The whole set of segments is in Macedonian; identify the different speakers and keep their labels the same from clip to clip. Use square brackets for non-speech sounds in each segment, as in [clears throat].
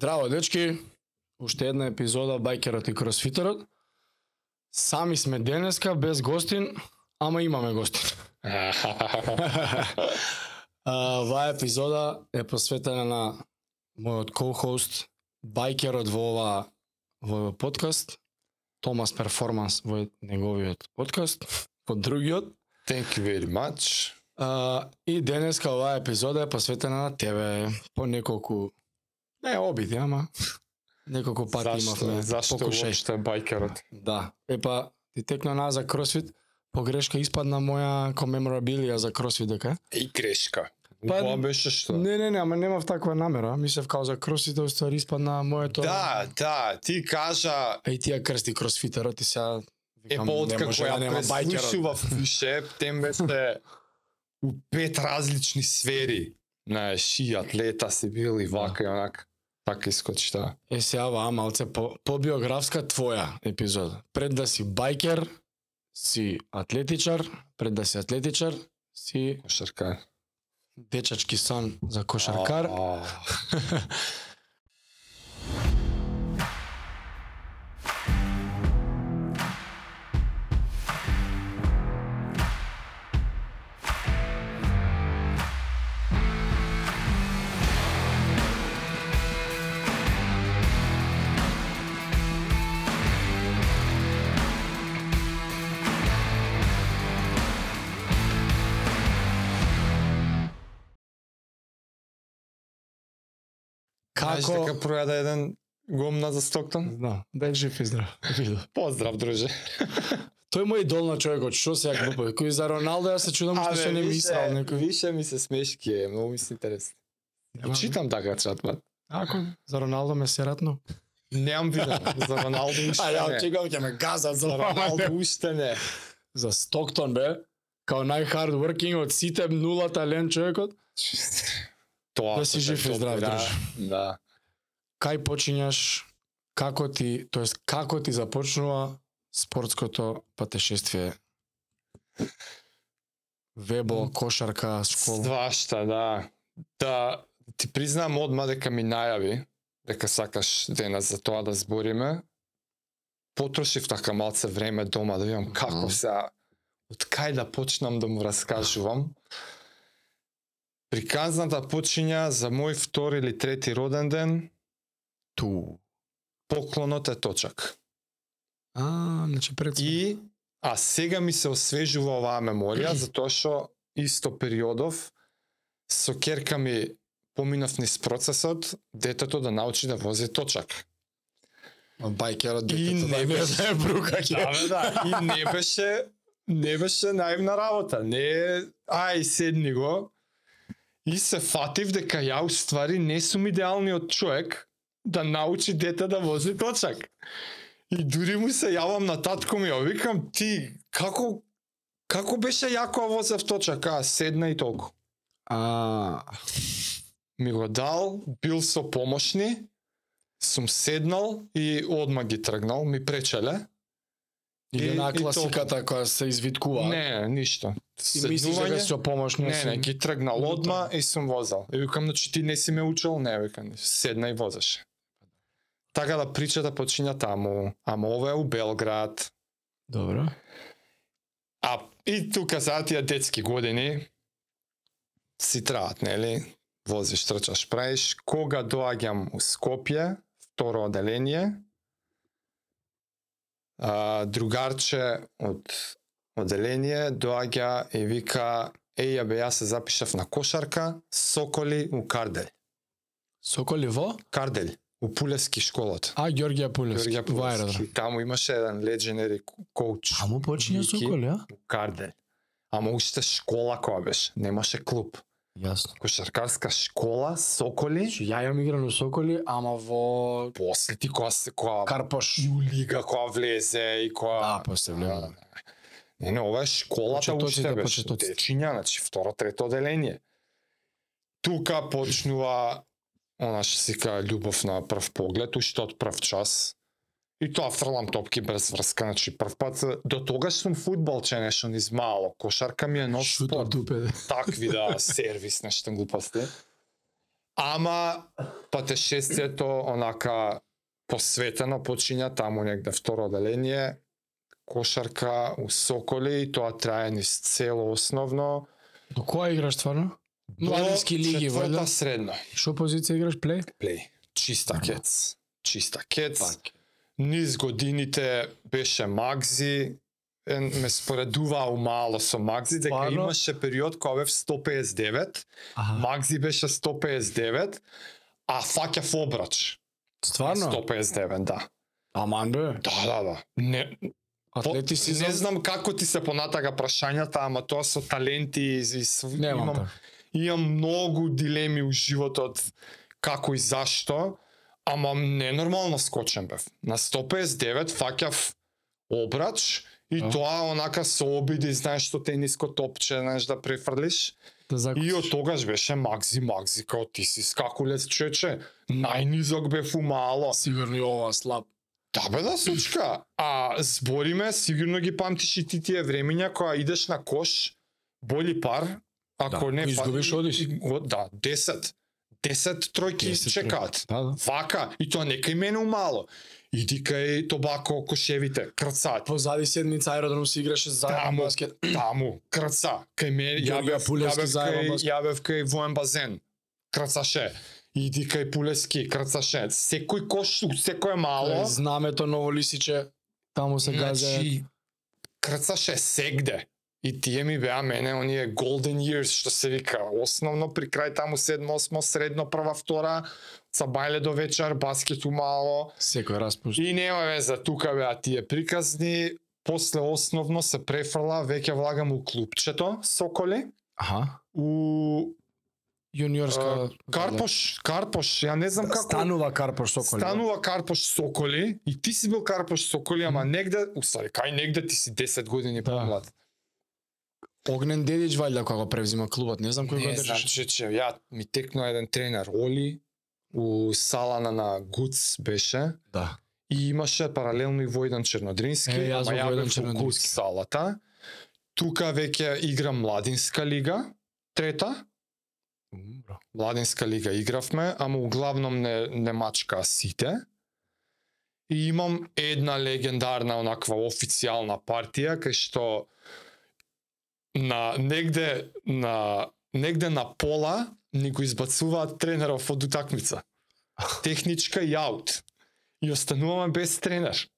Speaker 1: Здраво, дечки! Уште една епизода Бајкерот и Кросфитерот. Сами сме денеска, без гостин, ама имаме гостин. [laughs] Оваа епизода е посветена на мојот ко-хост, Бајкерот во ова во подкаст, Томас Перформанс во неговиот подкаст, во другиот.
Speaker 2: Thank you very much.
Speaker 1: А, и денеска оваа епизода е посветена на тебе, по неколку не обиди, ама [laughs] неколку пати
Speaker 2: зашто,
Speaker 1: имавме
Speaker 2: зашто
Speaker 1: покушај.
Speaker 2: уопште байкерот?
Speaker 1: Да. Епа, ти текна на за кросфит, погрешка испадна моја комеморабилија за кросфит дека.
Speaker 2: И грешка.
Speaker 1: Па,
Speaker 2: Па, беше што?
Speaker 1: Не, не, не, ама немав таква намера. Мислев као за кросфит, уствари испадна моето.
Speaker 2: Да, да, ти кажа
Speaker 1: Еј тија крсти кросфитерот и сега
Speaker 2: е
Speaker 1: не
Speaker 2: откако
Speaker 1: да
Speaker 2: ја
Speaker 1: бајкерот.
Speaker 2: преслушував више, [laughs] тем беше у пет различни сфери. Знаеш, и атлета си бил и вака и онак. Така искочи, да.
Speaker 1: Е сега ваа малце по, по биографска твоја епизода. Пред да си бајкер, си атлетичар, пред да си атлетичар, си
Speaker 2: Кошарка.
Speaker 1: дечачки сан за кошаркар. [laughs]
Speaker 2: Знаеш
Speaker 1: Како?
Speaker 2: дека пројаде еден гомна за Стоктон?
Speaker 1: Да, дај жив и здрав.
Speaker 2: Поздрав, друже. [laughs]
Speaker 1: Тој е мој идол на човекот, што се ја глупо. Кој за Роналдо ја се чудам што се не мислел некој.
Speaker 2: Више ми се смешки е, многу ми се интересно.
Speaker 1: Нема-
Speaker 2: Читам така чатмат.
Speaker 1: Ако за Роналдо ме сератно.
Speaker 2: Немам видено. За Роналдо [laughs] уште
Speaker 1: А ја
Speaker 2: не.
Speaker 1: очекувам ќе ме газат за Роналдо.
Speaker 2: Уште не.
Speaker 1: За Стоктон бе, као најхард working од сите нула талент човекот.
Speaker 2: Тоа
Speaker 1: Да си жив и здрав,
Speaker 2: да.
Speaker 1: друже.
Speaker 2: Да.
Speaker 1: Кај почињаш, како ти, тоест како ти започнува спортското патешествие? Вебо, кошарка, школа.
Speaker 2: Свашта, да. Да ти признам одма дека ми најави дека сакаш денес за тоа да збориме. Потрошив така малце време дома да видам како се од кај да почнам да му раскажувам. Приказната почиња за мој втори или трети роден ден,
Speaker 1: Ту.
Speaker 2: поклонот е точак.
Speaker 1: А, значи пред
Speaker 2: И а сега ми се освежува оваа меморија [clears throat] затоа што исто периодов со керка ми поминав низ процесот детето да научи да вози точак.
Speaker 1: Бајкерот детето да
Speaker 2: не беше-
Speaker 1: знае брука ќе.
Speaker 2: Да, да. И не беше не беше наивна работа. Не ај седни го. И се фатив дека ја уствари не сум идеалниот човек да научи дете да вози точак. И дури му се јавам на татко ми, а викам ти како како беше јако да возев точак, а седна и толку.
Speaker 1: А,
Speaker 2: Ми го дал, бил со помошни, сум седнал и одма ги тргнал, ми пречеле.
Speaker 1: Или на класиката која се извиткува.
Speaker 2: Не, ништо.
Speaker 1: И мислиш дека со помошни
Speaker 2: Не, не, ги тргнал одма и сум возел. И викам, значи ти не си ме учил? Не, викам, седна и возеше. Така да причата почиња таму, ама ова е у Белград.
Speaker 1: Добро.
Speaker 2: А и тука за тие детски години си траат, нели? Возиш, трчаш, правиш. Кога доаѓам у Скопје, второ оделение, а, другарче од оделение доаѓа и вика Еј, бе, јас се запишав на кошарка, Соколи у Кардель.
Speaker 1: Соколи во?
Speaker 2: Кардель, у Пулевски школот.
Speaker 1: А, Ѓорѓија Пулевски. Во аеродром.
Speaker 2: Пулевски. Таму имаше еден легендари коуч.
Speaker 1: Таму почиња. Соколи, а?
Speaker 2: у Кардель. Ама уште школа која беше, немаше клуб.
Speaker 1: Јасно.
Speaker 2: Кошаркарска школа, Соколи,
Speaker 1: Значи, ја јам игран у Соколи, ама во
Speaker 2: после ти која се која
Speaker 1: Карпош.
Speaker 2: и у лига која влезе и која
Speaker 1: Да, после влезе.
Speaker 2: Не, не, ова е школата уште беше. Дечиња, значи второ, трето оделение. Тука почнува она што се каа љубов на прв поглед, уште од прв час. И тоа фрлам топки без врска, значи прв пат до тогаш сум фудбалче нешто низ мало, кошарка ми е нов спорт. Такви да сервис нешто глупости. Ама патешествието онака посветено почиња таму негде второ оделение, кошарка у Соколи и тоа трае низ цело основно.
Speaker 1: До која играш стварно?
Speaker 2: до
Speaker 1: Младински лиги, вајда?
Speaker 2: средно.
Speaker 1: Што позиција играш плей?
Speaker 2: Плей. Чиста кец. Чиста кец.
Speaker 1: Пак.
Speaker 2: Низ годините беше Магзи, ме споредуваа умало со Магзи, дека имаше период кога бев 159,
Speaker 1: Аха.
Speaker 2: Магзи беше 159, а фаќав обрач.
Speaker 1: Стварно?
Speaker 2: 159, да.
Speaker 1: Аман бе.
Speaker 2: Да, да, да. Не, по,
Speaker 1: Атлети си
Speaker 2: не знам како ти се понатага прашањата, ама тоа со таленти и, и с,
Speaker 1: Немам
Speaker 2: имам, имам многу дилеми у животот како и зашто, ама ненормално скочен бев. На 159 фаќав обрач и
Speaker 1: А.
Speaker 2: тоа онака со обиди, знаеш што тениско топче, знаеш да префрлиш.
Speaker 1: Да
Speaker 2: И од тогаш беше Макзи, Макзи, као ти си скакулец чече. Најнизок бев умало.
Speaker 1: Сигурно и ова слаб.
Speaker 2: Да бе да сучка. А збориме, сигурно ги памтиш и ти тие времења кога идеш на кош, боли пар, ако
Speaker 1: Да,
Speaker 2: не
Speaker 1: ако изгубиш,
Speaker 2: фа-
Speaker 1: одиш.
Speaker 2: Да, 10. 10 тројки
Speaker 1: 10
Speaker 2: чекаат.
Speaker 1: Да, да.
Speaker 2: Вака, и тоа нека и мене умало. Иди кај Тобако кошевите, крцаат.
Speaker 1: Позади седмица аеродром си играше заедно
Speaker 2: Таму,
Speaker 1: баскет. [clears throat]
Speaker 2: таму, крца. Кај мене, ја бев, ја бев кај, ја бев кај воен базен. Крцаше. Иди кај Пулески, крцаше. Секој кош, секој е мало.
Speaker 1: Знамето Ново Лисиче. Таму се газе.
Speaker 2: Значи, крцаше сегде. И тие ми беа мене оние golden years што се вика, основно при крај таму 7-8 средно прва втора, са бајле до вечер, баскет умало.
Speaker 1: Секој распушт.
Speaker 2: И нема веза, тука беа тие приказни. После основно се префрла, веќе влагам у клубчето Соколи,
Speaker 1: Аха.
Speaker 2: у
Speaker 1: Јуниорска
Speaker 2: Карпош, Карпош, ја не знам како
Speaker 1: Станува Карпош Соколи.
Speaker 2: Станува Карпош Соколи и ти си бил Карпош Соколи, ама негде, усари, кај негде ти си 10 години
Speaker 1: Да. Огнен Дедич вајда кога го превзима клубот, не знам кој го
Speaker 2: Не знам,
Speaker 1: држеше.
Speaker 2: че, че, ја ми текнува еден тренер, Оли, у салана на Гуц беше,
Speaker 1: Да.
Speaker 2: и имаше паралелно и Војдан Чернодрински,
Speaker 1: Е,
Speaker 2: ама ја бев у Гуц салата. Тука веќе играм Младинска лига, трета. Младинска лига игравме, ама углавном не, не мачка сите. И имам една легендарна онаква официјална партија кај што на негде на негде на пола ни го избацуваат тренеров од утакмица. [laughs] Техничка и аут. И остануваме без тренер.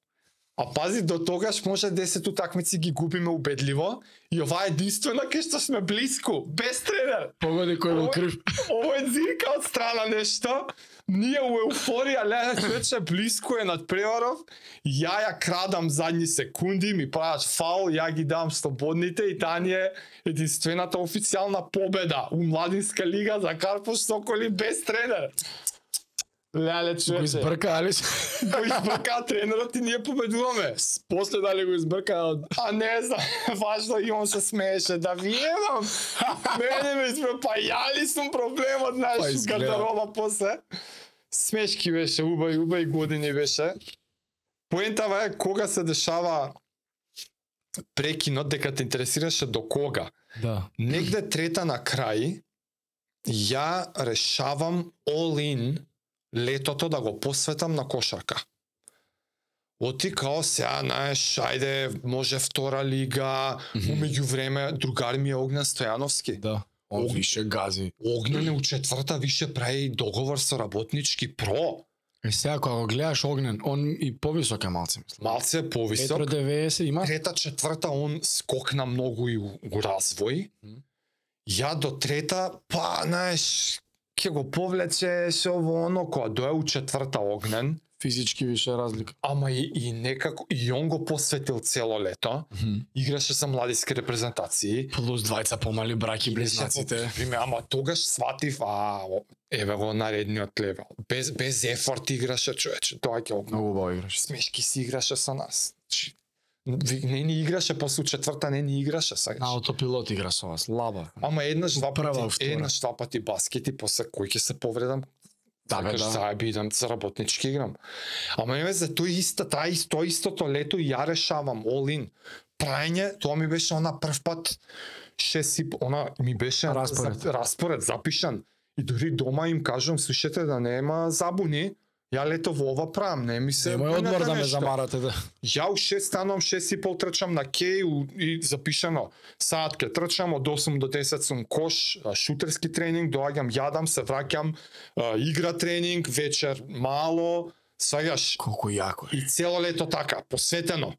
Speaker 2: А пази, до тогаш може 10 утакмици ги губиме убедливо и ова е единствена кај што сме блиску, без тренер.
Speaker 1: Погоди кој
Speaker 2: Ој.
Speaker 1: крив.
Speaker 2: Ово е зирка од страна нешто. Ние у еуфорија, леда човече блиско е над преваров. Ја ја крадам задни секунди, ми прават фаул, ја ги дам слободните и таа ни е единствената официјална победа у Младинска лига за Карпош Соколи без тренер. Леле
Speaker 1: Го
Speaker 2: човече,
Speaker 1: избрка, али? [laughs]
Speaker 2: го избрка тренерот и ние победуваме.
Speaker 1: После дали го избрка од
Speaker 2: А не знам, [laughs] важно и он се смееше да виемам. Мене ме избра, па ја ли сум проблемот,
Speaker 1: Па
Speaker 2: знаеш,
Speaker 1: изгледа.
Speaker 2: гардероба после. Смешки беше, убави, убави години беше. Поентава е кога се дешава прекинот, дека те интересираше до кога.
Speaker 1: Да.
Speaker 2: Негде трета на крај, ја решавам all in летото да го посветам на кошарка. Оти као сега, знаеш, ајде, може втора лига, умеѓу време другар ми е Огнен Стојановски.
Speaker 1: Да. Он
Speaker 2: Ог-
Speaker 1: више гази.
Speaker 2: Огнен е у четврта више прави договор со работнички про.
Speaker 1: Е сега кога го гледаш Огнен, он и повисок е малце, мислам.
Speaker 2: Малце е повисок.
Speaker 1: Метро 90 има.
Speaker 2: Трета, четврта, он скокна многу и у, развој.
Speaker 1: Мгм.
Speaker 2: Ја до трета, па, знаеш, ќе го повлече се ово оно, кога дое у четврта огнен,
Speaker 1: Физички више разлика.
Speaker 2: ама и, и некако, и он го посветил цело лето, играше за младиски репрезентации.
Speaker 1: Плюс двајца помали браки близнаците.
Speaker 2: Приме, ама тогаш сватив, а, еве го наредниот левел. Без, без ефорт играше човече, тоа ќе
Speaker 1: Многу убаво играш.
Speaker 2: смешки си играше со нас. Не ни играше после четврта, не ни играше сакаш.
Speaker 1: На аутопилот игра со вас. Лаба.
Speaker 2: Ама еднаш два
Speaker 1: Прва,
Speaker 2: пати, еднаш два пати баскет и после кој ќе се повредам.
Speaker 1: Да, бе, да.
Speaker 2: Сега би идам за работнички играм. Ама не за тој иста, таа исто, истото лето ја решавам all in. Прајање, тоа ми беше она прв пат шест и она ми беше
Speaker 1: Распоред.
Speaker 2: За, распоред запишан. И дури дома им кажувам, слушате да нема забуни, ја лето во ова прам, не ми се
Speaker 1: Немој одмор да ме замарате да.
Speaker 2: Ја у 6 станувам, 6 и пол трчам на кеј и запишано. Саат ке трчам, од 8 до 10 сум кош, шутерски тренинг, доаѓам, јадам, се враќам, игра тренинг, вечер мало, сваѓаш.
Speaker 1: Колку јако е.
Speaker 2: И цело лето така, посветено.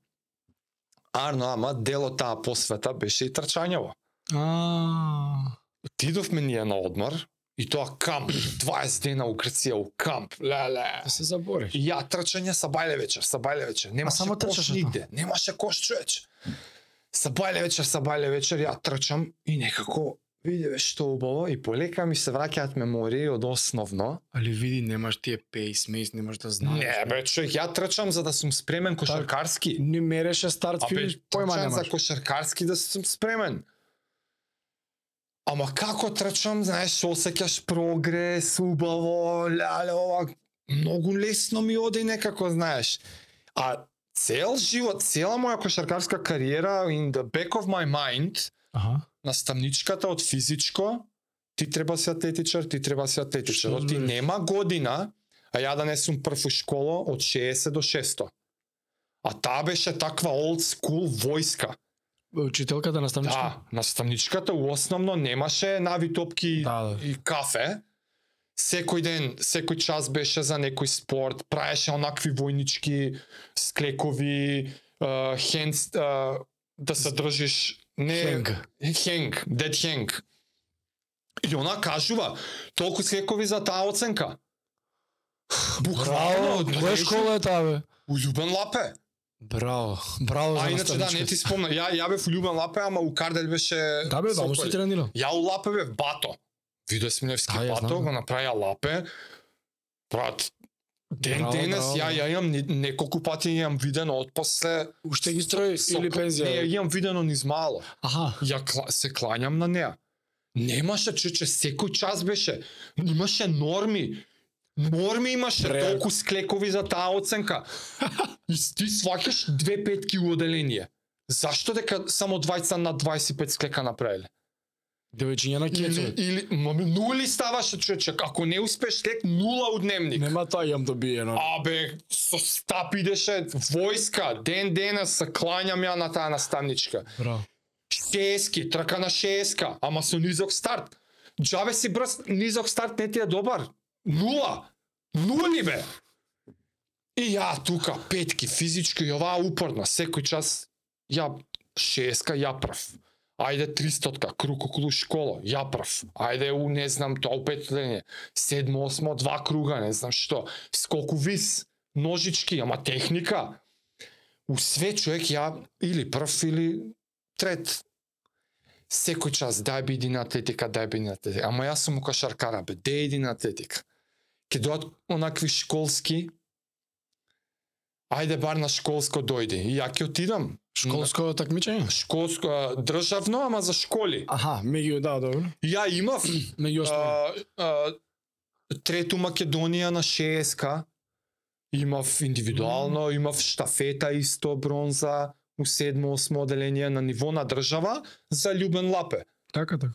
Speaker 2: Арно, ама дел од таа посвета беше и трчањево.
Speaker 1: А,
Speaker 2: Отидовме ние на одмор, и тоа камп, 20 дена у Грција, у камп, леле.
Speaker 1: да се забориш.
Speaker 2: И ја трчање са бајле вечер, са бајле вечер. Немаше
Speaker 1: само
Speaker 2: кош
Speaker 1: трчаше
Speaker 2: нигде. Немаше кош човеч. Са бајле вечер, са бајле вечер, ја трчам и некако види бе што убаво и полека ми се враќаат мемории од основно.
Speaker 1: Али види, немаш тие пейсмейс, немаш да знаеш.
Speaker 2: Не бе, човек, ја трчам за да сум спремен кошаркарски.
Speaker 1: Не мереше старт финиш, појма
Speaker 2: трчам за
Speaker 1: немаш.
Speaker 2: кошаркарски да сум спремен. Ама како трчам, знаеш, осеќаш прогрес, убаво, леле, ова, многу лесно ми оде некако, знаеш. А цел живот, цела моја кошаркарска кариера in the back of my mind,
Speaker 1: Аха.
Speaker 2: наставничката од физичко, ти треба си атлетичар, ти треба си атлетичар.
Speaker 1: Што збориш?
Speaker 2: нема година, а ја да не сум прв у школа од 60 до 600. А таа беше таква old school војска.
Speaker 1: Учителката наставничка.
Speaker 2: Да, наставничката у основно немаше нави топки
Speaker 1: Да, да.
Speaker 2: и кафе. Секој ден, секој час беше за некој спорт, праеше онакви војнички склекови, uh, хенс, uh, да се држиш не
Speaker 1: Хенг.
Speaker 2: хенг, дед хенг. И она кажува, толку склекови за таа оценка.
Speaker 1: Браво, која школа е таа бе?
Speaker 2: У Љубен Лапе.
Speaker 1: Браво, браво за
Speaker 2: А иначе да, не ти спомна, ја ја бев у Љубен Лапе, ама у Кардель беше
Speaker 1: Да бе, таму
Speaker 2: Сокој.
Speaker 1: си тренирал.
Speaker 2: Ја у Лапе бев бато. Видо Смилевски
Speaker 1: Да, ја
Speaker 2: бато,
Speaker 1: знам.
Speaker 2: го направија Лапе. Брат, ден
Speaker 1: Браво,
Speaker 2: денес
Speaker 1: браво,
Speaker 2: ја ја имам не- неколку пати имам видено од после
Speaker 1: Уште ги строи
Speaker 2: со-
Speaker 1: или
Speaker 2: Не,
Speaker 1: пензија?
Speaker 2: имам видено низ мало.
Speaker 1: Аха.
Speaker 2: Ја кла, се клањам на неа. Немаше чече, секој час беше. Имаше норми. Норми имаше,
Speaker 1: Пре-
Speaker 2: толку склекови за таа оценка. [laughs] И ти сваќаш две петки у оделение. Зашто дека само двајца на 25 склека направиле?
Speaker 1: Девојчиња на
Speaker 2: Или,
Speaker 1: кецове.
Speaker 2: или маме, нули ставаше човече, ако не успеш слек нула у дневник.
Speaker 1: Нема тоа јам добиено.
Speaker 2: Абе, со стап идеше војска, ден денес се клањам ја на таа наставничка.
Speaker 1: Браво.
Speaker 2: Шески, трка на шеска, ама со низок старт. Джабе си брз, низок старт не ти е добар. Нула. Нули бе. И ја тука петки физички и оваа упорна, секој час ја шеска ја прв. Ајде 300 круг околу школа, ја прв. Ајде у не знам тоа у. Седмо, осмо, два круга, не знам што. Скоку вис, ножички, ама техника. У све човек ја или прв или трет. Секој час дај биди на атлетика, дај биди на атлетика. Ама јас сум у кошаркара, бе, де иди на атлетика. Ке доат онакви школски, ајде бар на школско дојди. И ја ќе отидам.
Speaker 1: Школско такмичење?
Speaker 2: Школско, државно, ама за школи.
Speaker 1: Аха, меѓу да, добро.
Speaker 2: Ја имав [clears throat]
Speaker 1: Меѓу останали.
Speaker 2: а, а, трето Македонија на 6 Имав индивидуално, имав штафета исто бронза у седмо, осмо оделение на ниво на држава за Љубен Лапе.
Speaker 1: Така, така.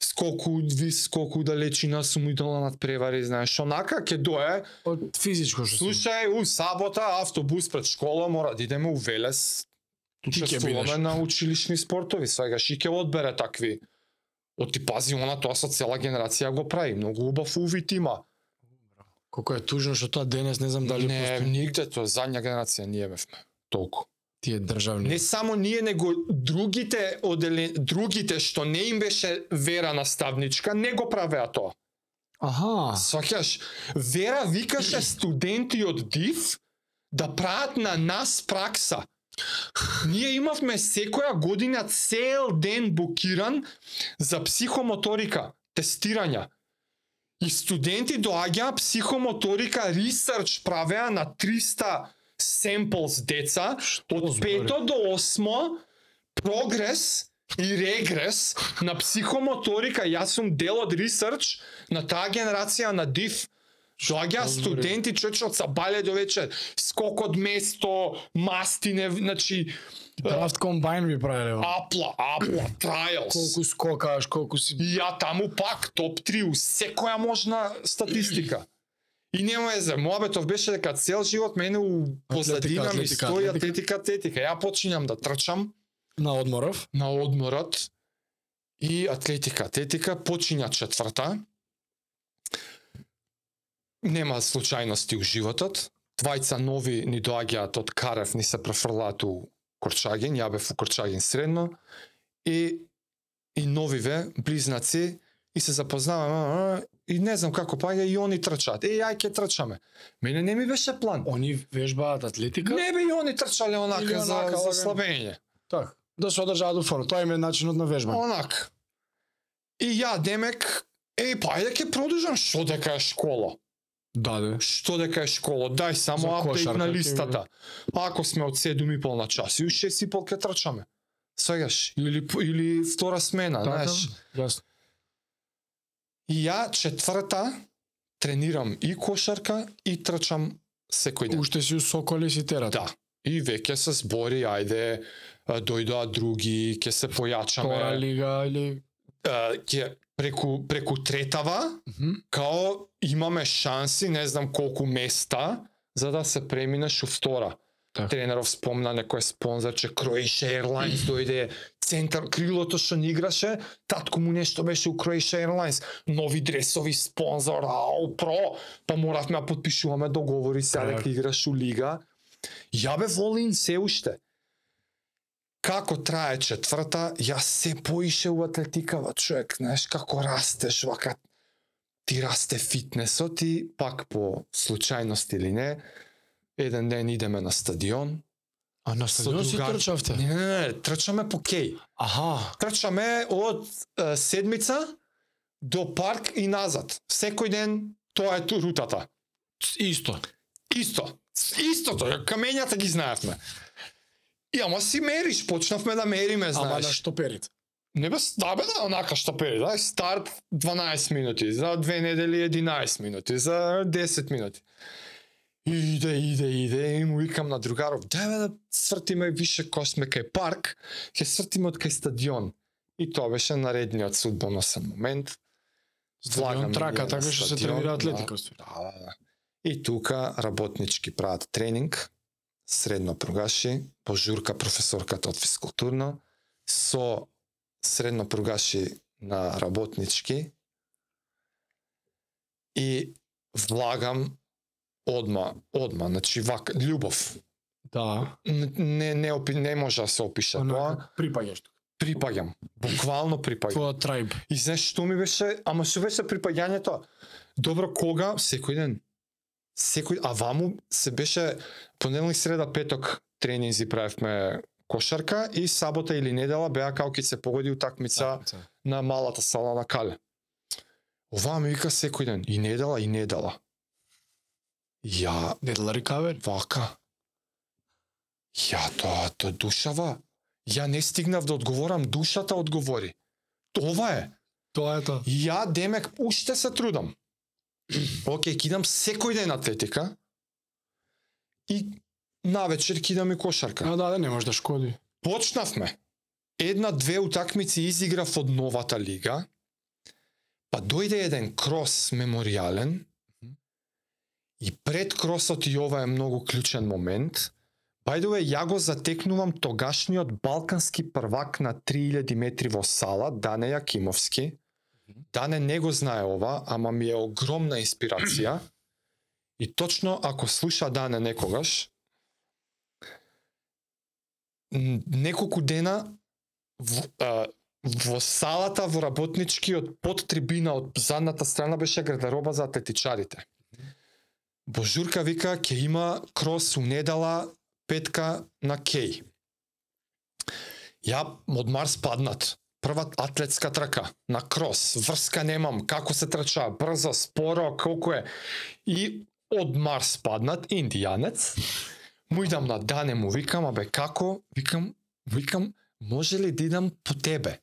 Speaker 2: Скоку вис, скоку далечина сум идола над превари, знаеш, онака ќе дое.
Speaker 1: Од физичко што.
Speaker 2: Слушај, у сабота автобус пред школа мора да идеме у Велес. Учествуваме
Speaker 1: бидеш.
Speaker 2: на училишни спортови, свегаш и ќе одбере такви. Оти пази, она тоа со цела генерација го прави. Многу убав увид има.
Speaker 1: Колку е тужно што тоа денес не знам дали
Speaker 2: не,
Speaker 1: постои.
Speaker 2: нигде тоа задња генерација ние бевме. Толку.
Speaker 1: Тие државни.
Speaker 2: Не само ние, него другите оделе, другите што не им беше вера наставничка, не го правеа тоа.
Speaker 1: Аха.
Speaker 2: Сваќаш, Вера викаше студенти од ДИВ да прават на нас пракса. Ние имавме секоја година цел ден букиран за психомоторика, тестирања. И студенти доаѓаа психомоторика ресерч правеа на 300 семплс деца од
Speaker 1: збори?
Speaker 2: 5 до 8 прогрес и регрес на психомоторика. Јас сум дел од ресерч на таа генерација на ДИВ Доаѓа
Speaker 1: Збори.
Speaker 2: студенти човече од сабале до вечер, скок од место, мастине, значи
Speaker 1: Драфт комбайн би правеле.
Speaker 2: апла, апла, трајалс.
Speaker 1: Колку скокаш, колку си
Speaker 2: ја таму пак топ 3 у секоја можна статистика. И нема везе, моабетов беше дека цел живот мене у позадина ми
Speaker 1: атлетика,
Speaker 2: стои
Speaker 1: атлетика.
Speaker 2: атлетика. Ја почињам да трчам
Speaker 1: на одморов.
Speaker 2: на одморот и атлетика, атлетика почиња четврта. Нема случајности у животот. Двајца нови ни доаѓаат од Карев, ни се префрлаат у Корчагин, ја бев у Корчагин средно и и новиве близнаци и се запознаваме и не знам како паѓа и они трчаат. Е, ај ќе трчаме. Мене не ми беше план.
Speaker 1: Они вежбаат атлетика.
Speaker 2: Не би и они трчале онака за,
Speaker 1: онака,
Speaker 2: за
Speaker 1: лагано.
Speaker 2: слабење.
Speaker 1: Так. Да се одржаат у форма. Тоа им е начинот на вежбање.
Speaker 2: Онак. И ја демек, е, па ајде ќе продолжам што дека е школа.
Speaker 1: Да, да.
Speaker 2: Што дека е школа, дај
Speaker 1: За
Speaker 2: само апдейт на листата. Ако сме од 7 и пол на час и у 6 и пол ќе трчаме. Свегаш, или или втора смена,
Speaker 1: Така,
Speaker 2: знаеш.
Speaker 1: Јасно.
Speaker 2: И ја четврта тренирам и кошарка и трчам секој ден.
Speaker 1: Уште си у Соколи си терат.
Speaker 2: Да. И веќе се збори, ајде, дојдоа други, ќе се појачаме.
Speaker 1: Втора лига или
Speaker 2: ќе преку преку третава
Speaker 1: Мгм.
Speaker 2: као имаме шанси, не знам колку места, за да се преминеш у втора.
Speaker 1: Така.
Speaker 2: Тренеров спомна некој спонзор, че Croatia Airlines дојде центар крилото што ни играше, татко му нешто беше у Croatia Airlines, нови дресови спонзор, ау, про, па моравме да подпишуваме договори сега
Speaker 1: Така.
Speaker 2: дека играш у лига. Ја бе волин се уште. Како трае четврта, јас се поише у атлетикава, човек, знаеш, како растеш, вака ти расте фитнесот и пак по случајност или не, еден ден идеме на стадион.
Speaker 1: А на стадион си
Speaker 2: другар-
Speaker 1: трчавте?
Speaker 2: Не, не, не, трчаме по кеј.
Speaker 1: Аха.
Speaker 2: Трчаме од е, седмица до парк и назад. Секој ден тоа е ту рутата.
Speaker 1: Исто.
Speaker 2: Исто. Истото, камењата ги знаевме. И ама си мериш, почнавме да мериме, знаеш.
Speaker 1: Ама на штоперите.
Speaker 2: Не бе, да бе, да, онака што пери, да, старт 12 минути, за две недели 11 минути, за 10 минути. Иде, иде, иде, и му викам на другаров, дај бе да свртиме више ко сме кај парк, ќе свртиме од кај стадион. И тоа беше наредниот судбоносен момент.
Speaker 1: Стадион трака, така што се тренира
Speaker 2: да.
Speaker 1: атлетика.
Speaker 2: Да, да, да. И тука работнички прават тренинг, средно пругаши, пожурка професорката од физкултурно, со средно пругаши на работнички и влагам одма, одма, значи вака, љубов.
Speaker 1: Да.
Speaker 2: Не, не, опи, не може да се опише тоа.
Speaker 1: Онака припаѓаш тука.
Speaker 2: Припаѓам. Буквално припаѓам.
Speaker 1: Твоја трајб.
Speaker 2: И знаеш што ми беше, ама што беше припаѓањето? Добро, кога? Секој ден. Секој, а ваму се беше понеделник, среда, петок тренинзи правевме кошарка и сабота или недела беа као ќе се погоди утакмица на малата сала на Кале. Ова ми вика секој ден, и недела, и недела. Ја
Speaker 1: Недела рекавер.
Speaker 2: вака. Ја тоа, тоа душава. Ја не стигнав да одговорам, душата одговори. Това е.
Speaker 1: Тоа е тоа.
Speaker 2: Ја демек уште се трудам. [clears throat] Океј, кидам секој ден атлетика и навечер кидам и кошарка.
Speaker 1: А да, да, не може да шкоди.
Speaker 2: Почнавме. Една-две утакмици изиграв од новата лига, па дојде еден крос меморијален и пред кросот и ова е многу клучен момент. Бајдове, ја го затекнувам тогашниот балкански првак на 3000 метри во сала, Дане Јакимовски. Дане не го знае ова, ама ми е огромна инспирација. И точно ако слуша Дане некогаш, неколку дена во, а, во салата во работничкиот под трибина од задната страна беше гардероба за атлетичарите. Божурка вика ќе има крос у недела петка на Кеј. Ја од Марс паднат. Прва атлетска трака на крос, врска немам, како се трча, брзо, споро, колку е. И од Марс паднат, индијанец. Му идам на Дане, му викам, абе како? Викам, викам, може ли да идам по тебе?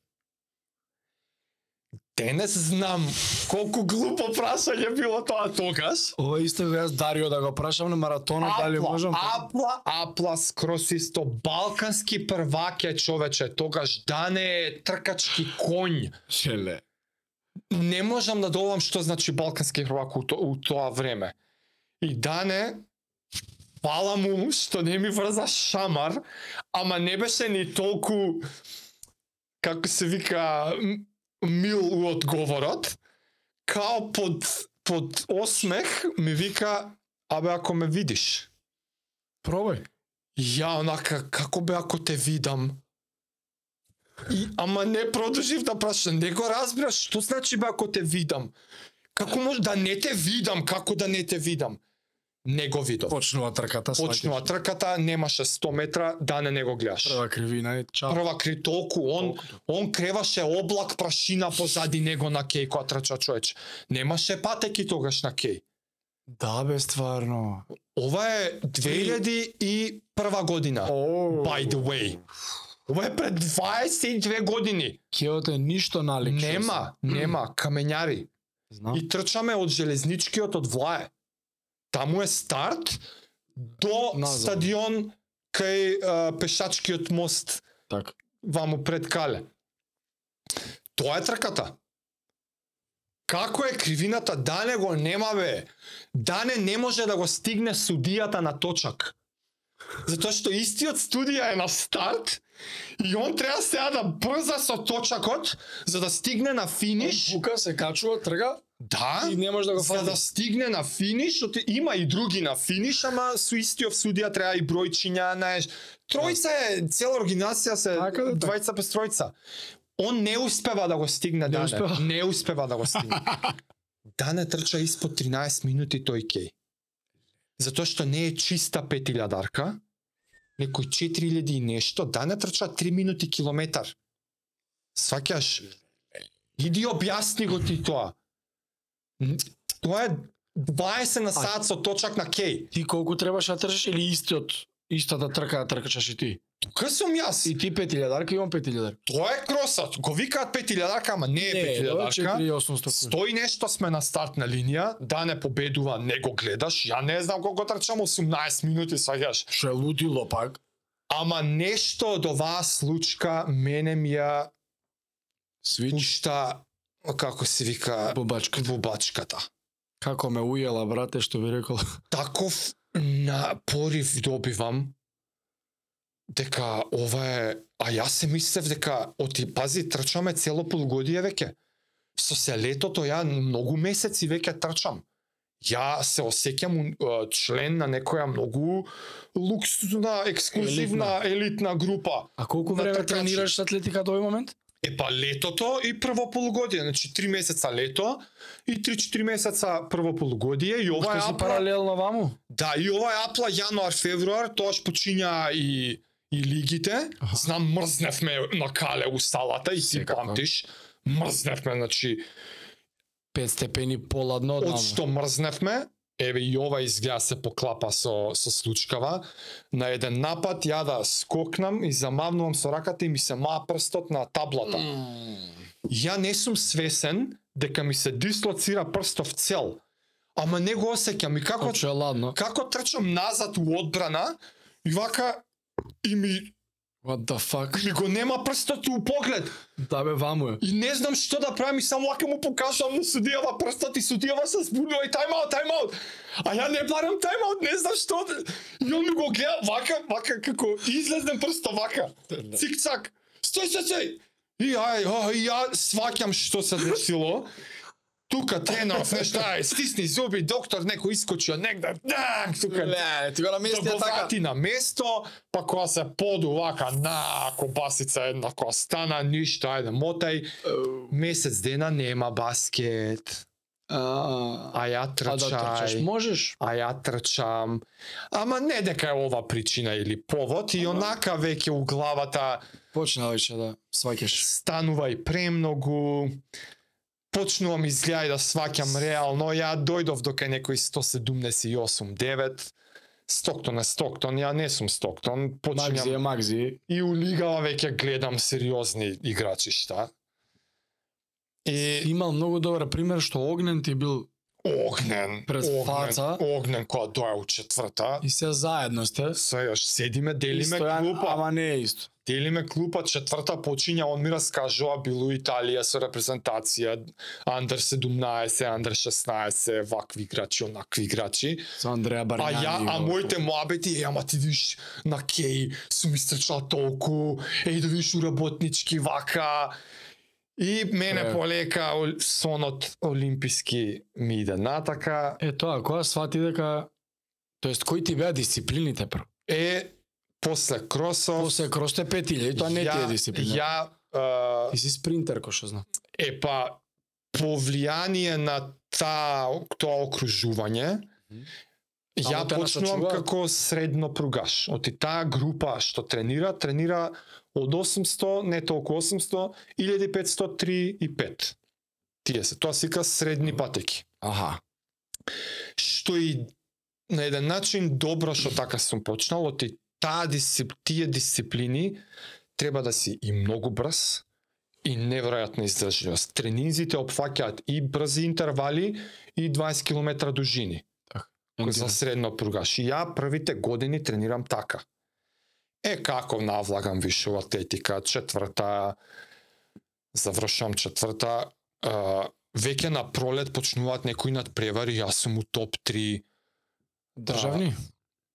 Speaker 2: Денес знам колку глупо прашање било тоа тогаш.
Speaker 1: Ова исто го јас Дарио да го прашам на маратонот дали можам.
Speaker 2: апла, апла скрос исто балкански првак е човече, тогаш Дане е тркачки конј.
Speaker 1: Шеле.
Speaker 2: Не можам да долам што значи балкански првак у, то, у тоа време. И Дане Фала му што не ми врза шамар, ама не беше ни толку како се вика мил у одговорот, као под под осмех ми вика абе ако ме видиш.
Speaker 1: Пробај.
Speaker 2: Ја онака како бе ако те видам. И, ама не продолжив да прашам, не го разбираш што значи бе ако те видам. Како може да не те видам, како да не те видам? Не го видов.
Speaker 1: Почнува трката,
Speaker 2: Почнува трката, немаше 100 метра, да не не го гледаш.
Speaker 1: Прва кривина и чао.
Speaker 2: Прва кри толку, он
Speaker 1: Толку.
Speaker 2: он креваше облак прашина позади него на кеј која трча човеч. Немаше патеки тогаш на кеј.
Speaker 1: Да бе, стварно.
Speaker 2: Ова е 2001 година.
Speaker 1: О,
Speaker 2: By the way. Ова е пред 22 години.
Speaker 1: Кеото е ништо налик.
Speaker 2: Нема, нема, камењари.
Speaker 1: Знам.
Speaker 2: И трчаме од железничкиот од Влае. Таму е старт до
Speaker 1: Назад.
Speaker 2: стадион кај а, пешачкиот мост
Speaker 1: Така.
Speaker 2: ваму пред Кале. Тоа е трката. Како е кривината Дане го нема бе? Дане не може да го стигне судијата на точак. Затоа што истиот студија е на старт и он треба сега да брза со точакот за да стигне на финиш.
Speaker 1: Бука се качува, трга
Speaker 2: Да,
Speaker 1: и не може да го
Speaker 2: за
Speaker 1: фати.
Speaker 2: да стигне на финиш, оти има и други на финиш, ама со истиот судија треба и бројчиња, знаеш. Тројца е, цела организација се
Speaker 1: Така да, така.
Speaker 2: двајца без тројца. Он не успева да го стигне Дане.
Speaker 1: успева.
Speaker 2: Не успева да го стигне. [laughs] Дане трча испод 13 минути тој кеј. Затоа што не е чиста петилјадарка, некој 4000 и нешто, Дане трча 3 минути километар. Сваќаш? Иди објасни го ти тоа. Тоа е 20 на сат со точак на кеј.
Speaker 1: Ти колку требаш да трчаш или истиот истата трка да тркаш и ти?
Speaker 2: Тука сум јас.
Speaker 1: И ти 5000 и он 5000.
Speaker 2: Тоа е кросот. Го викаат петилјадарка, ама не е
Speaker 1: Не,
Speaker 2: петилјадарка.
Speaker 1: 4800.
Speaker 2: Стои нешто сме на стартна линија, да не победува, не го гледаш. Ја не знам колку трчам 18 минути, сваѓаш.
Speaker 1: Што е лудило пак.
Speaker 2: Ама нешто од оваа случка мене ми ја
Speaker 1: Свич.
Speaker 2: Како се вика
Speaker 1: Бубачка.
Speaker 2: бубачката.
Speaker 1: Како ме ујела, брате, што би рекол. [laughs]
Speaker 2: Таков на порив добивам дека ова е а јас се мислев дека оти пази трчаме цело полугодие веќе. Со се летото ја многу месеци веќе трчам. Ја се осеќам член на некоја многу луксузна, ексклузивна, елитна, група.
Speaker 1: А колку време тренираш атлетика до овој момент?
Speaker 2: Е па летото и прво полугодие, значи 3 месеца лето и 3-4 месеца прво полугодие и ова е
Speaker 1: си
Speaker 2: апла,
Speaker 1: паралелно ваму?
Speaker 2: да, и ова е апла јануар февруар, тоаш почиња и и лигите.
Speaker 1: Аха.
Speaker 2: Знам мрзневме на кале у салата и
Speaker 1: Секако.
Speaker 2: памтиш. Мрзневме, значи
Speaker 1: 5 степени поладно од
Speaker 2: од што мрзневме, еве и ова изгледа се поклапа со со случкава. На еден напад ја да скокнам и замавнувам со раката и ми се маа прстот на таблата. Ја не сум свесен дека ми се дислоцира прстов цел. Ама не го осеќам и како
Speaker 1: Како е ладно.
Speaker 2: како трчам назад у одбрана и вака и ми
Speaker 1: What the fuck?
Speaker 2: ми го нема прстот у поглед.
Speaker 1: Да бе, ваму е.
Speaker 2: И не знам што да правам и само вака му покажувам на судијава прстот и судијава се збунува и тайм-аут, тайм-аут. А ја не барам тайм-аут, не знам што. да- И он ми го гледа вака, вака како излезнем прсто вака. Цик-цак. Стој, стој, стој. И ај, ај, и ја сваќам што се десило. Тука тренеров нешто, ај, стисни зуби, доктор некој искочи од негде. Данг, тука.
Speaker 1: Не, ти го
Speaker 2: Да
Speaker 1: намести
Speaker 2: го врати на место, па кога се поду вака на кобасица една која стана ништо, ајде мотај. Месец дена нема баскет.
Speaker 1: А,
Speaker 2: А ја
Speaker 1: а да
Speaker 2: трчај.
Speaker 1: можеш?
Speaker 2: А ја трчам. Ама не дека е ова причина или повод и онака веќе у главата
Speaker 1: Почна веќе да сваќаш.
Speaker 2: станува и премногу. Почнувам изгледа и да сваќам реално. Ја дојдов до кај некој 178-9. Стоктон е Стоктон, ја не сум Стоктон.
Speaker 1: Магзи е
Speaker 2: Почнувам
Speaker 1: Магзи.
Speaker 2: и у лигава веќе гледам сериозни играчишта. И
Speaker 1: Имал многу добар пример што Огнен ти бил
Speaker 2: огнен,
Speaker 1: Пред
Speaker 2: огнен,
Speaker 1: фаца.
Speaker 2: огнен која доја у четврта.
Speaker 1: и се заедно сте.
Speaker 2: Сега седиме, делиме
Speaker 1: Исто е,
Speaker 2: клупа.
Speaker 1: ама не е исто.
Speaker 2: Делиме клупа, четврта почиња, он ми раскажува, било Италија со репрезентација, Андер 17, Андер 16, вакви играчи, онакви играчи.
Speaker 1: Со Андреа
Speaker 2: А
Speaker 1: Барњани.
Speaker 2: ја, а моите муабети, е, ама ти видиш на кеј, сум истрчал толку, еј да видиш у работнички вака. И мене
Speaker 1: Е.
Speaker 2: полека ол- сонот олимписки ми иде натака.
Speaker 1: Е тоа, кога свати дека Тоест, кои ти беа дисциплините прв?
Speaker 2: Е, после кросов,
Speaker 1: После кросте петиле, и тоа не ти е дисциплина.
Speaker 2: Ја, а,
Speaker 1: Ти си спринтер, кој што знам.
Speaker 2: е па, по влијание на та, тоа окружување, ја
Speaker 1: те
Speaker 2: почнувам како средно пругаш. Оти таа група што тренира, тренира од 800, не толку 800, 1503 и 5. Тие се, тоа се вика средни патеки.
Speaker 1: Аха.
Speaker 2: Што и на еден начин добро што така сум почнал, оти таа дисцип, тие дисциплини треба да си и многу брз и неверојатна издржливост. Тренинзите опфаќаат и брзи интервали и 20 км дужини за средно пругаш. И ја првите години тренирам така. Е, како навлагам више во атлетика, четврта, завршам четврта, а, веќе на пролет почнуваат некои надпревари, јас сум у топ 3.
Speaker 1: Државни?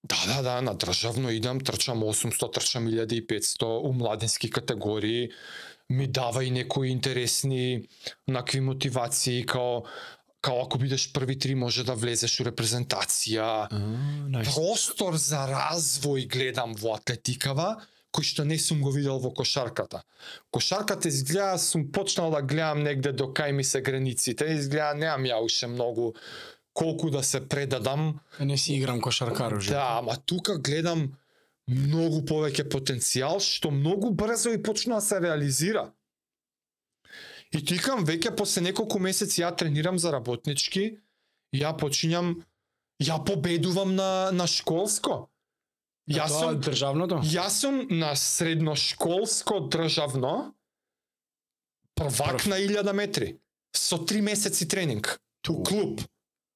Speaker 2: Да, да, да, на државно идам, трчам 800, трчам 1500 у младенски категории, ми дава и некои интересни накви мотивации, као као ако бидеш први три може да влезеш у репрезентација,
Speaker 1: А, најс.
Speaker 2: простор за развој гледам во атлетикава, кој што не сум го видел во кошарката. Кошарката изгледа, сум почнал да гледам негде до кај ми се границите, изгледа немам ја уште многу колку да се предадам.
Speaker 1: Не си играм кошаркар уже.
Speaker 2: Да, ама тука гледам многу повеќе потенцијал што многу брзо и почна да се реализира. И тикам веќе после неколку месеци ја тренирам за работнички, ја почињам ја победувам на на школско.
Speaker 1: Тоа
Speaker 2: сум
Speaker 1: државното?
Speaker 2: Јас сум на средношколско државно првак
Speaker 1: Прв.
Speaker 2: на 1000 метри со 3 месеци тренинг. У клуб.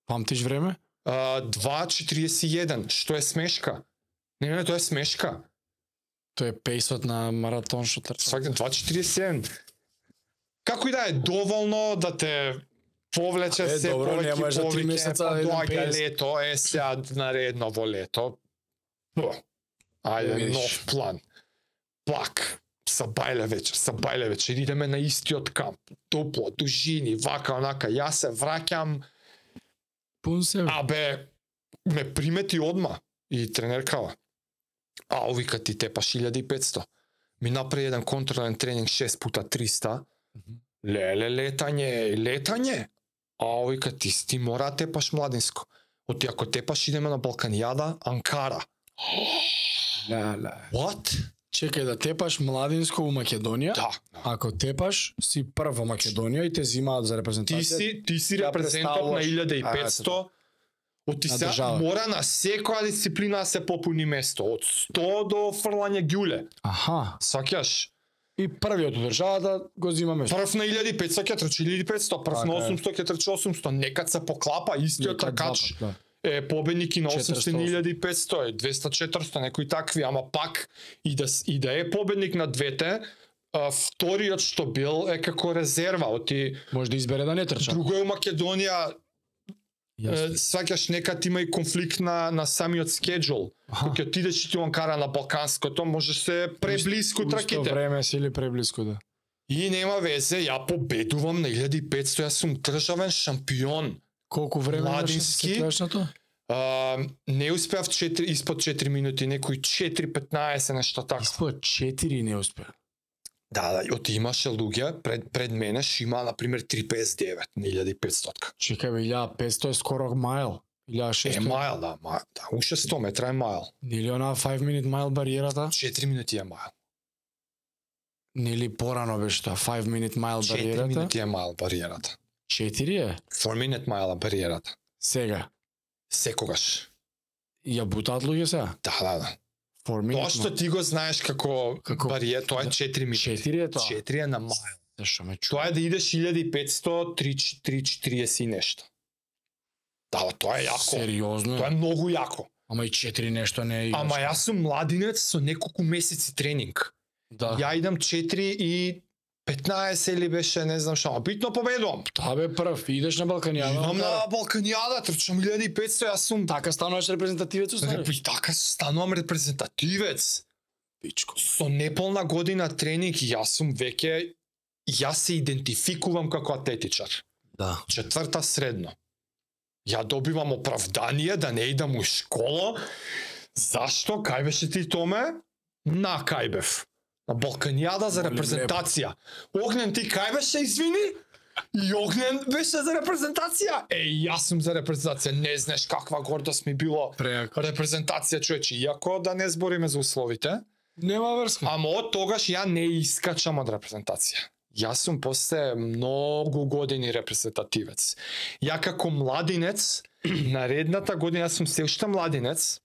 Speaker 1: Памтиш време?
Speaker 2: А, 2.41, што е смешка. Не, не, тоа е смешка.
Speaker 1: Тоа е пейсот на маратон што трча.
Speaker 2: Сваќам 2.47. Како и да е доволно да те повлече
Speaker 1: Е,
Speaker 2: се
Speaker 1: добро, не
Speaker 2: повеќе
Speaker 1: можеш за
Speaker 2: повеќе,
Speaker 1: месеца
Speaker 2: па
Speaker 1: еден
Speaker 2: доаѓа
Speaker 1: 50.
Speaker 2: лето, е сега наредно во лето. Ајде, нов план. Пак, са бајле вечер, са бајле вечер, идеме на истиот камп. Топло, дужини, вака, онака. Јас се враќам,
Speaker 1: Пун се.
Speaker 2: Абе, ме примети одма и тренеркава. А, вика ти тепаш 1500. Ми направи еден контролен тренинг 6 пута 300. Леле, летање, летање. А, вика ти, ти мора да тепаш младинско. Оти ако тепаш идеме на Балканијада, Анкара.
Speaker 1: Ла, ла.
Speaker 2: What?
Speaker 1: Чекај да тепаш младинско у Македонија.
Speaker 2: Да.
Speaker 1: Ако тепаш, си прв во Македонија и те зимаат за репрезентација.
Speaker 2: Ти си, ти си репрезентант на
Speaker 1: представуваш.
Speaker 2: 1500. Оти
Speaker 1: На
Speaker 2: се мора на секоја дисциплина да се попуни место. Од 100 до фрлање ѓуле.
Speaker 1: Аха.
Speaker 2: Сакјаш?
Speaker 1: И првиот од државата го зима место.
Speaker 2: Прв на 1500 ќе трчи 1500, прв на
Speaker 1: Така е.
Speaker 2: 800 ќе трчи 800. Некад се поклапа истиот тркач
Speaker 1: пат,
Speaker 2: е победник и на 800
Speaker 1: 400.
Speaker 2: 1500, е 200 400, некои такви, ама пак и да и да е победник на двете, а, вториот што бил е како резерва, оти.
Speaker 1: Може да избере да не трча.
Speaker 2: друго е у Македонија,
Speaker 1: Јасно.
Speaker 2: сваќаш некад има и конфликт на на самиот скеджул. Кога отидеш и ти он кара на балканското, можеш се преблиску
Speaker 1: У исто
Speaker 2: траките.
Speaker 1: време си или преблиску, да.
Speaker 2: И нема везе, ја победувам на 1500, јас сум државен шампион.
Speaker 1: Колку време
Speaker 2: Младински.
Speaker 1: на?
Speaker 2: А, не успеав 4, испод 4 минути, некои 4-15, нешто така.
Speaker 1: Испод 4 не успеа.
Speaker 2: Да, да, оти имаше луѓе пред, пред мене, што има, например, 3.59 на 1500.
Speaker 1: Чекај бе, 1500 е скоро майл.
Speaker 2: Е,
Speaker 1: 1600.
Speaker 2: майл, да, майл, да, уште 100 метра е майл.
Speaker 1: Нели она 5 minute mile бариерата?
Speaker 2: 4 минути е майл.
Speaker 1: Нели порано беше тоа 5 minute mile
Speaker 2: 4
Speaker 1: бариерата?
Speaker 2: минути е майл бариерата.
Speaker 1: 4 е?
Speaker 2: 4 minute майл е бариерата.
Speaker 1: Сега.
Speaker 2: Секогаш.
Speaker 1: Ја бутаат луѓе сега?
Speaker 2: Да, да, да.
Speaker 1: 4 minute
Speaker 2: Тоа што ти го знаеш како,
Speaker 1: Како-
Speaker 2: бариер, тоа е
Speaker 1: да.
Speaker 2: 4 минути.
Speaker 1: 4 е тоа.
Speaker 2: 4 е на майл.
Speaker 1: Зашо ме чу?
Speaker 2: Тоа е да идеш 1500, 340 и нешто. Да, тоа е јако.
Speaker 1: Сериозно?
Speaker 2: Тоа е многу јако.
Speaker 1: Ама и четири нешто не е.
Speaker 2: Ама јас сум младинец со неколку месеци тренинг.
Speaker 1: Да.
Speaker 2: Ја идам 4 и 15 или беше, не знам што, битно победувам.
Speaker 1: Тоа бе прв, идеш на Балканијада.
Speaker 2: Идам
Speaker 1: да.
Speaker 2: на Балканијада, трчам 1500, јас сум
Speaker 1: Така стануваш репрезентативец уствари.
Speaker 2: И така станувам репрезентативец.
Speaker 1: Пичко.
Speaker 2: Со неполна година тренинг, јас сум веќе јас се идентификувам како атлетичар.
Speaker 1: Да.
Speaker 2: Четврта средно. Ја добивам оправдание да не идам у школа. Зашто? Кај беше ти томе? На кај бев. На Балканијада за репрезентација. Огнен ти кај беше, извини? И Огнен беше за репрезентација? Е, јас сум за репрезентација. Не знаеш каква гордост ми било
Speaker 1: Преако.
Speaker 2: репрезентација човече, иако да не збориме за условите.
Speaker 1: Нема врска.
Speaker 2: Ама од тогаш ја не искачам од репрезентација. Јас сум после многу години репрезентативец. Ја како младинец, наредната година јас сум се уште младинец,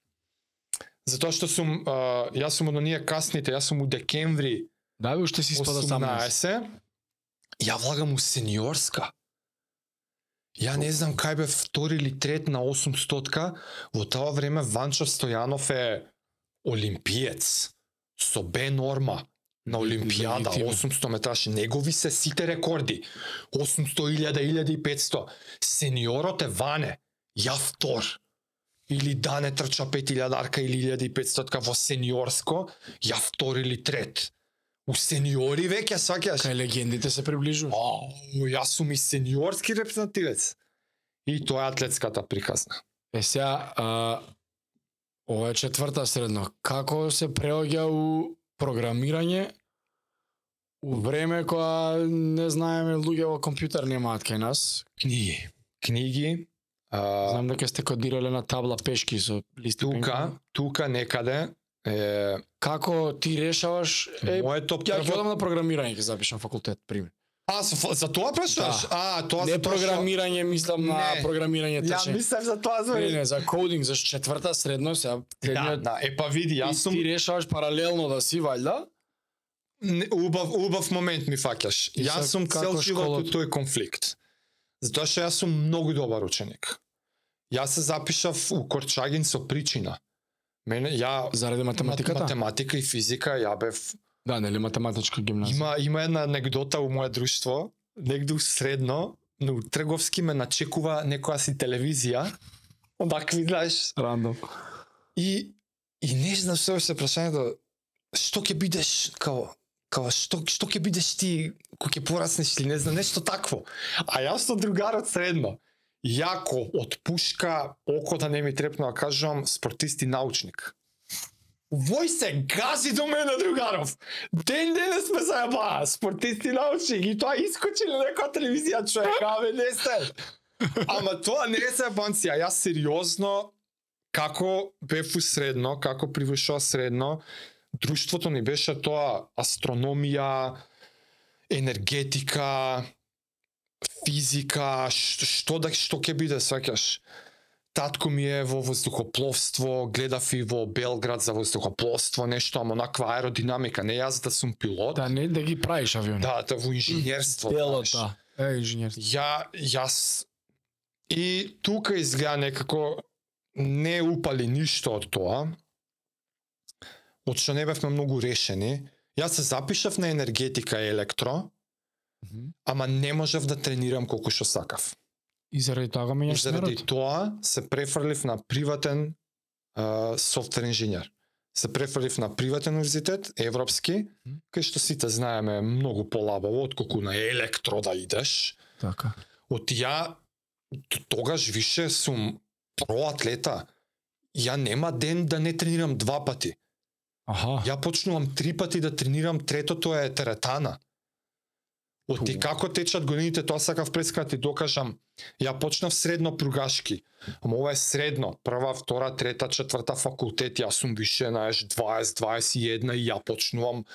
Speaker 2: затоа што сум, а, јас сум од оние касните, јас сум у декември
Speaker 1: Да, бе, уште си спада 18.
Speaker 2: 18, ја влагам у сениорска. Ја не знам кај бе втори или трет на 800-ка, во тоа време Ванчо Стојанов е олимпиец со Б норма на Олимпијада,
Speaker 1: Легитимно.
Speaker 2: 800 метраши, негови се сите рекорди. 800, 1000, 1500. Сениорот е Ване, ја втор. Или Дане трча 5000 арка или 1500 во сениорско, ја втор или трет. У сениори веќе сваќаш.
Speaker 1: Кај легендите се приближува.
Speaker 2: Ау, јас сум и сениорски репрезентативец. И тоа е атлетската приказна.
Speaker 1: Е сега, а, ова е четврта средно. Како се преоѓа у програмирање у време кога не знаеме луѓе во компјутер немаат кај нас.
Speaker 2: Книги. Книги. А,
Speaker 1: Знам дека сте кодирале на табла пешки со листи
Speaker 2: тука, тука некаде е
Speaker 1: Како ти решаваш е
Speaker 2: моето
Speaker 1: Ја ќе
Speaker 2: прво
Speaker 1: одам на програмирање, ќе запишам факултет, пример.
Speaker 2: А, за, за тоа прашуваш?
Speaker 1: Да.
Speaker 2: А, тоа
Speaker 1: не
Speaker 2: за тоа
Speaker 1: програмирање, мислам на
Speaker 2: Не.
Speaker 1: програмирање
Speaker 2: Ја
Speaker 1: трчање.
Speaker 2: мислев за тоа
Speaker 1: Не,
Speaker 2: звери.
Speaker 1: не, за кодинг, за четврта средно, сега
Speaker 2: Да, да, е па види, јас сум
Speaker 1: ти решаваш паралелно да си валјда.
Speaker 2: Не, убав убав момент ми фаќаш. Јас сум цел живот у тој конфликт. Затоа што јас сум многу добар ученик. Јас се запишав у Корчагин со причина. Мене ја
Speaker 1: Заради математиката?
Speaker 2: математика и физика ја бев
Speaker 1: Да, нели математичка гимназија.
Speaker 2: има има една анегдота у моје друштво, негде средно, но трговски ме начекува некоја си телевизија. Одакви знаеш,
Speaker 1: рандом.
Speaker 2: И и не знам што се прашањето што ќе бидеш као као што што ќе бидеш ти кога ќе пораснеш или не знам нешто такво. А јас со другарот средно јако од пушка око да не ми трепно да кажувам спортист и научник. Вој се гази до мене другаров. Ден денес сме зајабаа, спортист и научник и тоа искочи на некоја телевизија човек, абе не сте. Ама тоа не е зајабанција, јас сериозно како бев у средно, како привршува средно, друштвото ни беше тоа астрономија, енергетика, физика, што, што да што ќе биде, сваќаш. Татко ми е во воздухопловство, гледав и во Белград за воздухопловство, нешто, ама онаква аеродинамика, не јас да сум пилот.
Speaker 1: Да, не да ги правиш авиони.
Speaker 2: Да, да во инженерство. знаеш.
Speaker 1: Делото. Е, инженер.
Speaker 2: Ја, јас и тука изгледа некако не упали ништо од тоа. Од што не бевме многу решени. Јас се запишав на енергетика и електро, ама не можев да тренирам колку што сакав.
Speaker 1: И заради тоа го
Speaker 2: И
Speaker 1: менјаш
Speaker 2: заради
Speaker 1: смерот.
Speaker 2: тоа се префрлив на приватен софтвер инженер. Се префрлив на приватен универзитет, европски, кај што сите знаеме многу полабаво отколку на електро да идеш.
Speaker 1: Така.
Speaker 2: Од ја тогаш више сум проатлета. Ја нема ден да не тренирам два пати.
Speaker 1: Аха.
Speaker 2: Ја почнувам три пати да тренирам, третото е теретана. Од ти
Speaker 1: Ту.
Speaker 2: како течат годините, тоа сакав преска да ти докажам. Ја почнав средно пругашки. Ама ова е средно. Прва, втора, трета, четврта факултет. Јас сум више, знаеш, 20, 21 и ја почнувам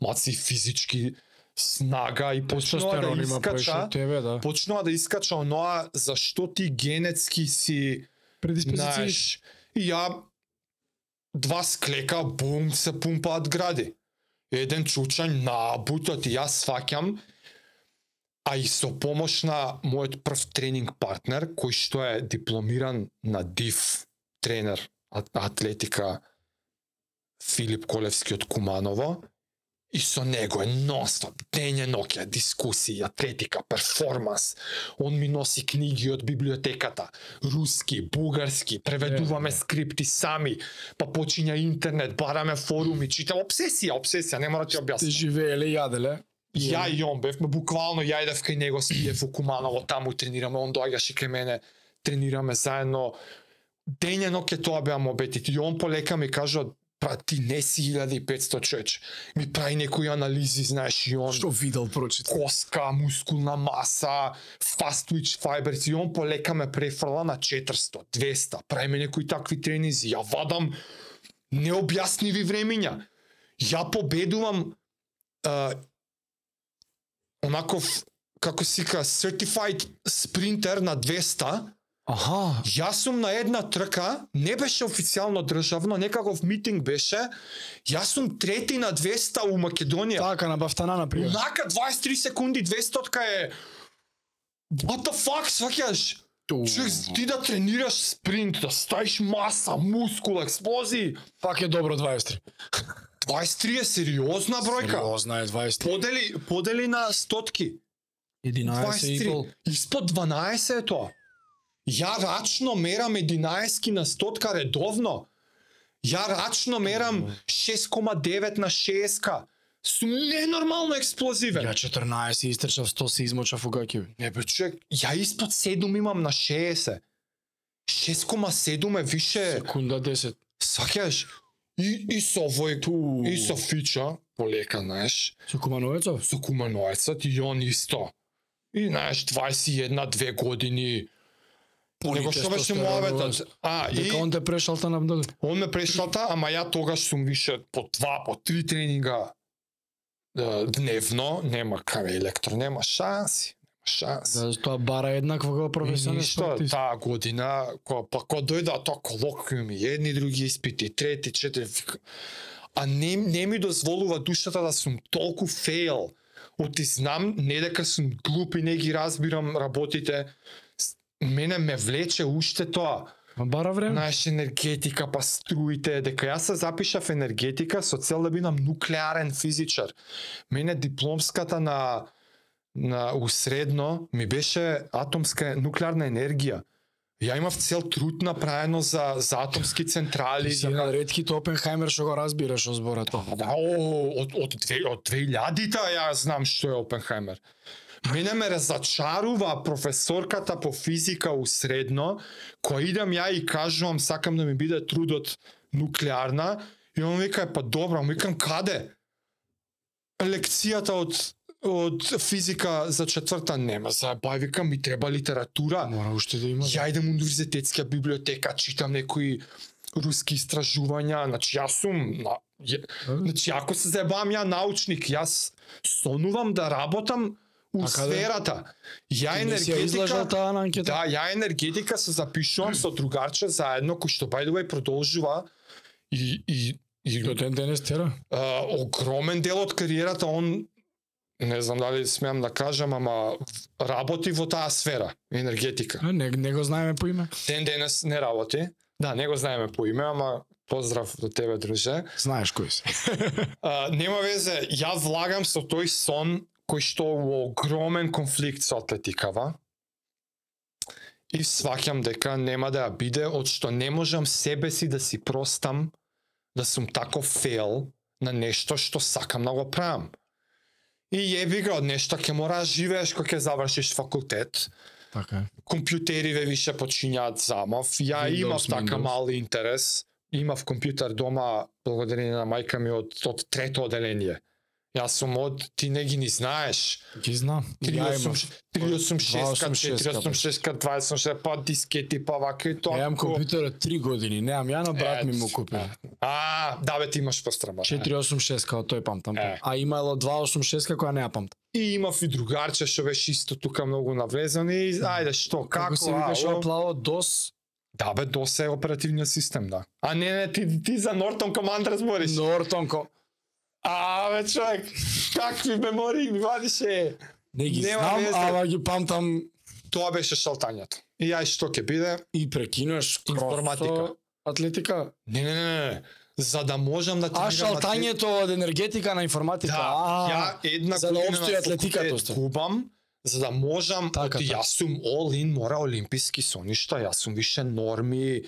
Speaker 2: маци физички снага и почнува да искача
Speaker 1: тебе, да.
Speaker 2: почнува да искача оноа за што ти генетски си,
Speaker 1: Предиспозиции.
Speaker 2: знаеш, и ја два склека, бум, се пумпаат гради. Еден чучањ набутот и јас сваќам, а и со помош на мојот прв тренинг партнер, кој што е дипломиран на ДИФ тренер атлетика Филип Колевски од Куманово, и со него е нонстоп, дење ноќе, дискусии, атлетика, перформанс. Он ми носи книги од библиотеката, руски, бугарски, преведуваме
Speaker 1: Е, е.
Speaker 2: скрипти сами, па почиња интернет, бараме форуми, читам обсесија, обсесија, не мора да ти
Speaker 1: Ти
Speaker 2: објаснам.
Speaker 1: живееле, јаделе.
Speaker 2: Ја и он бевме буквално ја идев кај него спиев во Куманово, таму тренираме, он доаѓаше кај мене, тренираме заедно. Дење ноќе тоа беа мобетите. И он полека ми кажа, пра ти не си 1500 човече. Ми прави некои анализи, знаеш, и он
Speaker 1: Што видел прочит?
Speaker 2: коска, мускулна маса, fast twitch fibers и он полека ме префрла на 400, 200, прави ме некои такви тренизи, ја вадам необјасниви времиња. Ја победувам а, онаков како си ка certified sprinter на 200,
Speaker 1: Аха,
Speaker 2: Јас сум на една трка, не беше официјално државно, некаков митинг беше. Јас сум трети на 200 у Македонија.
Speaker 1: така на Бафтана, например.
Speaker 2: Унака 23 секунди 200 е What the fuck, сваќаш? Човек, ти да тренираш спринт, да ставиш маса, мускул, експлозии.
Speaker 1: Пак е добро 23.
Speaker 2: 23 е сериозна бројка.
Speaker 1: Сериозна е 23.
Speaker 2: Подели, подели на стотки.
Speaker 1: 11 и пол.
Speaker 2: 23. Испод 12 е тоа. Ја рачно мерам 11 на стотка редовно. Ја рачно мерам 6,9 на 6 Сум ненормално експлозивен.
Speaker 1: Ја 14 истрчав 100 се измочав у гаќеви.
Speaker 2: Не бе, човек, ја испод 7 имам на 60. 6,7 е више,
Speaker 1: Секунда 10.
Speaker 2: сваќаш? И, и со овој,
Speaker 1: Ту.
Speaker 2: и со фича, полека, знаеш,
Speaker 1: Со Кумановецов?
Speaker 2: со куманоецот и он исто. И знаеш, 21-2 години, Него што беше муаветот. А, и
Speaker 1: Дека он те прешалта на бдоли.
Speaker 2: он ме прешалта, ама ја тогаш сум више по два, по три тренинга дневно, нема кај електро, нема шанси. Нема шанси.
Speaker 1: Да, тоа бара еднакво како
Speaker 2: И
Speaker 1: професионален
Speaker 2: ништо,
Speaker 1: спортист.
Speaker 2: таа година, кога, па кога дојда тоа колоквиуми, едни други испити, трети, четири, вика- а не, не ми дозволува душата да сум толку фейл. Оти знам, не дека сум глуп и не ги разбирам работите, мене ме влече уште тоа.
Speaker 1: Ма бара време.
Speaker 2: Знаеш, енергетика, па струите, дека јас се запишав енергетика со цел да бидам нуклеарен физичар. Мене дипломската на на усредно ми беше атомска нуклеарна енергија. Ја имав цел труд направено за за атомски централи,
Speaker 1: си
Speaker 2: за
Speaker 1: ретките Опенхаймер што го разбираш од зборот.
Speaker 2: Да, о, од од од 2000-та ја знам што е Опенхаймер. Мене ме разочарува професорката по физика у средно, која идам ја и кажувам сакам да ми биде трудот нуклеарна, и он вика па добро, му викам каде? Лекцијата од од физика за четврта нема, заебај викам ми треба литература.
Speaker 1: Мора уште да има.
Speaker 2: Ја идем у универзитетска библиотека, читам некои руски истражувања, значи јас сум на ја, значи ако се заебавам ја научник, јас сонувам да работам у сферата. Ја енергетика
Speaker 1: таа на анкета?
Speaker 2: Да, ја енергетика се запишувам со другарче заедно кој што by the way продолжува и и и
Speaker 1: До ден денес тера.
Speaker 2: а, огромен дел од кариерата он не знам дали смеам да кажам, ама работи во таа сфера, енергетика.
Speaker 1: А, Не, не го знаеме по име.
Speaker 2: Ден денес не работи. Да, не го знаеме по име, ама поздрав до тебе, друже.
Speaker 1: Знаеш кој си. [laughs]
Speaker 2: А, нема везе, ја влагам со тој сон кој што во огромен конфликт со атлетикава. И сваќам дека нема да ја биде, од што не можам себе си да си простам да сум тако фейл на нешто што сакам да го правам. И јеби го, од нешто ќе мора да живееш кога ќе завршиш факултет
Speaker 1: Така е.
Speaker 2: компјутериве више почињаат замав. Ја
Speaker 1: Windows,
Speaker 2: имав така
Speaker 1: Windows.
Speaker 2: мал интерес. Имав компјутер дома благодарение на мајка ми од од трето оделение. Јас сум од ти не ги ни знаеш.
Speaker 1: Ги знам. Ја имам.
Speaker 2: 386
Speaker 1: 286,
Speaker 2: 486 26 па дискети па вака и тоа.
Speaker 1: Ја имам компјутер од 3 години, немам ја, но брат ми му купил.
Speaker 2: А, да бе ти имаш пострама.
Speaker 1: 486 као тој памтам. А имало 286 која не ја памтам.
Speaker 2: И имав и другарче што беше исто тука многу навлезен и ајде што како,
Speaker 1: Како се викаше
Speaker 2: ало?
Speaker 1: оплаво DOS?
Speaker 2: Да бе, DOS е оперативниот систем, да. А не, не, ти, ти за Norton Command разбориш.
Speaker 1: Нортонко.
Speaker 2: А, бе, човек, какви мемории ми вадише.
Speaker 1: Не ги
Speaker 2: Нема
Speaker 1: знам,
Speaker 2: везе.
Speaker 1: ама ги памтам
Speaker 2: Тоа беше шалтањето. И ај што ќе биде?
Speaker 1: и прекинуваш
Speaker 2: Информатика.
Speaker 1: Атлетика.
Speaker 2: Не, не, не, не. За да можам да
Speaker 1: А
Speaker 2: тренирам
Speaker 1: шалтањето од енергетика на информатика.
Speaker 2: Да,
Speaker 1: а,
Speaker 2: ја една
Speaker 1: за да атлетиката,
Speaker 2: факултет
Speaker 1: осто.
Speaker 2: губам, за да можам,
Speaker 1: Така, така.
Speaker 2: јас сум all in, мора олимписки со ништа, јас сум више норми,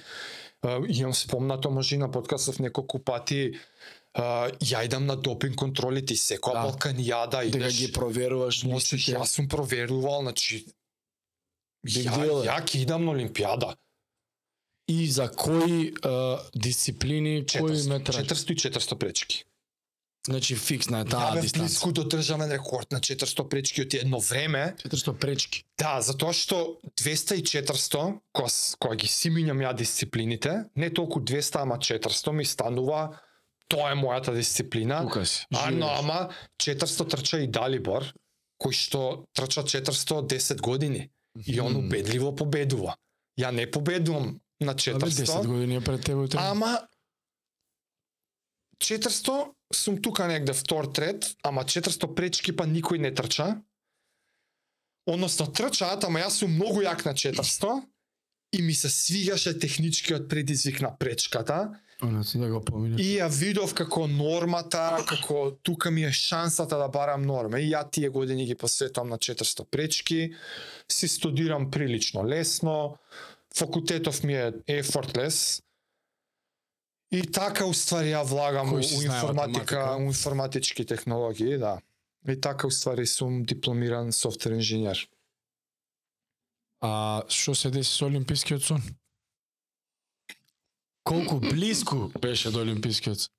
Speaker 2: uh, имам спомнато може и на подкастов неколку пати, uh, ја идам на допинг контроли, ти секоја
Speaker 1: Да.
Speaker 2: Балканијада
Speaker 1: дека
Speaker 2: идеш,
Speaker 1: ги проверуваш
Speaker 2: можеш,
Speaker 1: листите.
Speaker 2: јас сум проверувал, значи,
Speaker 1: Big
Speaker 2: ја, ја ќе идам на Олимпијада.
Speaker 1: И за кои а, дисциплини, кои
Speaker 2: 400,
Speaker 1: метраж?
Speaker 2: 400 и 400 пречки.
Speaker 1: Значи фиксна е
Speaker 2: Ја
Speaker 1: таа дистанца.
Speaker 2: близко до државен рекорд на 400 пречки од едно време,
Speaker 1: 400 пречки.
Speaker 2: Да, затоа што 200 и 400, кога, с- кога ги симињам ја дисциплините, не толку 200, ама 400 ми станува, тоа е мојата дисциплина. А, но, ама 400 трча и Далибор, кој што трча 410 години. И он убедливо победува. Ја не победувам на
Speaker 1: Абе,
Speaker 2: 400,
Speaker 1: 10 години е пред тебе. утре.
Speaker 2: ама 400 сум тука негде втор трет, ама 400 пречки па никој не трча. Односно трчаат, ама јас сум многу јак на 400 и ми се свигаше техничкиот предизвик на пречката
Speaker 1: Она си да го поминеш.
Speaker 2: и ја видов како нормата, како тука ми е шансата да барам норма. И ја тие години ги посветувам на 400 пречки, си студирам прилично лесно, факултетов ми е effortless, И така уствари ја влагам у, информатика, у информатички технологии, да. И така уствари сум дипломиран софтвер инженер.
Speaker 1: А што се деси со олимпискиот сон? Колку близко беше до олимпискиот?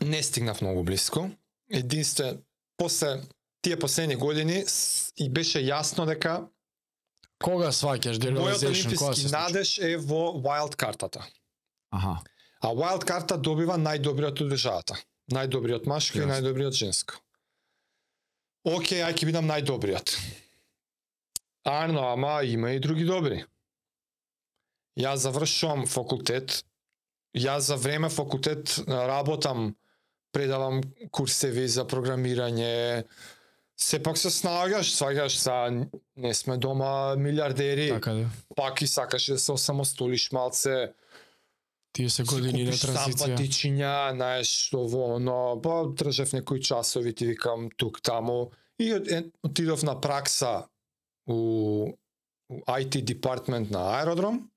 Speaker 2: Не стигнав многу близко. Единствен, после тие последни години и беше јасно дека
Speaker 1: Кога сваќаш the
Speaker 2: мојот олимписки надеж е во wild картата.
Speaker 1: Аха.
Speaker 2: А wild карта добива најдобриот од државата. Најдобриот машко и најдобриот женско. Океј, ај ќе бидам најдобриот. Арно, ама има и други добри. Јас завршувам факултет. Јас за време факултет работам, предавам курсеви за програмирање. Сепак се снаѓаш, сваѓаш са не сме дома милиардери,
Speaker 1: Така да.
Speaker 2: пак и сакаш да се осамостолиш малце,
Speaker 1: Тие се години на транзиција.
Speaker 2: Сампатичиња, знаеш, ово, но па држав некои часови, ти викам тук таму и отидов на пракса у, у IT департмент на аеродром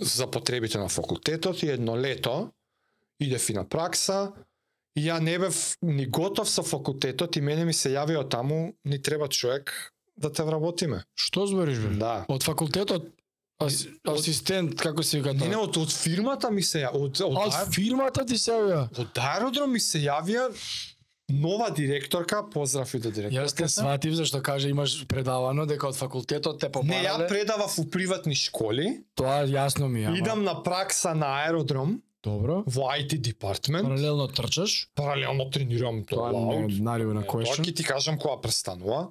Speaker 2: за потребите на факултетот и едно лето идев и на пракса и ја не бев ни готов со факултетот и мене ми се јави од таму ни треба човек да те вработиме.
Speaker 1: Што збориш бе?
Speaker 2: Да.
Speaker 1: Од факултетот ас,
Speaker 2: Од-
Speaker 1: асистент како се вика
Speaker 2: Не,
Speaker 1: тоа?
Speaker 2: не, од, од фирмата ми се ја, од, од,
Speaker 1: од фирмата ти се јавија?
Speaker 2: Од аеродром ми се јавија нова директорка, поздрав и до
Speaker 1: Јас те
Speaker 2: директорката.
Speaker 1: сватив зашто каже имаш предавано дека од факултетот те
Speaker 2: Не, ја предавав у приватни школи,
Speaker 1: Тоа јасно ми е. ама-
Speaker 2: идам на пракса на аеродром
Speaker 1: Добро.
Speaker 2: во IT департмент,
Speaker 1: Паралелно трчаш.
Speaker 2: паралелно тренирам тоа
Speaker 1: Тоа е
Speaker 2: лаут.
Speaker 1: наливо на
Speaker 2: Тоа
Speaker 1: question.
Speaker 2: ќе ти кажам која престанува.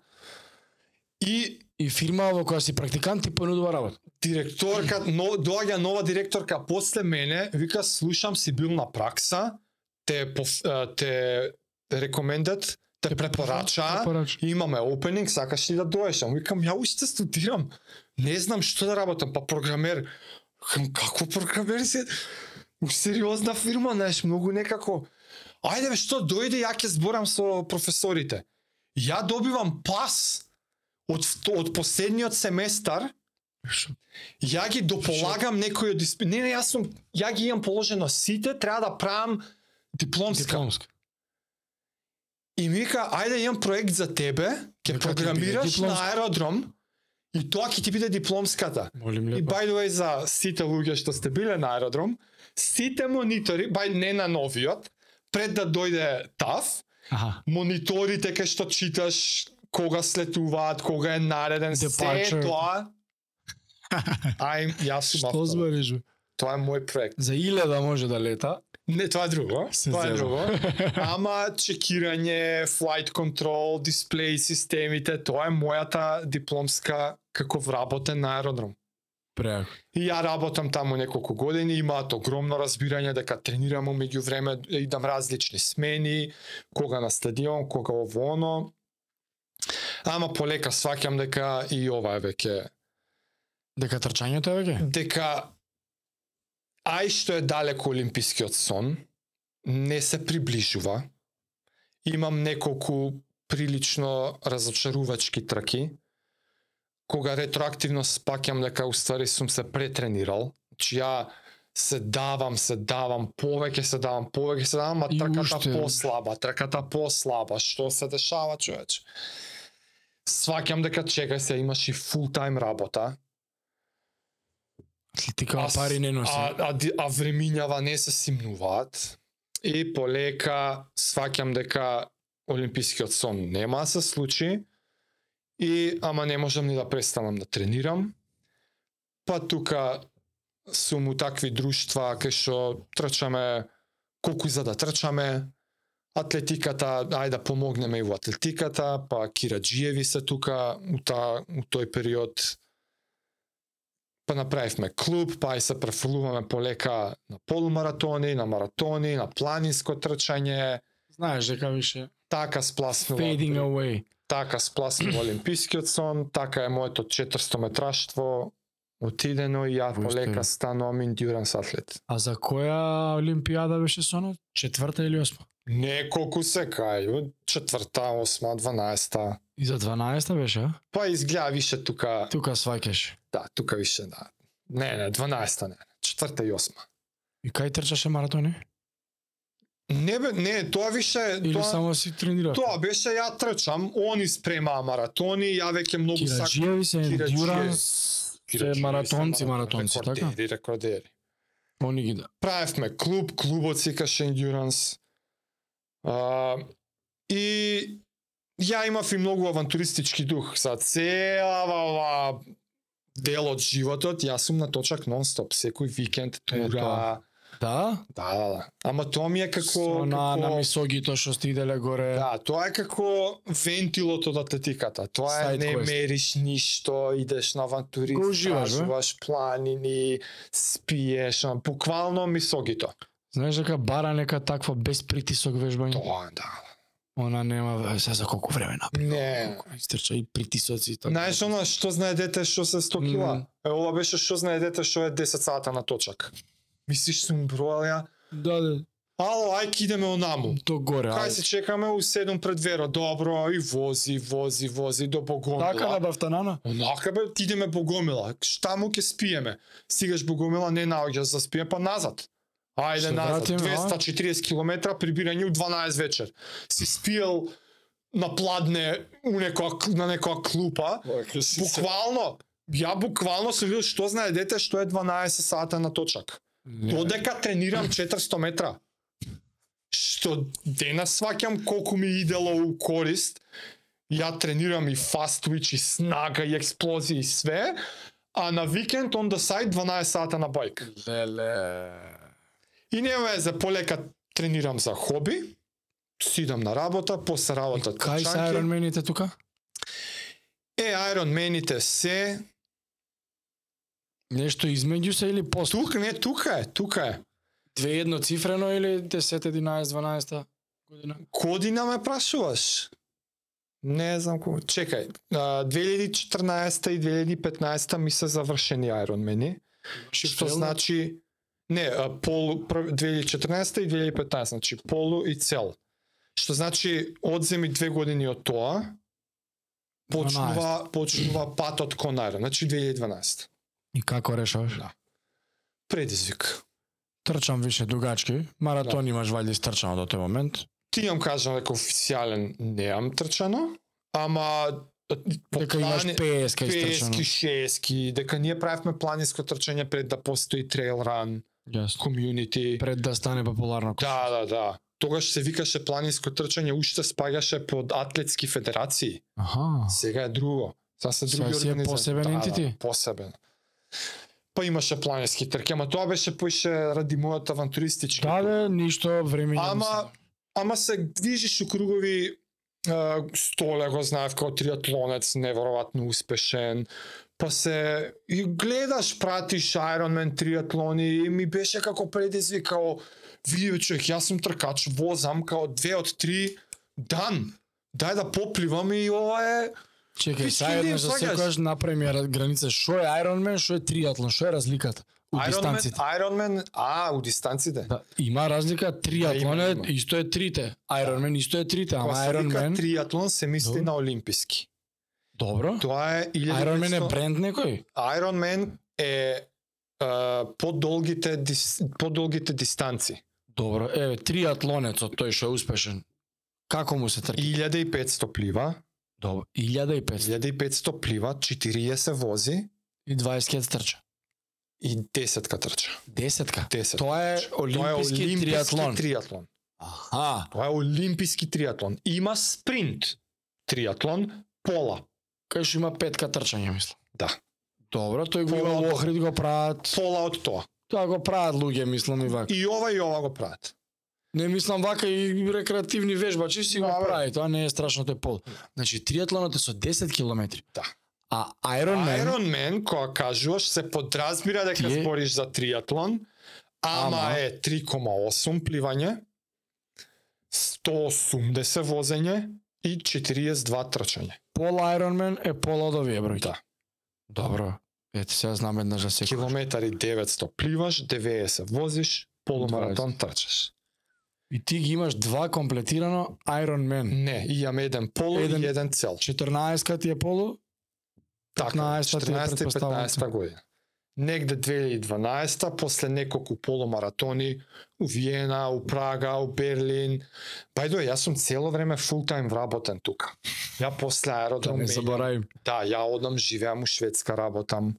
Speaker 2: И
Speaker 1: И фирма во која си практикант ти понудува работа.
Speaker 2: директорка, [clears throat] но, доаѓа нова директорка после мене, вика слушам си бил на пракса, те те рекомендат, те препорачаа,
Speaker 1: Препорач.
Speaker 2: имаме опенинг, сакаш ли да доеш? Ам викам, ја уште студирам. Не знам што да работам, па програмер. Кам, како програмер си? У сериозна фирма, знаеш, многу некако. Ајде бе, што дојде, ја ќе зборам со професорите. Ја добивам пас од, од последниот семестар, ја ги дополагам некои од испи... Не, не, јас сум, ја ги имам положено сите, треба да правам дипломска.
Speaker 1: Дипломска.
Speaker 2: И ми вика, ајде имам проект за тебе, ќе
Speaker 1: биде
Speaker 2: програмираш на аеродром и тоа ќе ти биде дипломската.
Speaker 1: Молим
Speaker 2: И
Speaker 1: лепо.
Speaker 2: by the way за сите луѓе што сте биле на аеродром, сите монитори, бај не на новиот, пред да дојде ТАФ,
Speaker 1: Аха.
Speaker 2: мониторите кај што читаш кога слетуваат, кога е нареден, се
Speaker 1: Departure.
Speaker 2: тоа. [laughs] Ај, јас сум
Speaker 1: Што
Speaker 2: автор.
Speaker 1: збориш?
Speaker 2: Тоа е мој проект.
Speaker 1: За иле да може да лета.
Speaker 2: Не, тоа е друго.
Speaker 1: Се
Speaker 2: тоа е друго. [laughs] Ама чекирање, flight control, дисплеј системите, тоа е мојата дипломска како вработен на аеродром.
Speaker 1: Преако.
Speaker 2: И ја работам таму неколку години, имаат огромно разбирање дека тренирам меѓу време, идам различни смени, кога на стадион, кога ово оно. Ама полека сваќам дека и ова е веќе
Speaker 1: Дека трчањето е веќе?
Speaker 2: дека ај што е далеко олимпискиот сон, не се приближува. Имам неколку прилично разочарувачки траки, кога ретроактивно спаќам дека уствари сум се претренирал. Значи ја се давам, се давам, повеќе се давам, повеќе се давам, а трката
Speaker 1: уште.
Speaker 2: послаба, трката послаба, што се дешава, човече? Сваќам дека чекај се, имаш и фул тайм работа,
Speaker 1: Атлетика
Speaker 2: с-
Speaker 1: пари не носи.
Speaker 2: А, а, а времињава не се симнуваат. И полека сваќам дека олимпискиот сон нема да се случи. И ама не можам ни да престанам да тренирам. Па тука сум у такви друштва кај што трчаме колку за да трчаме. Атлетиката, ајде да помогнеме и во атлетиката, па Кираджиеви се тука у, та, у тој период па направивме клуб, па и се префрлуваме полека на полумаратони, на маратони, на планинско трчање,
Speaker 1: Знаеш дека више
Speaker 2: така спласнува
Speaker 1: fading away.
Speaker 2: така спласнува олимпискиот сон, така е моето 400 метраштво отидено и ја полека станувам индюранс атлет.
Speaker 1: А за која олимпијада беше сонот? Четврта или осма?
Speaker 2: Не колку се кај, четврта, осма, дванаеста.
Speaker 1: И за 12 беше, а?
Speaker 2: Па изгледа више тука,
Speaker 1: Тука сваќаш.
Speaker 2: да, тука више, да. Не, не, дванаеста не, четврта и осма.
Speaker 1: И кај трчаше маратони?
Speaker 2: Не бе, не, тоа више,
Speaker 1: Или
Speaker 2: тоа,
Speaker 1: само си тренирав?
Speaker 2: Тоа беше ја трчам, они спремаа маратони, ја веќе многу сакам.
Speaker 1: Кираджиеви се ендюранс, се маратонци, маратонци, така?
Speaker 2: Рекордери, рекордери.
Speaker 1: Они ги да.
Speaker 2: Правевме клуб, клубот се каше Endurance. А, и ја имав и многу авантуристички дух. За цела ова дел од животот, јас сум на точак нон-стоп, секој викенд, тура.
Speaker 1: Да?
Speaker 2: Да, да, да. Ама тоа ми е како...
Speaker 1: Со на,
Speaker 2: како...
Speaker 1: на мисогито што сте иделе горе.
Speaker 2: Да, тоа е како вентилот од атлетиката. Тоа е
Speaker 1: Side
Speaker 2: не
Speaker 1: quest.
Speaker 2: мериш ништо, идеш на авантури, стражуваш планини, спиеш, буквално мисогито.
Speaker 1: Знаеш дека бара нека таква без притисок вежбање?
Speaker 2: Тоа, да.
Speaker 1: Она нема се за колку време направи.
Speaker 2: Не.
Speaker 1: Истрча и притисоци и така.
Speaker 2: Знаеш она што знае дете што се 100 кила?
Speaker 1: Мм.
Speaker 2: Е, ова беше што знае дете што е 10 сата на точак. Мислиш сум бројал ја?
Speaker 1: Да, да.
Speaker 2: Ало, ајки идеме онаму.
Speaker 1: То горе.
Speaker 2: Кај се чекаме у 7 пред вера, добро, и вози, вози, вози до Богомила.
Speaker 1: Така на Бафтанана?
Speaker 2: Онака бе, идеме Богомила. Шта му ќе спиеме? Стигаш Богомила, не наоѓаш за спие, па назад. Ајде
Speaker 1: Се
Speaker 2: назад,
Speaker 1: вратиме, а?
Speaker 2: 240 км прибирање у 12 вечер. Си спиел на пладне у некоја, на некоја клупа. Буквално, ја буквално се видел што знае дете што е 12 сата на точак. Додека тренирам 400 метра. Што денес сваќам колку ми идело у корист. Ја тренирам и fast twitch и снага и експлозии и све, а на викенд on the side 12 сата на бајк.
Speaker 1: Леле.
Speaker 2: И не везе, полека тренирам за хоби, сидам на работа, после работа
Speaker 1: Кај се
Speaker 2: трчанки.
Speaker 1: Ironman-ите тука?
Speaker 2: Е, Ironman-ите се,
Speaker 1: Нешто измеѓу се или после?
Speaker 2: тука не, тука е, тука е.
Speaker 1: Две едноцифрено или 10, 11, 12 година?
Speaker 2: Година ме прашуваш? Не знам кога. Чекај, а, 2014 и 2015 ми се завршени Ironman-и, што значи не, полу прв- 2014 и 2015, значи полу и цел. Што значи одземи две години од тоа, почнува почнува патот кон Iron, значи 2012.
Speaker 1: И како решаваш?
Speaker 2: Да. Предизвик.
Speaker 1: Трчам више дугачки. Маратон
Speaker 2: Да.
Speaker 1: имаш валјда истрчано до тој момент.
Speaker 2: Ти имам кажам дека официјален неам трчано, ама
Speaker 1: Дека имаш
Speaker 2: плани-
Speaker 1: 50 истрчано.
Speaker 2: 50 шески, дека ние правевме планинско трчање пред да постои трейл ран,
Speaker 1: Јасно.
Speaker 2: комјунити.
Speaker 1: Пред да стане популарно.
Speaker 2: Да, да, да. Тогаш се викаше планинско трчање, уште спаѓаше под атлетски федерации.
Speaker 1: Аха.
Speaker 2: Сега е друго. Сега се други
Speaker 1: Сега си е
Speaker 2: организации.
Speaker 1: посебен
Speaker 2: да,
Speaker 1: ентити.
Speaker 2: Да, посебен. Па имаше планински трки, ама тоа беше поише ради мојот авантуристички.
Speaker 1: Да, да, ништо време
Speaker 2: Ама,
Speaker 1: да
Speaker 2: ама се движиш у кругови Столе го знаев како триатлонец, неверојатно успешен. Па се и гледаш, пратиш Ironman триатлони и ми беше како предизвик, као види човек, јас сум тркач, возам као две од три дан. Дај да попливам и ова е
Speaker 1: Чекај,
Speaker 2: не,
Speaker 1: за
Speaker 2: сваќаш?
Speaker 1: секојаш направи граница. Што е Ironman, што е триатлон, што е разликата у
Speaker 2: Ironman,
Speaker 1: дистанците?
Speaker 2: Ironman, а, у дистанците.
Speaker 1: Да, има разлика, триатлон е исто е трите. Ironman исто е трите, ама
Speaker 2: се вика
Speaker 1: Ironman
Speaker 2: триатлон се мисли на олимписки.
Speaker 1: Добро.
Speaker 2: Тоа е 1900...
Speaker 1: Ironman е бренд некој?
Speaker 2: Ironman е а, подолгите дис... подолгите дистанци.
Speaker 1: Добро. Еве, триатлонецот, тој што е успешен. Како му се трки?
Speaker 2: 1500 плива,
Speaker 1: Добро. 1500
Speaker 2: 1500 плива, 40 вози
Speaker 1: и 20 ке трча.
Speaker 2: и 10 ка трча.
Speaker 1: Десетка.
Speaker 2: 10.
Speaker 1: Тоа е олимписки,
Speaker 2: Тоа е олимписки
Speaker 1: триатлон.
Speaker 2: триатлон.
Speaker 1: Аха.
Speaker 2: Тоа е олимписки триатлон. Има спринт триатлон, пола.
Speaker 1: Кај што има петка трчање, мислам.
Speaker 2: Да.
Speaker 1: Добро, тој го има Охрид го прават.
Speaker 2: Пола од тоа.
Speaker 1: Тоа го прават луѓе, мислам и вака.
Speaker 2: И ова и ова го прават.
Speaker 1: Не мислам вака и рекреативни вежбачи си го прави, тоа не е страшно тој пол. Значи триатлонот е со 10 километри.
Speaker 2: Да.
Speaker 1: А Ironman,
Speaker 2: Ironman, кога кажуваш, се подразбира дека
Speaker 1: Тие-
Speaker 2: збориш за триатлон, ама,
Speaker 1: Ама-
Speaker 2: е 3,8 пливање, 180 возење и 42 трчање.
Speaker 1: Пол Ironman е пола од овие бројки.
Speaker 2: Да.
Speaker 1: Добро. Ете сега знам еднаш за секој.
Speaker 2: Километари 900 пливаш, 90 возиш, полумаратон
Speaker 1: 20.
Speaker 2: трчаш.
Speaker 1: И ти ги имаш два комплетирано Ironman.
Speaker 2: Не, имам еден полу
Speaker 1: Еден-
Speaker 2: и еден цел.
Speaker 1: 14 ти е полу,
Speaker 2: Така,
Speaker 1: 15-та ти е
Speaker 2: 14 и
Speaker 1: претпоставувам
Speaker 2: 15 година. Негде 2012 после неколку полумаратони у Виена, у Прага, у Берлин. Бајдо, јас сум цело време фул тайм вработен тука. Ја после
Speaker 1: да
Speaker 2: аеродром
Speaker 1: не
Speaker 2: менјам-
Speaker 1: заборавим.
Speaker 2: Да, ја одам живеам у Шведска работам.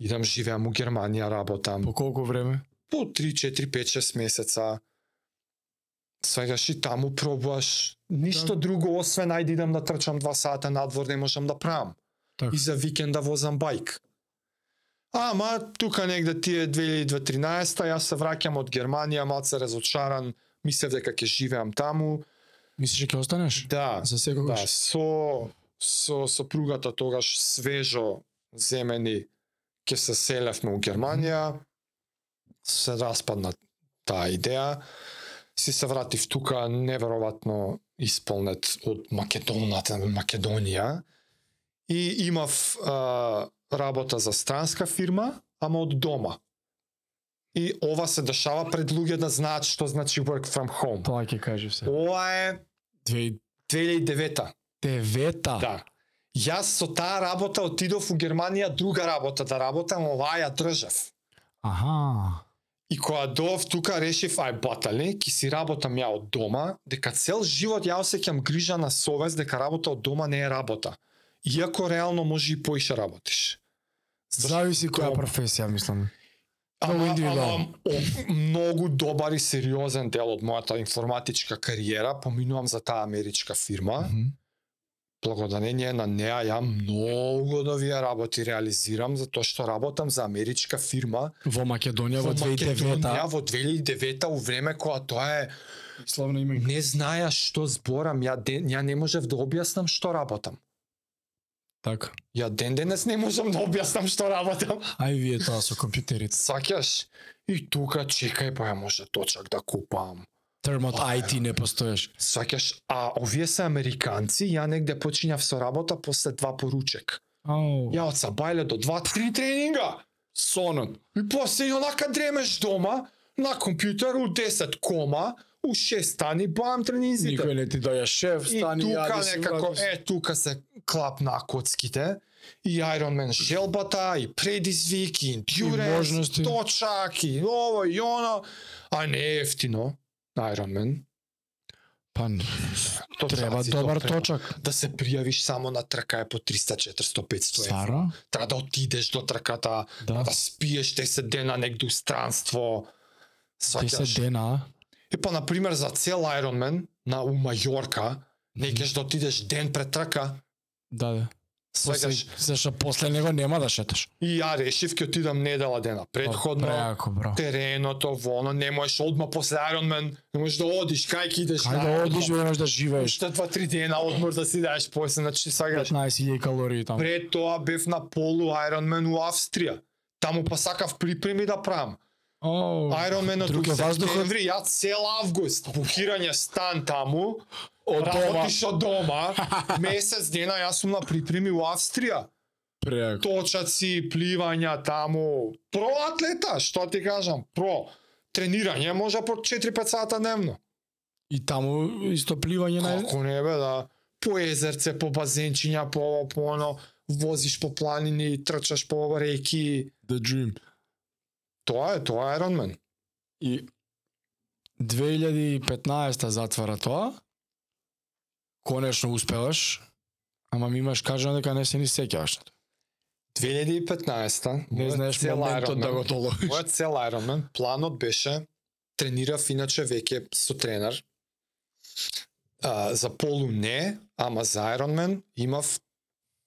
Speaker 2: Идам живеам у Германија работам.
Speaker 1: По колку време?
Speaker 2: По 3, 4, 5, 6 месеца. Свегаш и таму пробуваш. Ништо
Speaker 1: Да.
Speaker 2: друго освен ајде идам да трчам 2 сата надвор не можам да правам.
Speaker 1: Така.
Speaker 2: И за викенда возам бајк. Ама тука негде тие 2013 јас се враќам од Германија, малце разочаран, мислев дека ќе живеам таму.
Speaker 1: Мислиш дека ќе останеш?
Speaker 2: Да,
Speaker 1: За
Speaker 2: да,
Speaker 1: секогаш.
Speaker 2: со со сопругата тогаш свежо земени ќе се селевме у Германија. Се распадна таа идеја. Си се вратив тука неверојатно исполнет од Македоната, Македонија. И имав а, работа за странска фирма, ама од дома. И ова се дешава пред луѓе да знаат што значи work from home.
Speaker 1: Тоа ќе кажеш се.
Speaker 2: Ова е 2009
Speaker 1: 2009
Speaker 2: Да. Јас со таа работа отидов у Германија друга работа да работам, оваа ја држав.
Speaker 1: Аха.
Speaker 2: И кога дов тука решив ај батале, ќе си работам ја од дома, дека цел живот ја осеќам грижа на совест дека работа од дома не е работа. Иако реално може и поише работиш.
Speaker 1: Зависи која професија, мислам.
Speaker 2: Ама, ама, о, многу добар и сериозен дел од мојата информатичка кариера поминувам за таа америчка фирма.
Speaker 1: Мгм.
Speaker 2: благодарение на неа ја многу новија работи реализирам затоа што работам за америчка фирма
Speaker 1: Во Македонија во
Speaker 2: во
Speaker 1: 2009
Speaker 2: Македонија во 2009 у време кога тоа е
Speaker 1: Словно име.
Speaker 2: не знаја што зборам, ја ја не можев да објаснам што работам.
Speaker 1: Така.
Speaker 2: Ја ден денес не можам да објаснам што работам.
Speaker 1: Ај вие тоа со компјутерите.
Speaker 2: Сакаш? И тука чекај па ја може точак да купам.
Speaker 1: Термот
Speaker 2: Па,
Speaker 1: IT не постоеш.
Speaker 2: Сакаш? А овие се американци, ја негде почињав со работа после два поручек.
Speaker 1: Ау.
Speaker 2: Ја од Сабајле до два, три тренинга.
Speaker 1: сонот.
Speaker 2: И после и онака дремеш дома, на компјутер у 10 кома, у 6 стани, бам тренинзите.
Speaker 1: Никој не ти доја шеф,
Speaker 2: И
Speaker 1: стани
Speaker 2: тука
Speaker 1: јади
Speaker 2: некако,
Speaker 1: се.
Speaker 2: е, тука се клапна коцките. И Ironman желбата, и предизвик, и endurance,
Speaker 1: можности.
Speaker 2: точак, и ово, и оно. А не ефтино, Ironman.
Speaker 1: Па
Speaker 2: Точаци
Speaker 1: треба
Speaker 2: то
Speaker 1: добар
Speaker 2: треба.
Speaker 1: точак.
Speaker 2: Да се пријавиш само на трка е по 300, 400, 500 евра.
Speaker 1: Сара?
Speaker 2: Треба да отидеш до трката,
Speaker 1: Да.
Speaker 2: да спиеш 10 дена негде у странство. Сваќаш?
Speaker 1: дена.
Speaker 2: И па, например, за цел Ironman на у Мајорка, не кеш да отидеш ден пред трка,
Speaker 1: Да, да.
Speaker 2: Сваќаш?
Speaker 1: зашто после него нема да шеташ.
Speaker 2: И ја решив ќе отидам недела дена. Предходно,
Speaker 1: Преако, бро.
Speaker 2: тереното, воно, не можеш одма после Ironman, не можеш да одиш, кај ќе идеш
Speaker 1: Кај
Speaker 2: на
Speaker 1: да одиш,
Speaker 2: одмор?
Speaker 1: веднаш да живееш.
Speaker 2: Уште два-три дена одмор да си даеш после, значи сакаш.
Speaker 1: 15.000 калории таму.
Speaker 2: Пред тоа бев на полу Ironman у Австрија. Таму па сакав припреми да правам.
Speaker 1: Друг е
Speaker 2: у
Speaker 1: воздухот.
Speaker 2: септември, ја цел август, букирање стан таму,
Speaker 1: Од
Speaker 2: работиш од дома, [laughs] месец дена јас сум на припреми у Австрија.
Speaker 1: Преако.
Speaker 2: Точаци, пливања таму. Про атлета, што ти кажам, про. Тренирање може по 4-5 сата дневно.
Speaker 1: И таму исто пливање на
Speaker 2: Како не бе, да. По езерце, по базенчиња, по ово, по оно, возиш по планини, трчаш по реки.
Speaker 1: The Dream.
Speaker 2: Тоа е, тоа е Ironman.
Speaker 1: И 2015 затвара тоа. Конечно успеваш, ама ми имаш кажано дека не се ни сеќаваш на тоа.
Speaker 2: 2015-та,
Speaker 1: Не знаеш моментот да го толовиш.
Speaker 2: Мојот цел Ironman, планот беше тренирав иначе веќе со тренер. А, за полу не, ама за Ironman имав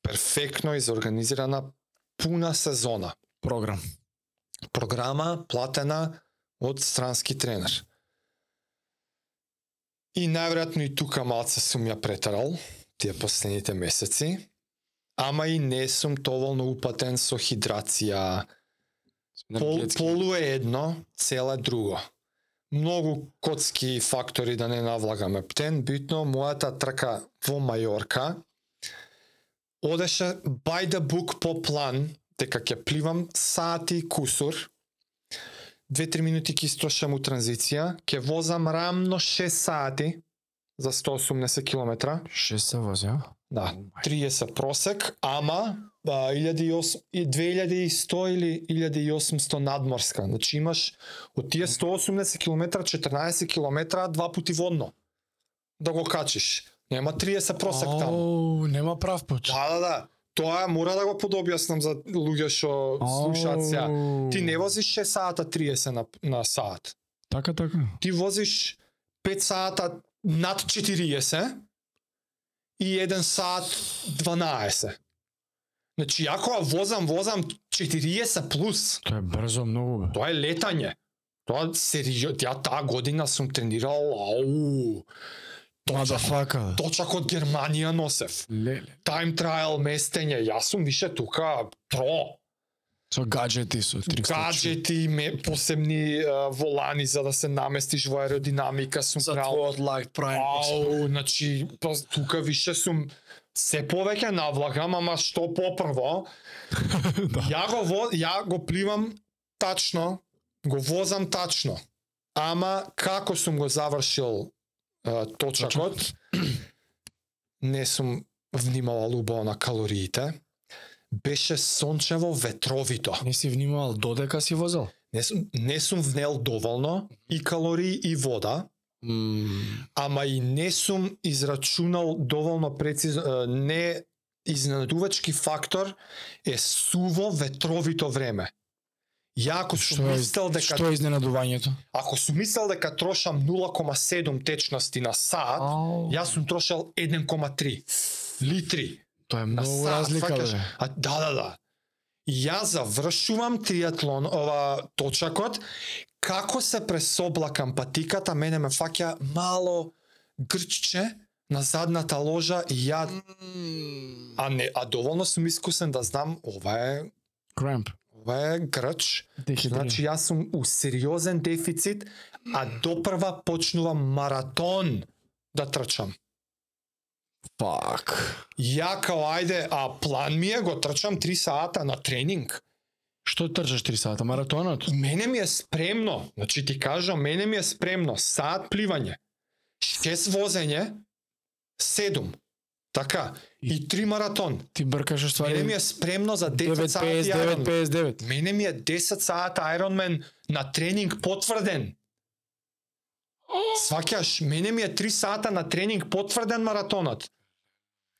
Speaker 2: перфектно изорганизирана пуна сезона.
Speaker 1: Програм.
Speaker 2: Програма платена од странски тренер. И најверојатно и тука малце сум ја претерал тие последните месеци, ама и не сум доволно упатен со хидрација, Пол, полу е едно, цел е друго. Многу коцки фактори да не навлагаме птен, битно мојата трка во Мајорка одеше by the book по план дека ќе пливам сати кусур, 2-3 минути ќе истрошам у транзиција, ќе возам рамно 6 сати за 180 км.
Speaker 1: 6 се вози, а?
Speaker 2: Да, 30 просек, ама а, 1800 и 2100 или 1800 надморска. Значи имаш од тие 180 км 14 км два пати водно. Да го качиш. Нема 30 просек таму.
Speaker 1: Нема прав пат.
Speaker 2: Да, да, да. Тоа мора да го подобјаснам за луѓе што слушаат сега. Ти не возиш 6 сата 30 на, на сат.
Speaker 1: Така, така.
Speaker 2: Ти возиш 5 сата над 40 и 1 сат 12. Значи, ако ја возам, возам 40 плюс.
Speaker 1: Тоа е брзо многу, бе.
Speaker 2: Тоа е летање. Тоа сериозно, ја таа година сум тренирал, ау.
Speaker 1: Мадафака.
Speaker 2: точак од Германија носев.
Speaker 1: Леле.
Speaker 2: Time trial местење, јас сум више тука про.
Speaker 1: Со гаджети, со 300.
Speaker 2: Гаджети, ме, посебни а, волани за да се наместиш во аеродинамика сум
Speaker 1: За
Speaker 2: правил.
Speaker 1: твојот лайк прайм.
Speaker 2: Ау, значи, па, тука више сум се повеќе навлагам, ама што попрво, [laughs]
Speaker 1: да.
Speaker 2: ја го во, ја го пливам тачно, го возам тачно. Ама како сум го завршил точакот, [clears throat] не сум внимавал убаво на калориите. Беше сончево ветровито.
Speaker 1: Не си внимавал додека си возел?
Speaker 2: Не сум, не сум внел доволно и калории и вода,
Speaker 1: Мм.
Speaker 2: ама и не сум израчунал доволно прецизно, не изненадувачки фактор е суво ветровито време. Ја ако сум
Speaker 1: Што е,
Speaker 2: мислел дека
Speaker 1: што е изненадувањето?
Speaker 2: ако сум мислел дека трошам 0,7 течности на сат,
Speaker 1: Ау.
Speaker 2: јас сум трошал 1,3 литри
Speaker 1: Тоа е многу разлика,
Speaker 2: факаш?
Speaker 1: бе.
Speaker 2: А, да, да, да. Ја завршувам триатлон, ова точакот, како се пресоблакам патиката, мене ме фаќа мало грчче на задната ложа и ја а не а доволно сум искусен да знам ова е
Speaker 1: Крамп.
Speaker 2: Ова е грч. Значи јас сум у сериозен дефицит, а допрва почнувам маратон да трчам.
Speaker 1: Фак.
Speaker 2: Ја као ајде, а план ми е го трчам 3 сата на тренинг.
Speaker 1: Што трчаш 3 сата? Маратонот?
Speaker 2: Мене ми е спремно, значи ти кажам, мене ми е спремно, саат пливање, 6 возење, 7. Така, и 3 маратон.
Speaker 1: Ти бркаш ствари.
Speaker 2: Мене ми е спремно за 10 сати
Speaker 1: 9.59,
Speaker 2: Ironman.
Speaker 1: 59.
Speaker 2: Мене ми е 10 сата Ironman на тренинг потврден. Сваќаш, мене ми е 3 сата на тренинг потврден маратонот.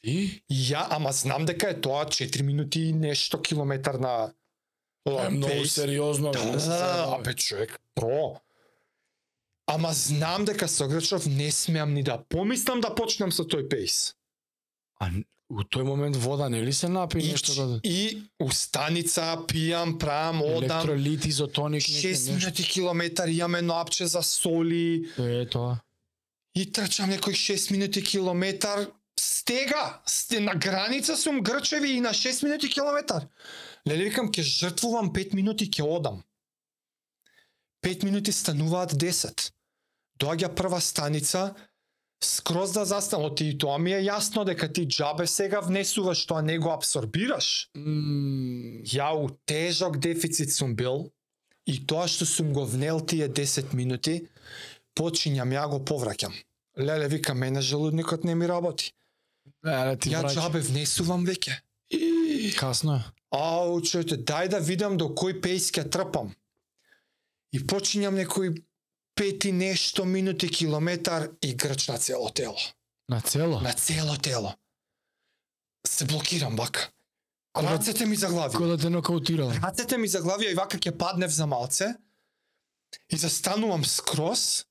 Speaker 1: И?
Speaker 2: Ја, ама знам дека е тоа 4 минути и нешто километар на
Speaker 1: е многу
Speaker 2: пейс.
Speaker 1: сериозно.
Speaker 2: Да,
Speaker 1: да
Speaker 2: да, да, да, човек, про. Ама знам дека со Грчов не смеам ни да помислам да почнам со тој пейс.
Speaker 1: А у тој момент вода не ли се напи
Speaker 2: И,
Speaker 1: нешто да
Speaker 2: и у станица пијам, правам, одам,
Speaker 1: електролит, изотоник,
Speaker 2: 6
Speaker 1: нешто.
Speaker 2: минути километар, имам едно апче за соли,
Speaker 1: Е тоа.
Speaker 2: и трчам некој 6 минути километар, стега, сте на граница сум Грчеви и на 6 минути километар. Леле викам, ќе жртвувам 5 минути, ќе одам. 5 минути стануваат 10. Доаѓа прва станица, скроз да застана, оти и тоа ми е јасно дека ти џабе сега внесуваш тоа не го абсорбираш.
Speaker 1: Мм,
Speaker 2: Ја у тежок дефицит сум бил и тоа што сум го внел тие 10 минути, почињам ја го повраќам. Леле вика мене желудникот не ми работи.
Speaker 1: Еле ти
Speaker 2: Ја џабе внесувам веќе.
Speaker 1: Касно е.
Speaker 2: Ау, чуете, дај да видам до кој пејс ќе трпам. И почињам некои пети нешто минути километар и грч на цело тело.
Speaker 1: На цело?
Speaker 2: На цело тело. Се блокирам вака.
Speaker 1: Кога-
Speaker 2: Рацете ми заглавија.
Speaker 1: Кој да те нокаутирал?
Speaker 2: Рацете ми заглавија и вака ќе паднев за малце. И застанувам скрос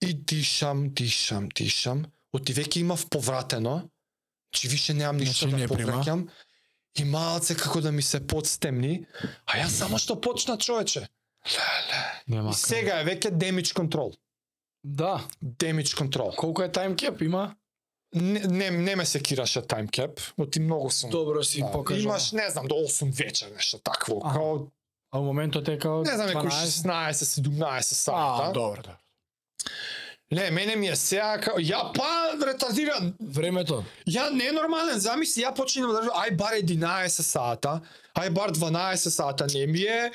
Speaker 2: и дишам, дишам, дишам. Оти веќе имав повратено. Чи више немам ништо
Speaker 1: Значи
Speaker 2: да повраќам. И малце како да ми се подстемни. А јас само што почна човече.
Speaker 1: Нема.
Speaker 2: И сега е веќе damage control.
Speaker 1: Да.
Speaker 2: Damage control.
Speaker 1: Колку е таймкеп има?
Speaker 2: Не, не, не ме секираше time cap, оти многу сум.
Speaker 1: Добро си
Speaker 2: Да,
Speaker 1: покажа.
Speaker 2: Имаш, не знам, до 8 вечер, нешто такво.
Speaker 1: Аха.
Speaker 2: Као,
Speaker 1: А у моментот е као
Speaker 2: не знам, некои
Speaker 1: 12?
Speaker 2: 16-17
Speaker 1: А,
Speaker 2: сата.
Speaker 1: добро, да.
Speaker 2: Не, мене ми е сега, као, ја па ретардиран,
Speaker 1: Времето.
Speaker 2: ја не е нормален, замисли, ја починам да ај бар 11 сата, ај бар 12 сата, не ми е,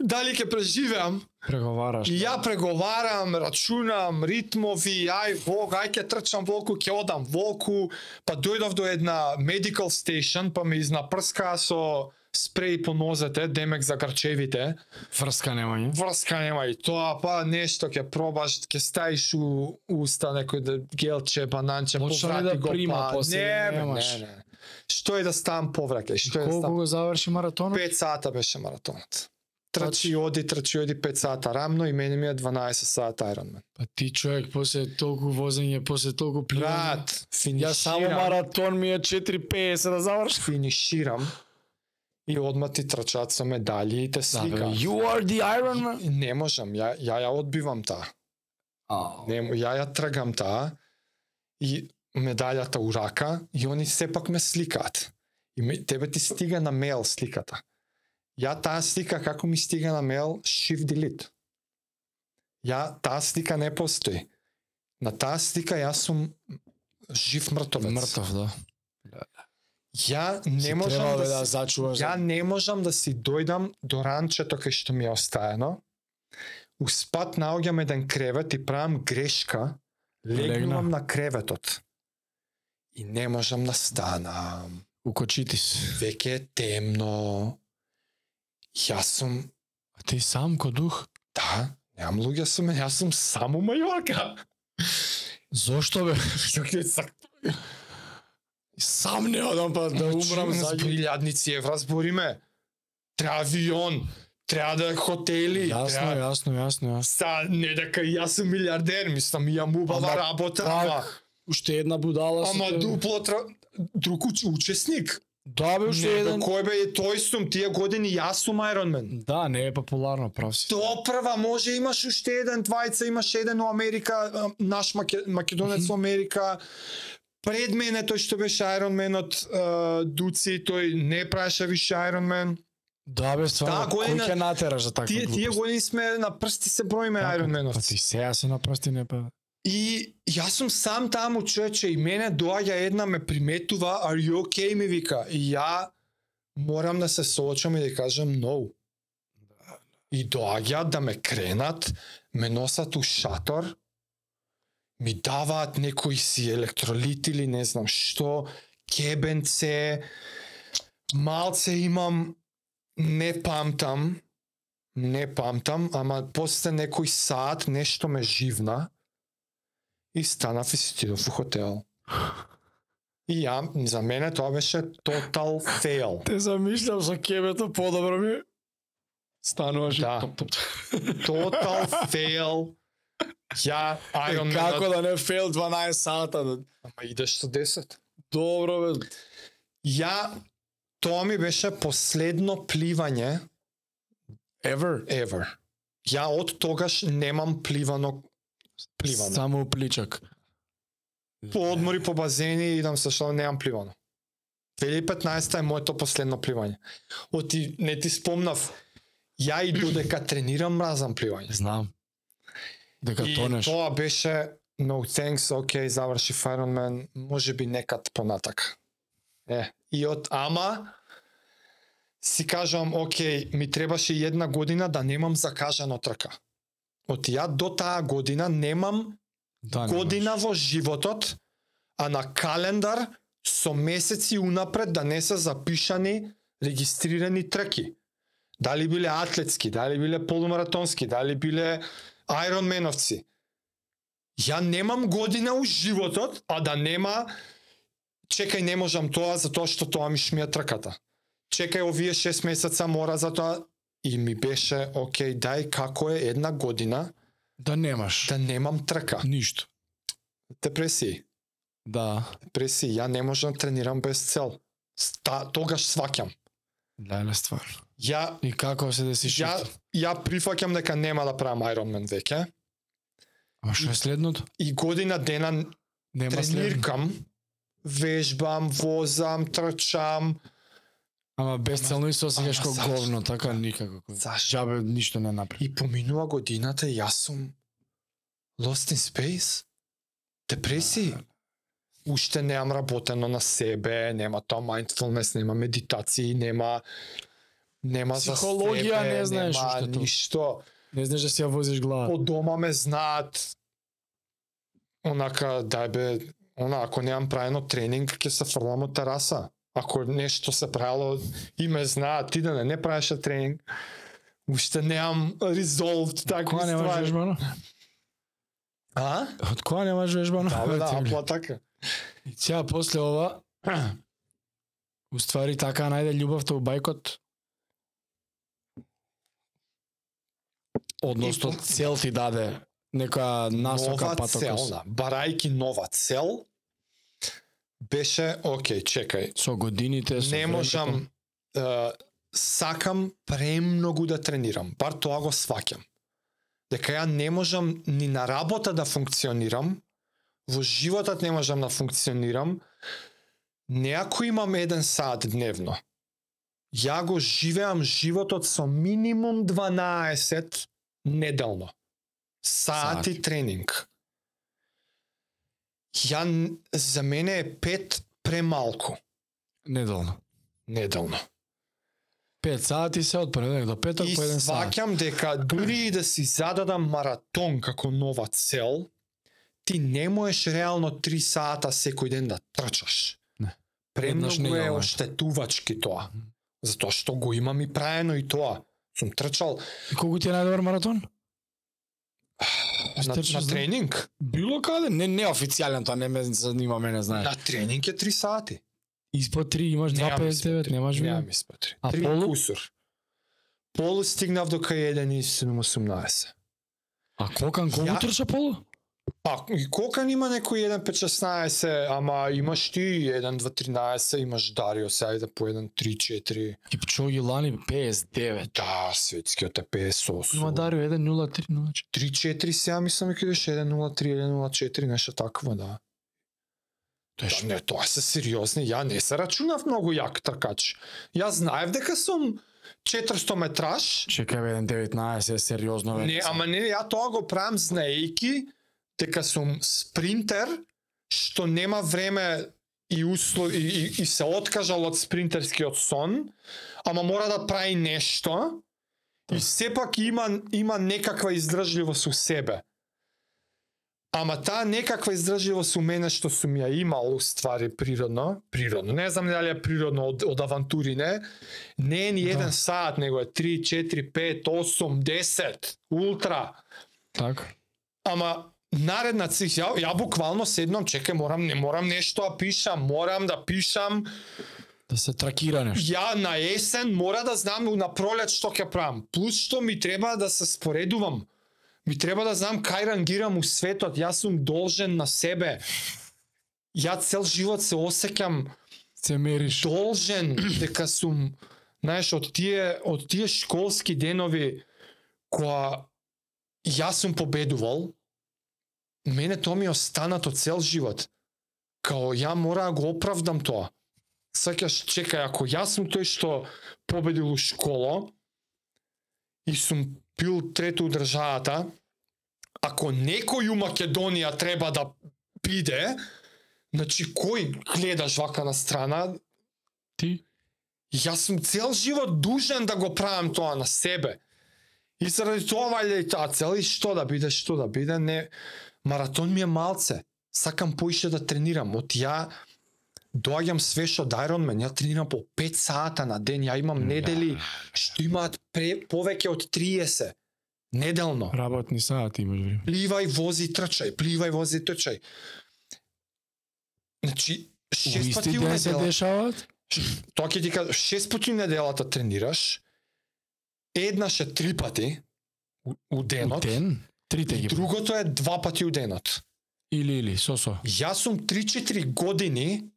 Speaker 2: дали ќе преживеам,
Speaker 1: Преговараш.
Speaker 2: И ја преговарам, рачунам, ритмови, ај волк, ај ќе трчам волку, ќе одам волку, па дојдов до една medical station, па ме изнапрска со спреј по нозете, демек за гарчевите.
Speaker 1: Врска немање.
Speaker 2: Врска нема и тоа, па нешто ќе пробаш, ќе стаиш у уста некој да гелче, бананче,
Speaker 1: Почна
Speaker 2: поврати
Speaker 1: да
Speaker 2: го,
Speaker 1: прима
Speaker 2: па,
Speaker 1: после,
Speaker 2: не,
Speaker 1: немаш?
Speaker 2: не, не. Што е да ставам повраќај, што е да
Speaker 1: Колку
Speaker 2: ставам?
Speaker 1: го заврши маратонот?
Speaker 2: 5 сата беше маратонот. Трчи,
Speaker 1: Значи-
Speaker 2: оди, трчи, оди 5 сата рамно и мене ми е 12 сата Ironman.
Speaker 1: Па ти човек после толку возење, после толку пливање.
Speaker 2: Брат, финиширам,
Speaker 1: Ја само маратон ми е 4.50 да завршам.
Speaker 2: финиширам и одма ти трчаат со медали и те
Speaker 1: Да,
Speaker 2: слика.
Speaker 1: you are the Iron Man.
Speaker 2: И не можам, ја, ја ја одбивам таа. Не, ја ја тргам таа и медалјата у рака и они сепак ме сликаат. И ме, тебе ти стига на мейл сликата. Ја таа слика како ми стига на мейл shift delete. Ја таа слика не постои. На таа слика јас сум жив мртовец.
Speaker 1: Мртов, да.
Speaker 2: Ја не
Speaker 1: Си
Speaker 2: можам да,
Speaker 1: да зачуваш.
Speaker 2: ја не можам да си дојдам до ранчето кај што ми е остаено. У спат наоѓам еден кревет и правам грешка. Легнувам
Speaker 1: Легна.
Speaker 2: на креветот. И не можам да станам.
Speaker 1: У кочитис.
Speaker 2: Веќе е темно. Јас сум,
Speaker 1: А ти сам ко дух?
Speaker 2: да, немам луѓе со мене, јас сум само Мајорка.
Speaker 1: Зошто бе?
Speaker 2: Јоке сак
Speaker 1: Сам не одам па да умрам
Speaker 2: за илјадници евра збориме. Треба авион, треба да хотели,
Speaker 1: Јасно,
Speaker 2: треба
Speaker 1: јасно, јасно, јасно.
Speaker 2: Са, не дека јас сум милиардер, мислам, ја мубава
Speaker 1: Ама
Speaker 2: работа, ама,
Speaker 1: уште една будала
Speaker 2: ама
Speaker 1: тебе.
Speaker 2: дупло тра... друг уч- учесник.
Speaker 1: Да бе, уште еден.
Speaker 2: кој бе, тој сум, тие години јас сум Ironman.
Speaker 1: Да, не е популарно, прав си.
Speaker 2: До прва може имаш уште еден двајца, имаш еден у Америка, наш маке, македонец у Америка. Пред мене тој што беше Ironmanот, а, Дуци, тој не правеше више Ironman.
Speaker 1: Да бе, стварно,
Speaker 2: Таа
Speaker 1: кој ќе натераш за таква
Speaker 2: Тие, тие
Speaker 1: глупост?
Speaker 2: години сме на прсти се броиме
Speaker 1: Така, Па
Speaker 2: Ironmanovци.
Speaker 1: ти сега си на прсти не па.
Speaker 2: И јас сум сам таму човече и мене доаѓа една ме приметува, are you okay ми вика. И ја морам да се соочам и да кажам no. И доаѓаат да ме кренат, ме носат у шатор, ми даваат некои си електролити или не знам што, кебенце, малце имам, не памтам, не памтам, ама после некој саат нешто ме живна и станав и си отидов у хотел. И ја, за мене тоа беше тотал фейл.
Speaker 1: Те замишлям со кебето подобро ми. Стануваш
Speaker 2: Да.
Speaker 1: топ, топ.
Speaker 2: Тотал фейл. Ја, Iron
Speaker 1: Како
Speaker 2: Man,
Speaker 1: да не фейл 12 сата. Да...
Speaker 2: ама идеш со 10.
Speaker 1: Добро бе.
Speaker 2: Ја, тоа ми беше последно пливање
Speaker 1: Ever.
Speaker 2: ever. Ја од тогаш немам пливано пливано.
Speaker 1: Само пличак.
Speaker 2: По одмори по базени идам се што немам пливано. 2015 е моето последно пливање. Оти не ти спомнав, ја и додека тренирам мразам пливање.
Speaker 1: Знам. Дека
Speaker 2: И
Speaker 1: тонеш.
Speaker 2: тоа беше no thanks, окей, заврши Ironman, може би некад понатак. Е, и од ама, си кажам, окей, ми требаше една година да немам закажано трка. Од ја до таа година немам
Speaker 1: Да,
Speaker 2: година
Speaker 1: можеш.
Speaker 2: во животот, а на календар со месеци унапред да не се запишани регистрирани трки. Дали биле атлетски, дали биле полумаратонски, дали биле айронменовци. Ја немам година у животот, а да нема чекај не можам тоа затоа што тоа ми шмија трката. Чекај овие 6 месеца мора затоа и ми беше окей, дај како е една година
Speaker 1: Да немаш.
Speaker 2: да немам трка.
Speaker 1: Ништо.
Speaker 2: Депресии.
Speaker 1: Да.
Speaker 2: Депресии. Ја не можам да тренирам без цел. Ста, тогаш сваќам.
Speaker 1: Леле ствар.
Speaker 2: Ја
Speaker 1: И како се деси
Speaker 2: ја ја прифаќам дека нема да правам Ironman веќе
Speaker 1: Ама што е следното?
Speaker 2: и година дена
Speaker 1: Нема
Speaker 2: трениркам, вежбам, возам, трчам.
Speaker 1: Ама безцелно и се осеќаш како говно, така никако.
Speaker 2: Зашто?
Speaker 1: Джабе ништо не направи.
Speaker 2: И поминува годината и јас сум lost in space. Депресии. Уште неам работено на себе, нема тоа mindfulness, нема медитации, нема нема за
Speaker 1: Психологија
Speaker 2: себе,
Speaker 1: не знаеш
Speaker 2: нема
Speaker 1: уште
Speaker 2: ништо.
Speaker 1: Не знаеш да си ја возиш глава.
Speaker 2: Од дома ме знаат онака дај бе, она ако немам правено тренинг ќе се фрлам од тераса. Ако нешто се правило и ме знаат, ти да не, не правеше тренинг. Уште немам resolved такви
Speaker 1: Кога немаш вежбано?
Speaker 2: А?
Speaker 1: Од кога немаш вежбано?
Speaker 2: Да, бе, да,
Speaker 1: Ти,
Speaker 2: апла така.
Speaker 1: И Сега после ова, уствари така најде љубовта у бајкот. Односно цел ти даде нека насока
Speaker 2: нова
Speaker 1: патокос.
Speaker 2: цел, да. барајки нова цел, беше, окей, чекај,
Speaker 1: Со годините, со
Speaker 2: не
Speaker 1: времето.
Speaker 2: можам, е, сакам премногу да тренирам, бар тоа го сваќам. Дека ја не можам ни на работа да функционирам, во животот не можам да функционирам, не ако имам еден саат дневно. Ја го живеам животот со минимум 12 неделно. Саати
Speaker 1: Саати.
Speaker 2: тренинг. Ја, за мене е пет премалку
Speaker 1: Неделно.
Speaker 2: неделно.
Speaker 1: 5 сати се од понеделник до петок
Speaker 2: И
Speaker 1: по еден сат.
Speaker 2: сваќам дека дури и да си зададам маратон како нова цел, ти не можеш реално 3 сата секој ден да трчаш.
Speaker 1: Не.
Speaker 2: Премногу е оштетувачки тоа. Затоа што го имам и праено и тоа. Сум трчал
Speaker 1: И колку ти е најдобар маратон?
Speaker 2: На, на тренинг.
Speaker 1: Било каде? Не, не официјален, тоа не ме занима, мене знаеш.
Speaker 2: На тренинг е 3 сати.
Speaker 1: Испод 3 имаш
Speaker 2: Немам
Speaker 1: 2.59,
Speaker 2: испод
Speaker 1: немаш видео?
Speaker 2: Немам испод 3.
Speaker 1: А
Speaker 2: 3
Speaker 1: полу?
Speaker 2: кусур. Полу стигнав до кај 1.18.
Speaker 1: А Кокан колку
Speaker 2: Ја-
Speaker 1: трча полу?
Speaker 2: Па, и Кокан има некој 1.5.16, ама имаш ти 1.2.13, имаш Дарио сајде по 1.3.4.
Speaker 1: Кипчоги Лани 59.
Speaker 2: Да, светскиот е 58.
Speaker 1: Има Дарио 1.03, 04.
Speaker 2: 3.4 сега мислам дека беше 1.03 или 1.04, нешто такво, да.
Speaker 1: Тоа
Speaker 2: Да, не, тоа се сериозни. Ја не се рачунав многу јак тркач. Јас знаев дека сум 400 метраж.
Speaker 1: Чекај бе 1.19 е сериозно.
Speaker 2: Не, ама не, ја тоа го правам знаејки дека сум спринтер што нема време и услови и, и, и се откажал од спринтерскиот сон, ама мора да прави нешто и сепак има има некаква издржливост у себе. Ама таа некаква издржливост у мене што сум ја имал у ствари природно, природно, не знам дали е природно од, од авантури, не, не е ни
Speaker 1: Да.
Speaker 2: еден саат, него е 3, 4, 5, 8, 10, ултра.
Speaker 1: Така.
Speaker 2: Ама наредна цих, ја, ја буквално седнам, чекај, морам, не морам нешто да пишам, морам да пишам.
Speaker 1: Да се тракира нешто.
Speaker 2: Ја на есен мора да знам на пролет што ќе правам. Плюс што ми треба да се споредувам. Ми треба да знам кај рангирам у светот. Јас сум должен на себе. Ја цел живот се осеќам
Speaker 1: Се мериш.
Speaker 2: должен [clears throat] дека сум знаеш од тие од тие школски денови која јас сум победувал мене тоа ми останато цел живот као ја мора да го оправдам тоа сакаш чекај ако јас сум тој што победил у школа и сум бил трето у државата ако некој у Македонија треба да биде, значи кој гледаш вака на страна,
Speaker 1: Ти?
Speaker 2: Јас сум цел живот дужен да го правам тоа на себе. И заради тоа вајде и таа цел и што да биде, што да биде, не маратон ми е малце. Сакам поише да тренирам. Од ја доаѓам свеж од Ironman, ја тренирам по 5 сата на ден, ја имам недели што имаат пре, повеќе од 30 неделно.
Speaker 1: Работни сати имаш време.
Speaker 2: Пливај, вози, трчај, пливај, вози, трчај. Значи,
Speaker 1: У
Speaker 2: шест пати у
Speaker 1: се
Speaker 2: недела.
Speaker 1: дешаваат?
Speaker 2: Тоа ќе ти кажа, шест пати неделата тренираш, еднаш е три пати у, у
Speaker 1: У
Speaker 2: денот,
Speaker 1: ден? Трите ги.
Speaker 2: другото е два пати у денот.
Speaker 1: Или, или, со-со.
Speaker 2: Јас сум 3-4 години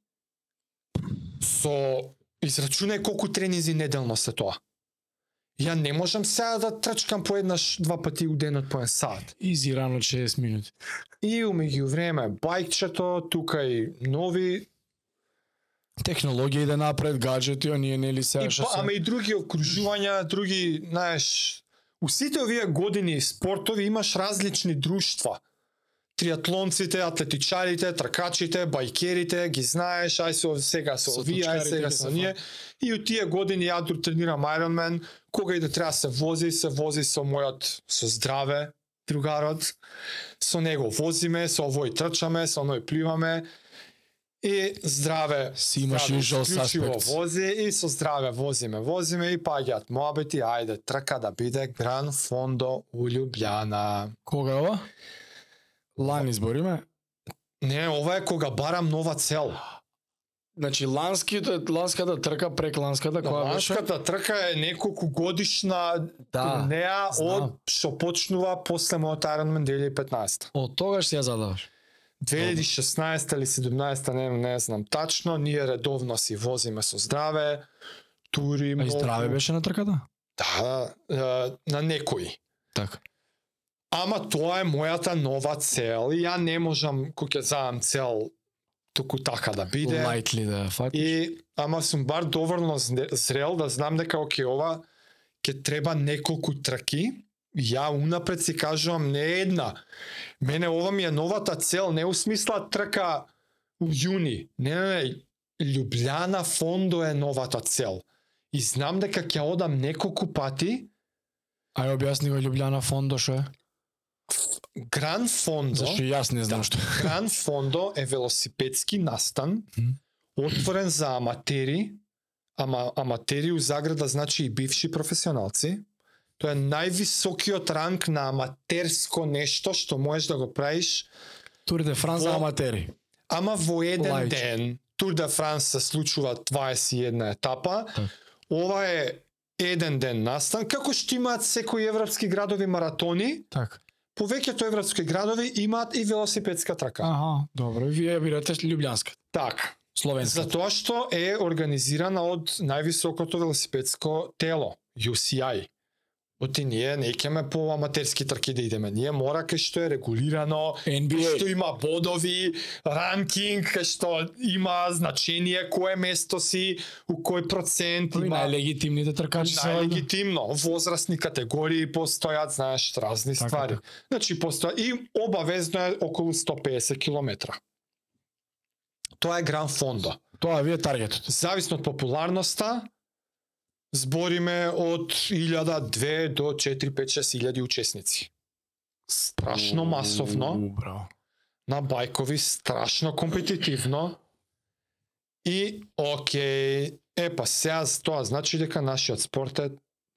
Speaker 2: со израчунај колку тренинзи неделно се тоа. Ја не можам сега да трчкам по еднаш два пати у денот по еден сат.
Speaker 1: Изи рано 60 минути.
Speaker 2: И умеѓу време бајкчето, тука и нови
Speaker 1: Технологија иде напред, гаджети, оние нели сега
Speaker 2: И, па,
Speaker 1: се...
Speaker 2: ама и други окружувања, други, знаеш, у сите овие години спортови имаш различни друштва. Триатлонците, атлетичарите, тркачите, бајкерите, ги знаеш, ај со сега со
Speaker 1: Со
Speaker 2: овие, ај сега
Speaker 1: се
Speaker 2: ние. И у тие години ја тренирам Ironman, кога и да треба се вози, се вози со мојот со здраве другарот. Со него возиме, со овој трчаме, со оној пливаме. И здраве
Speaker 1: Си имаш usual
Speaker 2: исклучиво
Speaker 1: suspects.
Speaker 2: вози и со здраве возиме, возиме и паѓаат моабети, ајде, трка да биде Гран Фондо у Лјубљана.
Speaker 1: Кога е ова? Лани збориме.
Speaker 2: Не, ова е кога барам нова цел.
Speaker 1: Значи ланските ланската трка прек ланската која беше?
Speaker 2: Ланската трка е неколку годишна
Speaker 1: Да. знам.
Speaker 2: од што почнува после мојот Ironman 2015.
Speaker 1: Од тогаш ја задаваш.
Speaker 2: 2016 или 17 не, не знам тачно, ние редовно си возиме со здраве, тури
Speaker 1: А и здраве беше на трката?
Speaker 2: Да, на некои.
Speaker 1: Така.
Speaker 2: Ама тоа е мојата нова цел и ја не можам кога ќе задам цел туку така да биде.
Speaker 1: Лайтли да фатиш.
Speaker 2: И ама сум бар доволно зрел да знам дека оке ова ќе треба неколку трки. Ја унапред си кажувам не една. Мене ова ми е новата цел, не у смисла трка у јуни. Не, не, не. Лјубљана фондо е новата цел. И знам дека ќе одам неколку пати.
Speaker 1: Ај објасни го Лјубљана фондо што е?
Speaker 2: Гран фондо.
Speaker 1: Зашто јас не знам што. е. [laughs]
Speaker 2: Гран фондо е велосипедски настан, отворен за аматери, ама аматери у заграда значи и бивши професионалци. Тоа е највисокиот ранг на аматерско нешто што можеш да го правиш,
Speaker 1: Тур де Франс за
Speaker 2: Во-
Speaker 1: аматери.
Speaker 2: ама во еден
Speaker 1: Лајче.
Speaker 2: ден. Тур де Франс се случува 21 етапа.
Speaker 1: Так.
Speaker 2: Ова е еден ден настан, како што имаат секои европски градови маратони,
Speaker 1: Така.
Speaker 2: повеќето европски градови имаат и велосипедска трака.
Speaker 1: Аха, добро. И Вие бирате Лјубљанска,
Speaker 2: Така.
Speaker 1: словенска.
Speaker 2: Затоа што е организирана од највисокото велосипедско тело, UCI. Оти ние не ќеме по аматерски трки да идеме. Ние мора кај што е регулирано, кај
Speaker 1: NBA.
Speaker 2: што има бодови, ранкинг, кај што има значение кое место си, у кој процент има
Speaker 1: најлегитимните тркачи се
Speaker 2: најлегитимно. Возрастни категории постојат, знаеш, разни
Speaker 1: Така,
Speaker 2: ствари.
Speaker 1: така.
Speaker 2: Значи постоја и обавезно е околу 150 километра. Тоа е Гран Фондо.
Speaker 1: Тоа е таргетот.
Speaker 2: Зависно од популарноста, збориме од 1000, 2 до 4, 5, 6 илјади учесници. Страшно масовно,
Speaker 1: Браво.
Speaker 2: на бајкови страшно компетитивно. И, окей, е па сега тоа значи дека нашиот спорт е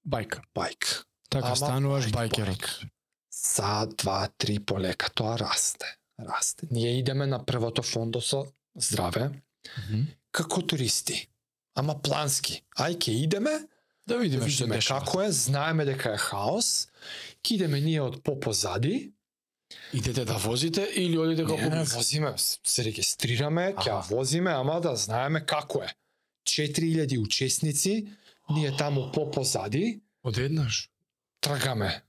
Speaker 1: Бајка.
Speaker 2: бајк.
Speaker 1: Така
Speaker 2: Ама
Speaker 1: стануваш
Speaker 2: бајк,
Speaker 1: бајкерот.
Speaker 2: бајк. За два, три полека тоа расте. Расте. Ние идеме на првото фондо со здраве,
Speaker 1: Мгм.
Speaker 2: како туристи. Ама плански. Ај ке идеме,
Speaker 1: Да
Speaker 2: да
Speaker 1: видиме што
Speaker 2: видиме
Speaker 1: дешава.
Speaker 2: како е, знаеме дека е хаос, ке идеме ние од попозади,
Speaker 1: Идете да возите или одите како
Speaker 2: не, возиме, се регистрираме, ќе возиме, ама да знаеме како е. 4000 учесници, ние таму попозади,
Speaker 1: Одеднаш.
Speaker 2: тргаме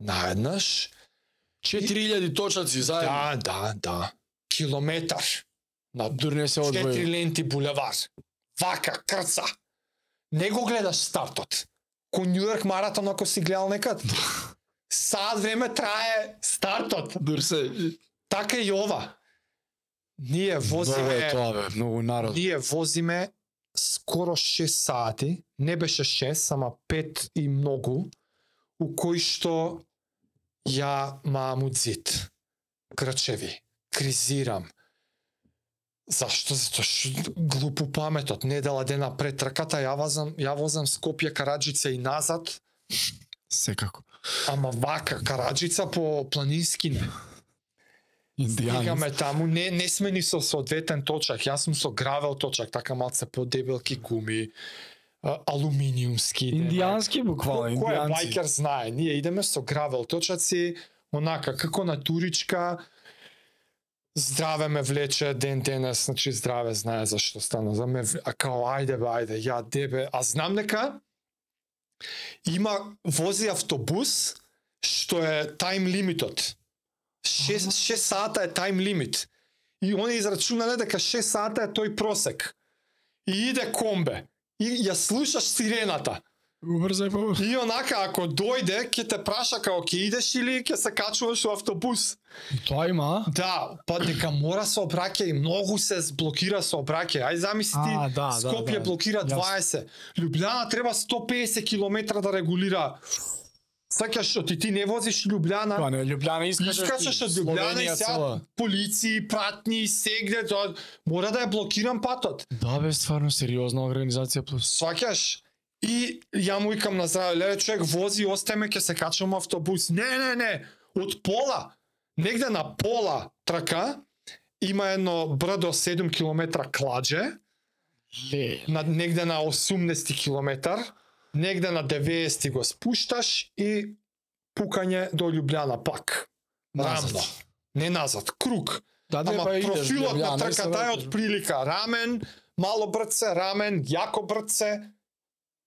Speaker 2: наеднаш,
Speaker 1: 4000 точаци заедно.
Speaker 2: Да, да, да. Километар на
Speaker 1: Дур не се
Speaker 2: четири
Speaker 1: одвои.
Speaker 2: ленти булевар. Вака, крца. Не го гледаш стартот. Ко Нью Йорк маратон ако си гледал некад. [laughs] Саат време трае стартот.
Speaker 1: Дур се
Speaker 2: Така и ова. Ние возиме,
Speaker 1: е тоа бе, многу народ.
Speaker 2: ние возиме скоро 6 сати, не беше 6, ама 5 и многу, у кои што ја маам зид. Крчеви, кризирам. Зашто? Зато што глупо паметот. Недела дена пред трката ја возам, ја возам Скопје Караджица и назад,
Speaker 1: Секако.
Speaker 2: ама вака Караджица по планински не.
Speaker 1: Индијанец.
Speaker 2: Стигаме таму, не, не сме ни со соодветен точак, јас сум со гравел точак, така малце подебелки гуми, а, алуминиумски.
Speaker 1: Индијански буквално,
Speaker 2: Кој е
Speaker 1: индијанци.
Speaker 2: байкер знае, ние идеме со гравел точаци, онака како на туричка, здраве ме влече ден денес, значи здраве знае зашто стана, за ме, а као ајде бе, ајде, ја дебе, а знам дека има вози автобус што е тајм лимитот. 6, 6 сата е тајм лимит. И они израчунале дека 6 сата е тој просек. И иде комбе. И ја слушаш сирената.
Speaker 1: Убрзај по.
Speaker 2: И онака, ако дојде, ќе те праша како ќе идеш или ќе се качуваш во автобус.
Speaker 1: И Тоа има?
Speaker 2: Да, па дека мора се обраќа и многу се блокира се обраќа. Ај замисли ти,
Speaker 1: А, да, да,
Speaker 2: Скопје
Speaker 1: да.
Speaker 2: блокира
Speaker 1: Јасно.
Speaker 2: 20. Лjublјана треба 150 км да регулира. Сакаш што ти ти не возиш Лjublјана,
Speaker 1: Тоа не, Лјубљана искаш.
Speaker 2: Искачаш од Лjublјана и сега полиции, пратни, сегде, тоа мора да ја блокирам патот.
Speaker 1: Да бе, стварно сериозна организација плюс.
Speaker 2: Сваќаш? И ја му викам на здраве, леле човек вози, остајме ќе се качам автобус. Не, не, не, од пола, негде на пола трака, има едно брдо 7 км кладже,
Speaker 1: Ле.
Speaker 2: на, негде на 18 км, негде на 90 го спушташ и пукање до Лjublјана пак.
Speaker 1: Назад.
Speaker 2: Рамно. Не назад, круг.
Speaker 1: Да, да,
Speaker 2: Ама
Speaker 1: па идеш
Speaker 2: профилот на
Speaker 1: Лјубљана
Speaker 2: трката е
Speaker 1: враќаш.
Speaker 2: од прилика рамен, мало брце, рамен, јако брце,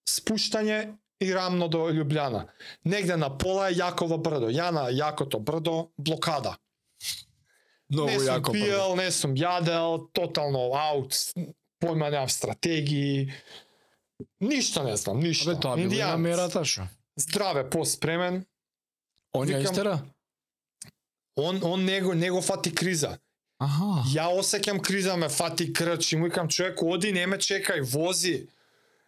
Speaker 2: спуштање и рамно до Лjublјана. Негде на пола е Јаково брдо. Ја на Јакото брдо блокада.
Speaker 1: Многу
Speaker 2: не сум пиел, не сум јадел, тотално аут, појма немам стратегии. Ништо не знам, ништо.
Speaker 1: Абе, тоа
Speaker 2: Индијанец.
Speaker 1: намерата шо.
Speaker 2: Здраве, поспремен.
Speaker 1: Он ја истера?
Speaker 2: Он, он него, него фати криза.
Speaker 1: Аха.
Speaker 2: Ја осеќам криза, ме фати крч и му викам човек, оди, не ме чекај, вози.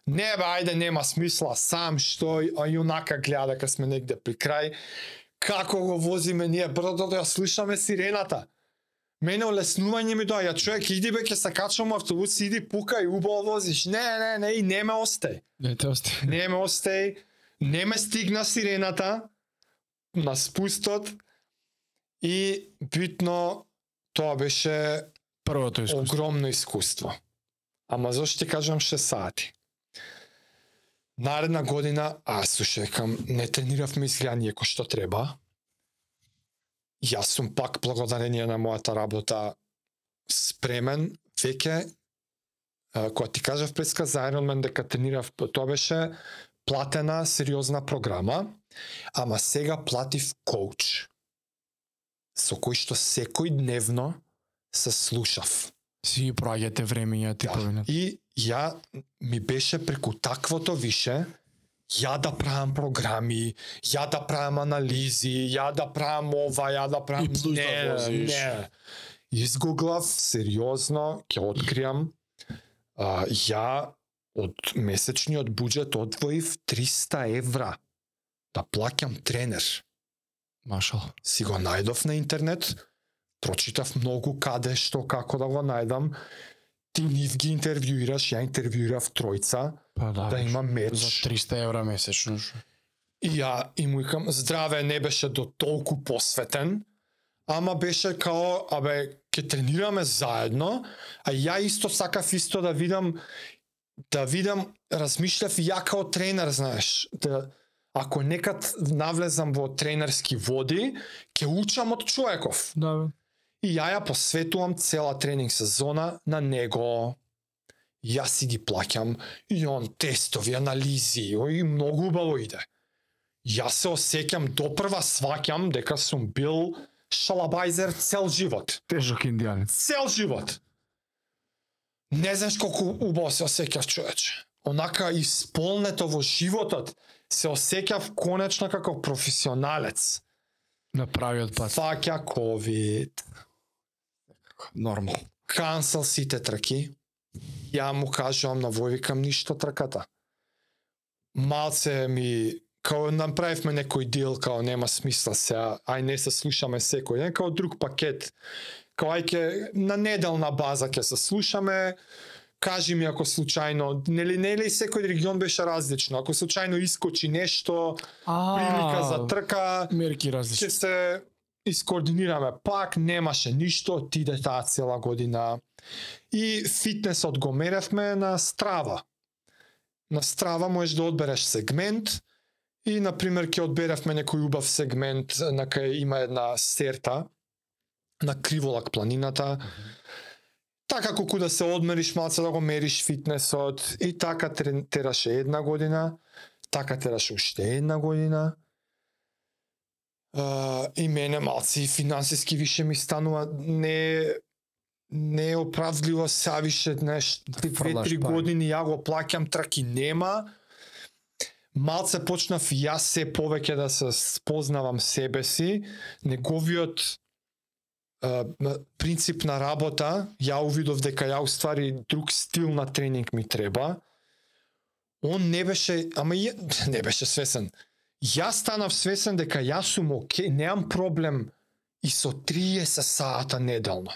Speaker 2: Не бе, ајде, нема смисла, сам што, а и онака гледа дека сме негде при крај. Како го возиме ние, брдо да ја слушаме сирената. Мене олеснување ми доаѓа, човек, иди бе, ќе се качам автобус, иди пукај, убаво возиш. Не, не, не, и не ме остај.
Speaker 1: Не те остави. [laughs]
Speaker 2: Не ме остај, не ме стигна сирената на спустот и битно тоа беше
Speaker 1: Првото искуство.
Speaker 2: огромно искуство. Ама зашто ти кажам 6 сати? Наредна година, а слушај, кам не трениравме изгледа ние кој што треба. Јас сум пак благодарение на мојата работа спремен веќе кога ти кажав преска за Ironman дека тренирав, тоа беше платена сериозна програма, ама сега платив коуч со кој што секој дневно се слушав.
Speaker 1: Си проаѓате времења.
Speaker 2: Да.
Speaker 1: Да.
Speaker 2: И ја ми беше преку таквото више ја да правам програми, ја да правам анализи, ја да правам ова, ја да правам
Speaker 1: И да
Speaker 2: не,
Speaker 1: возиш.
Speaker 2: не. Изгуглав сериозно, ќе откриам. А, ја од месечниот буџет одвоив 300 евра да плаќам тренер
Speaker 1: Машал.
Speaker 2: си го најдов на интернет, прочитав многу каде, што, како да го најдам, ти нив ги интервјуираш, ја интервјуирав тројца,
Speaker 1: Па да.
Speaker 2: да има
Speaker 1: За
Speaker 2: меч.
Speaker 1: 300 евра месечно.
Speaker 2: И ја и му викам, здраве, не беше до толку посветен, ама беше као, абе, ќе тренираме заедно, а ја исто сакав исто да видам, да видам, размишлев и ја као тренер, знаеш, да, ако некад навлезам во тренерски води, ќе учам од човеков.
Speaker 1: Да, бе.
Speaker 2: И ја ја посветувам цела тренинг сезона на него. Јас си ги плаќам и он тестови, анализи, и многу убаво иде. Јас се осеќам допрва сваќам дека сум бил шалабајзер цел живот.
Speaker 1: Тежок индијанец.
Speaker 2: Цел живот. Не знаеш колку убаво се осеќаш човече. онака исполнето во животот, се осеќав конечно како професионалец.
Speaker 1: На правиот пат.
Speaker 2: Фаќа ковид,
Speaker 1: Нормал.
Speaker 2: кансел сите траки. Ја му кажувам на вој викам ништо трката. Малце ми као направивме некој дил, као нема смисла сега, ај не се слушаме секој ден, као друг пакет. Као ај ке, на неделна база ќе се слушаме, кажи ми ако случајно, нели нели секој регион беше различно, ако случајно искочи нешто, прилика за трка,
Speaker 1: мерки
Speaker 2: ќе
Speaker 1: различни.
Speaker 2: се искоординираме пак, немаше ништо, отиде таа цела година. И фитнесот го меревме на Страва. На Страва можеш да одбереш сегмент и на пример ќе одберевме некој убав сегмент на кај има една серта на Криволак планината. Така колку да се одмериш малце да го мериш фитнесот и така тераше една година, така тераше уште една година. Uh, и мене малци и финансиски више ми станува не не е оправдливо са више знаеш ти
Speaker 1: фрлаш
Speaker 2: две-три години ја го плаќам траки нема. Малце почнав и јас се повеќе да се спознавам себе си. Неговиот м- принцип на работа ја увидов дека ја уствари друг стил на тренинг ми треба. Он не беше ама ја, [laughs] не беше свесен Јас станав свесен дека јас сум оке, немам проблем и со 30 сата неделно.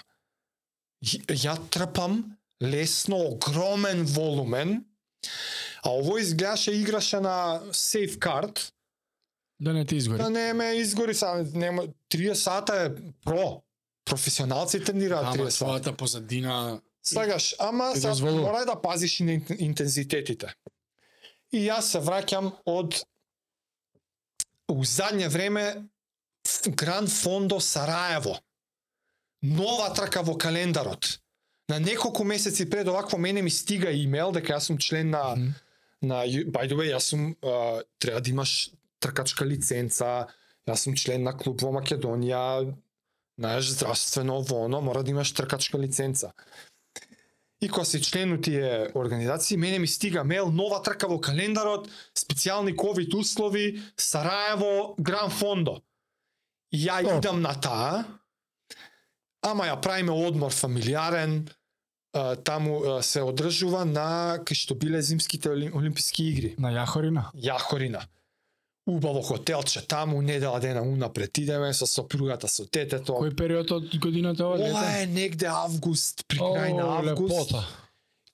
Speaker 2: Ја трпам лесно огромен волумен, а ово изгледаше играше на сейф карт,
Speaker 1: Да не ти изгори.
Speaker 2: да не ме изгори са, нема 30 сата е про. Професионалци тренираат
Speaker 1: Ама
Speaker 2: 30 сата.
Speaker 1: својата позадина
Speaker 2: Слагаш, ама сега
Speaker 1: дозволува.
Speaker 2: морај да пазиш и на ин- интензитетите. И јас се враќам од у задње време Гран Фондо Сараево. Нова трака во календарот. На неколку месеци пред овакво мене ми стига имейл дека јас сум член на
Speaker 1: Мгм.
Speaker 2: на by the way јас сум а, треба да имаш тркачка лиценца, јас сум член на клуб во Македонија, знаеш здравствено во оно, мора да имаш тркачка лиценца. И кога си член у тие организации, мене ми стига мейл, нова трка во календарот, специјални ковид услови, Сараево, Гран Фондо. Ја
Speaker 1: Добро.
Speaker 2: идам на таа, ама ја правиме одмор фамилиарен, таму се одржува на кај што биле зимските олим- олимписки игри.
Speaker 1: на Јахорина.
Speaker 2: Јахорина. Убаво хотелче таму, недела дена унапред идеме со сопругата, со детето.
Speaker 1: Кој период од годината ова
Speaker 2: Ова е негде август, при крај на август.
Speaker 1: лепота.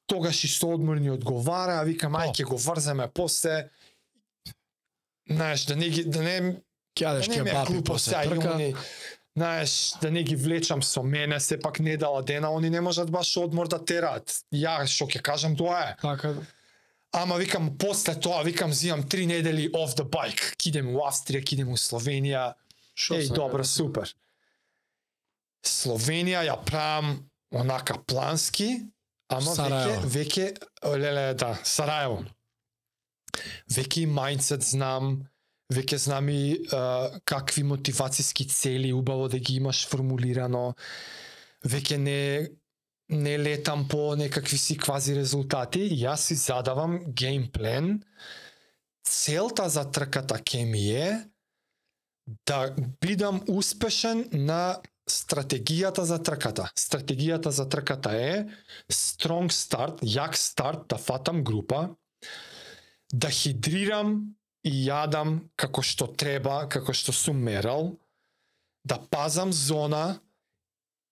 Speaker 2: Тогаш и со одмор ни одговара, а викам ај ќе го врземе после. Знаеш, да не ги да не
Speaker 1: Ќе јадеш
Speaker 2: да глупо
Speaker 1: после трка.
Speaker 2: знаеш, да не ги влечам со мене, сепак недела дена, они не можат баш одмор да тераат. Ја што ќе кажам тоа е.
Speaker 1: Така,
Speaker 2: Ама викам после тоа, викам зимам три недели off the bike. Кидем у Австрија, кидем у Словенија.
Speaker 1: шо
Speaker 2: Еј, добро, супер. Словенија ја правам онака плански, ама
Speaker 1: Сараево.
Speaker 2: веќе веќе леле да, Сараево. Веќе и мајндсет знам, веќе знам и а, какви мотивацијски цели убаво да ги имаш формулирано. Веќе не не летам по некакви си квази резултати, јас си задавам геймплен. Целта за трката ке ми е да бидам успешен на стратегијата за трката. Стратегијата за трката е strong start, јак старт, да фатам група, да хидрирам и јадам како што треба, како што сум мерал, да пазам зона,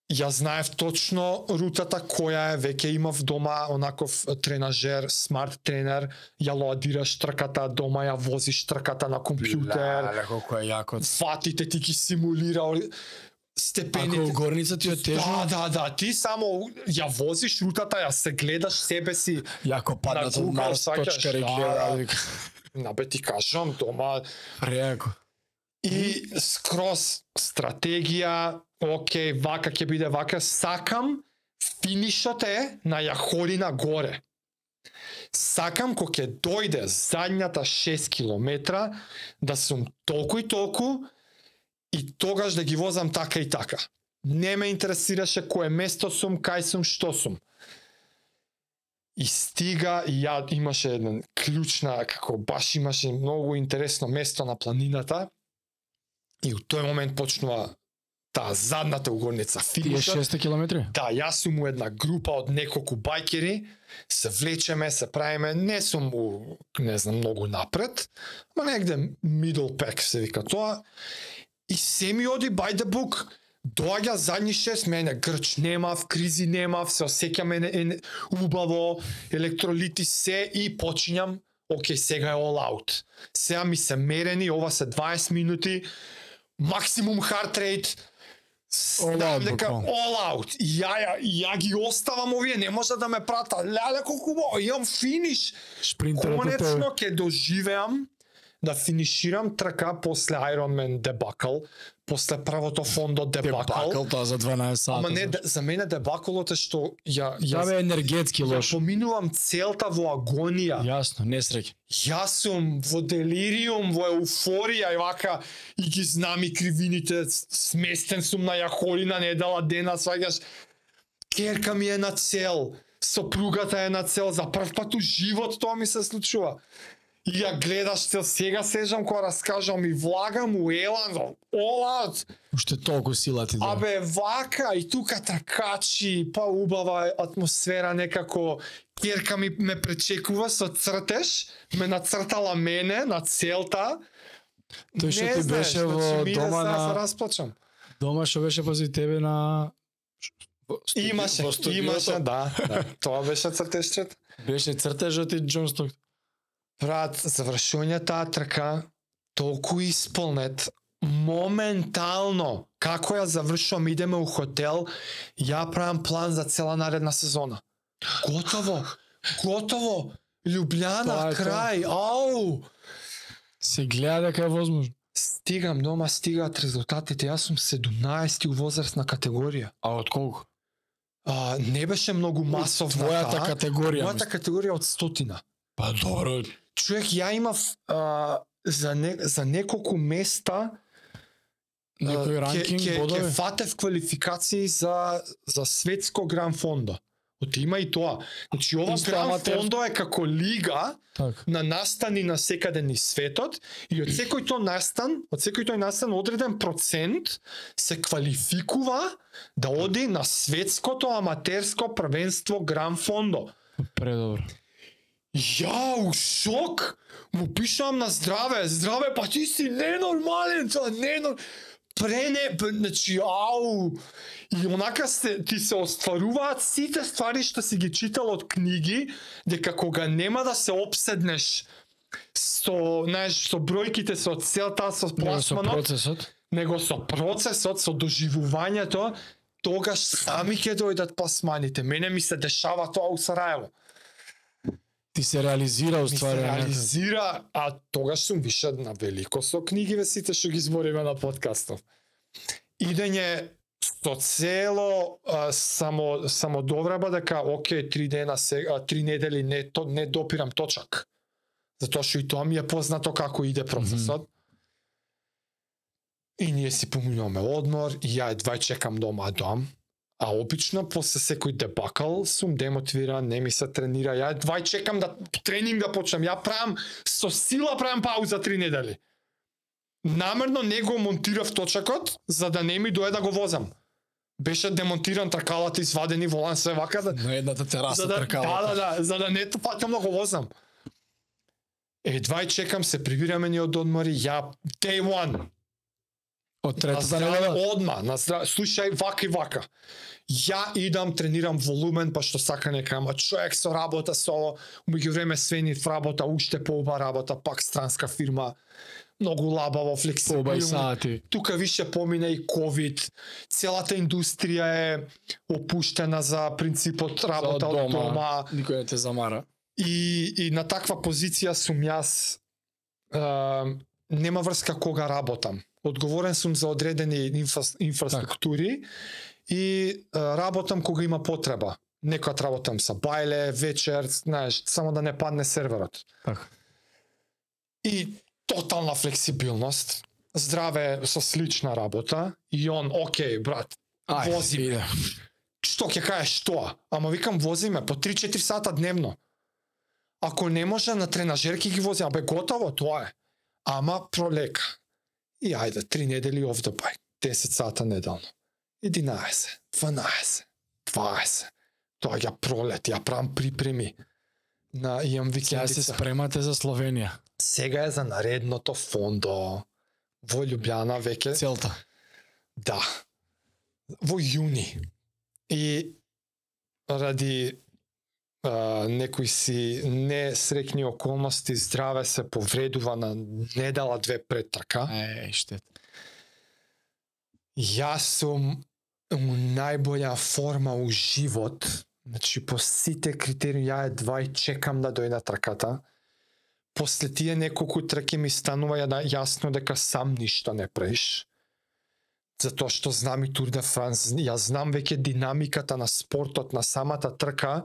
Speaker 2: ја знаев точно рутата која е, веќе имав дома онаков тренажер, смарт тренер, ја лоадираш трката дома, ја возиш трката на компјутер,
Speaker 1: Леле, колку е јако.
Speaker 2: фатите ти ги симулира ори-
Speaker 1: Ако
Speaker 2: степените.
Speaker 1: горница ти е
Speaker 2: Да,
Speaker 1: тежно,
Speaker 2: да, да, ти само ја возиш рутата, ја се гледаш себе си.
Speaker 1: јако паднат
Speaker 2: На Google,
Speaker 1: Марс, точка
Speaker 2: да.
Speaker 1: реглира,
Speaker 2: Набе ти кажам, дома
Speaker 1: прејако.
Speaker 2: и скроз стратегија, окей, вака ќе биде вака, сакам финишот е на Јахорина горе. Сакам кога ќе дојде задњата 6 километра да сум толку и толку и тогаш да ги возам така и така. Не ме интересираше кое место сум, кај сум, што сум. И стига и ја имаше еден клучна, како баш имаше многу интересно место на планината. И у тој момент почнува таа задната угорница
Speaker 1: Тие
Speaker 2: финишот.
Speaker 1: 6 километри?
Speaker 2: Да, јас сум у една група од неколку бајкери, се влечеме, се правиме, не сум у, не знам, многу напред, ма негде middle pack се вика тоа. И се ми оди by the book. Доаѓа задни шест мене, грч немав, кризи немав, се осеќам ене, ене, убаво, електролити се и почињам, окей, сега е all out. Сега ми се мерени, ова се 20 минути, максимум heart rate, Знам дека all out. Ја, ја, ја ги оставам овие, не може да ме прата. Леле колку бо, имам финиш.
Speaker 1: Шпринтерот.
Speaker 2: Конечно ќе доживеам да финиширам трка после Ironman дебакл, после првото фондо дебакл.
Speaker 1: Бакал тоа за 12 сати.
Speaker 2: Ама не, де- за мене дебаколот е што ја,
Speaker 1: Ја
Speaker 2: ја,
Speaker 1: бе енергетски
Speaker 2: ја
Speaker 1: лош.
Speaker 2: поминувам целта во агонија.
Speaker 1: Јасно, несреќа.
Speaker 2: Јас сум во делириум, во еуфорија и вака и ги знам и кривините, сместен сум на јахолина недела дена, сваѓаш. Керка ми е на цел, сопругата е на цел, за прв пат у живот тоа ми се случува. Ја гледаш цел, сега сежам кога раскажам и влагам у елан, олат,
Speaker 1: Уште толку сила ти да.
Speaker 2: Абе, вака и тука тркачи, па убава атмосфера некако. Керка ми ме пречекува со цртеж, ме нацртала мене на целта.
Speaker 1: Тој што ти
Speaker 2: знаеш,
Speaker 1: беше
Speaker 2: значи,
Speaker 1: во
Speaker 2: иде
Speaker 1: дома
Speaker 2: да се
Speaker 1: на
Speaker 2: расплачам.
Speaker 1: дома што беше пози тебе на
Speaker 2: Имаше,
Speaker 1: во студиото.
Speaker 2: имаше, да, да. [laughs] Тоа беше цртежчет.
Speaker 1: Беше цртежот и Сток.
Speaker 2: Брат, завршување таа трка толку исполнет моментално како ја завршувам идеме у хотел ја правам план за цела наредна сезона готово готово
Speaker 1: тоа.
Speaker 2: крај ау
Speaker 1: Се гледа дека е возможно.
Speaker 2: стигам дома стигаат резултатите јас сум 17 у возрастна категорија
Speaker 1: А од колку?
Speaker 2: а, не беше многу масовна
Speaker 1: Твојата категорија.
Speaker 2: мојата
Speaker 1: мислам.
Speaker 2: категорија од стотина
Speaker 1: Па добро.
Speaker 2: Човек ја имав а, за, не, за неколку места
Speaker 1: Некој ранкинг,
Speaker 2: ке, ке, ке фатев квалификации за за светско гран фондо. Оти има и тоа. Значи ова гран фондо е како лига
Speaker 1: Така.
Speaker 2: на настани на секаде низ светот и од секој тој настан, од секој тој настан одреден процент се квалификува да оди на светското аматерско првенство гран фондо.
Speaker 1: Предобро.
Speaker 2: Ја, у шок! Му пишам на здраве, здраве, па ти си ненормален, тоа не нор... Прене, значи, ау! И онака се, ти се остваруваат сите ствари што си ги читал од книги, дека кога нема да се обседнеш со, знаеш, со бројките, со целта, со
Speaker 1: Него со
Speaker 2: пласманот,
Speaker 1: процесот.
Speaker 2: него со процесот, со доживувањето, тогаш сами ќе дојдат пласманите. Мене ми се дешава тоа у Сараево.
Speaker 1: Ти се реализира
Speaker 2: ми се
Speaker 1: уствари.
Speaker 2: реализира, а тогаш сум више на велико со книгиве сите што ги збориме на подкастов. Идење со цело а, само само довраба дека оке три дена се а, три недели не то, не допирам точак. Затоа што и тоа ми е познато како иде процесот. И ние си поминуваме одмор, и ја едва чекам дома дом. А обично после секој дебакал сум демотивиран, не ми се тренира. Ја едва чекам да тренинг да почнам. Ја правам со сила правам пауза три недели. Намерно не го монтирав точакот за да не ми дое да го возам. Беше демонтиран тркалата извадени волан се вака да
Speaker 1: На едната тераса
Speaker 2: за да,
Speaker 1: тркалата.
Speaker 2: да, да, да, за да не патам да го возам. Едва и чекам се прибираме ни од одмори, ја day one,
Speaker 1: Од третата недела.
Speaker 2: одма, на здраве, слушај вака и вака. Ја идам, тренирам волумен, па што сака нека, ама човек со работа со ово, умеѓу време Свенив работа, уште поуба работа, пак странска фирма, многу лабаво, флексибилно.
Speaker 1: сати.
Speaker 2: Тука више помина и ковид, целата индустрија е опуштена за принципот работа од дома
Speaker 1: Никој не те замара.
Speaker 2: И, и на таква позиција сум јас е, нема врска кога работам. Одговорен сум за одредени инфра, инфраструктури и е, работам кога има потреба. Некојат работам са бајле, вечер, знаеш, само да не падне серверот.
Speaker 1: Така.
Speaker 2: И тотална флексибилност, здраве со слична работа и он, окей, брат,
Speaker 1: Ајде,
Speaker 2: Вози ме. Што ќе кажеш тоа? Ама викам возиме по 3-4 сата дневно. Ако не може на тренажерки ги вози, абе готово, тоа е. Ама пролека. И ајде, три недели the bike. 10 сата неделно. 11, 12, 20. Тоа ја пролет, ја правам припреми. На имам
Speaker 1: Сега се
Speaker 2: викендица.
Speaker 1: спремате за Словенија.
Speaker 2: Сега е за наредното фондо. Во Лјубјана веќе
Speaker 1: Целта.
Speaker 2: Да. Во јуни. И ради а, некои си несрекни околности здраве се повредува на недела две пред трка.
Speaker 1: Е, штет.
Speaker 2: Јас сум у најбоља форма у живот. Значи, по сите критериуми, ја едва и чекам да дојде трката. После тие неколку трки ми станува ја да, јасно дека сам ништо не правиш. Затоа што знам и Тур де Франс, ја знам веќе динамиката на спортот, на самата трка.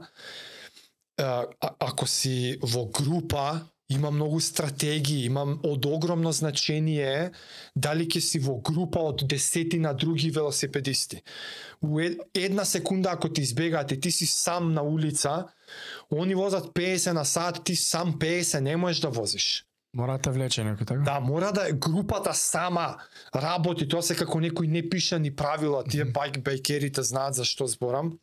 Speaker 2: А, ако си во група, има многу стратегии, има од огромно значение дали ќе си во група од десетина други велосипедисти. У една секунда ако ти избегаат и ти си сам на улица, они возат 50 на сат, ти сам 50 не можеш да возиш.
Speaker 1: Мора да влече некој така?
Speaker 2: Да, мора да групата сама работи, тоа се како некој непишани правила, тие байк байкерите знаат за што зборам.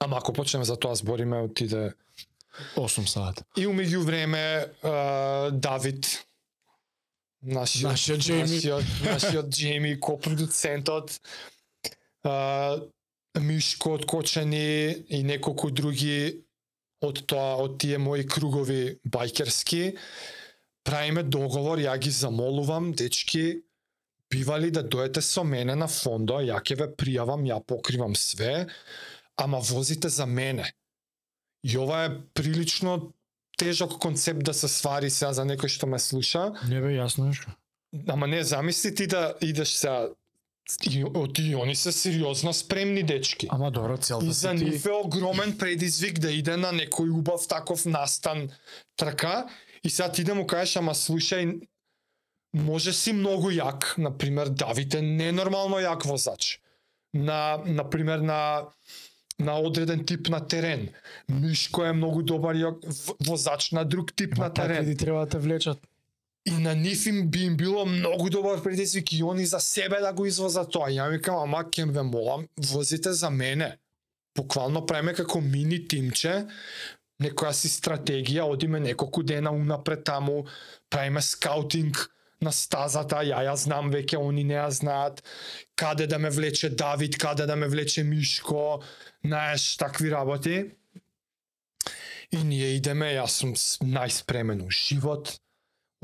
Speaker 2: Ама ако почнеме за тоа збориме, отиде
Speaker 1: 8 сата.
Speaker 2: И умеѓу време Давид нашиот
Speaker 1: Нашиот Джейми.
Speaker 2: нашиот, нашиот Джейми копродуцентот а, Мишко од Кочани и неколку други од тоа од тие мои кругови бајкерски правиме договор, ја ги замолувам, дечки, бива ли да дојдете со мене на фондо, ја ќе ве пријавам, ја покривам све, ама возите за мене. И ова е прилично тежок концепт да се свари сега за некој што ме слуша,
Speaker 1: Не бе јасно нешто.
Speaker 2: ама не замисли ти да идеш сега и, од и они се сериозно спремни дечки.
Speaker 1: Ама добро,
Speaker 2: И
Speaker 1: целта
Speaker 2: за
Speaker 1: си ти...
Speaker 2: нив е огромен предизвик да иде на некој убав таков настан трка и сега ти да му кажеш ама слушај може си многу јак, на пример Давид е ненормално јак возач. На на пример на на одреден тип на терен. Мишко е многу добар возач на друг тип
Speaker 1: Ма
Speaker 2: на терен.
Speaker 1: такви треба да те влечат.
Speaker 2: И на нив им би им било многу добар предизвик и они за себе да го извозат тоа. Ја викам, ама ке ве молам, возите за мене. Буквално правиме како мини тимче, некоја си стратегија, одиме неколку дена унапред таму, правиме скаутинг на стазата, ја ја знам веќе, они не ја знаат, каде да ме влече Давид, каде да ме влече Мишко, знаеш, такви работи. И ние идеме, јас сум најспремен у живот,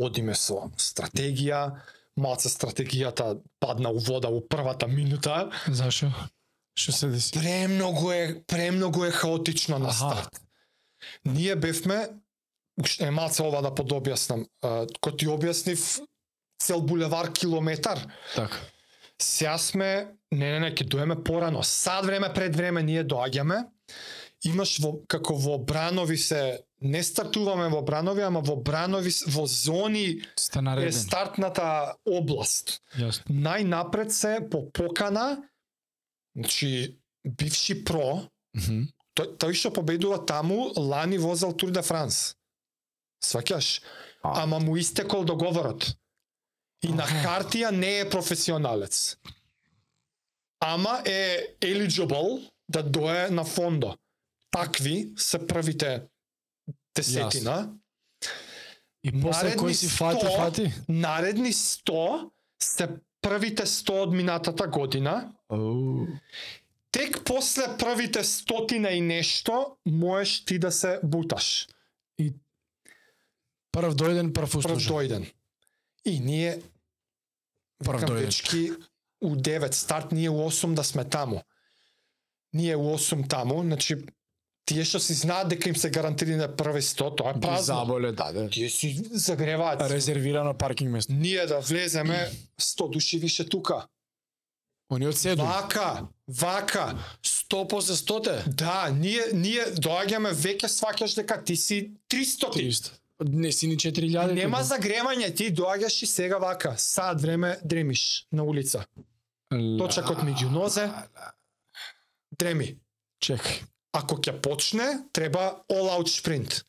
Speaker 2: одиме со стратегија, малце стратегијата падна у вода у првата минута.
Speaker 1: Зашо? Што се деси?
Speaker 2: Премногу е, премногу е хаотично на
Speaker 1: Аха.
Speaker 2: старт. Ние бевме, е малце ова да подобјаснам, а, ко ти објаснив цел булевар километар,
Speaker 1: Така.
Speaker 2: Сега сме, не, не, не, ќе доеме порано. Сад време пред време ние доаѓаме. Имаш во, како во Бранови се, не стартуваме во Бранови, ама во Бранови, во зони е стартната област.
Speaker 1: Јасно.
Speaker 2: Најнапред се по покана, значи, бивши про,
Speaker 1: Мгм.
Speaker 2: тој, тој што победува таму, лани возел Тур де Франс. Сваќаш? Ама му истекол договорот. И на хартија не е професионалец. Ама е eligible да дое на фондо. Такви се првите десетина.
Speaker 1: И после
Speaker 2: Наредни
Speaker 1: кој си фати,
Speaker 2: 100
Speaker 1: фати?
Speaker 2: Наредни 100 се првите 100 од минатата година.
Speaker 1: Оу.
Speaker 2: Тек после првите стотина и нешто можеш ти да се буташ.
Speaker 1: Прв дојден, прв
Speaker 2: Прв
Speaker 1: услужен.
Speaker 2: дојден. И ние
Speaker 1: Прв дојден.
Speaker 2: дечки у 9 старт, ние у 8 да сме таму. Ние у 8 таму, значи тие што си знаат дека им се гарантирани на први 100, тоа е празно.
Speaker 1: Заболе, да, да.
Speaker 2: Тие си загреваат.
Speaker 1: Резервирано паркинг место.
Speaker 2: Ние да влеземе 100 души више тука.
Speaker 1: Они од седу.
Speaker 2: Вака, вака.
Speaker 1: 100 после 100
Speaker 2: Да, ние ние доаѓаме веќе сваќаш дека ти си 300.
Speaker 1: 300. Не си ни 4000.
Speaker 2: Нема
Speaker 1: тука.
Speaker 2: загревање, ти доаѓаш и сега вака, сад време дремиш на улица. Точак од меѓу нозе. дреми.
Speaker 1: Чекај.
Speaker 2: Ако ќе почне, треба all out шпринт.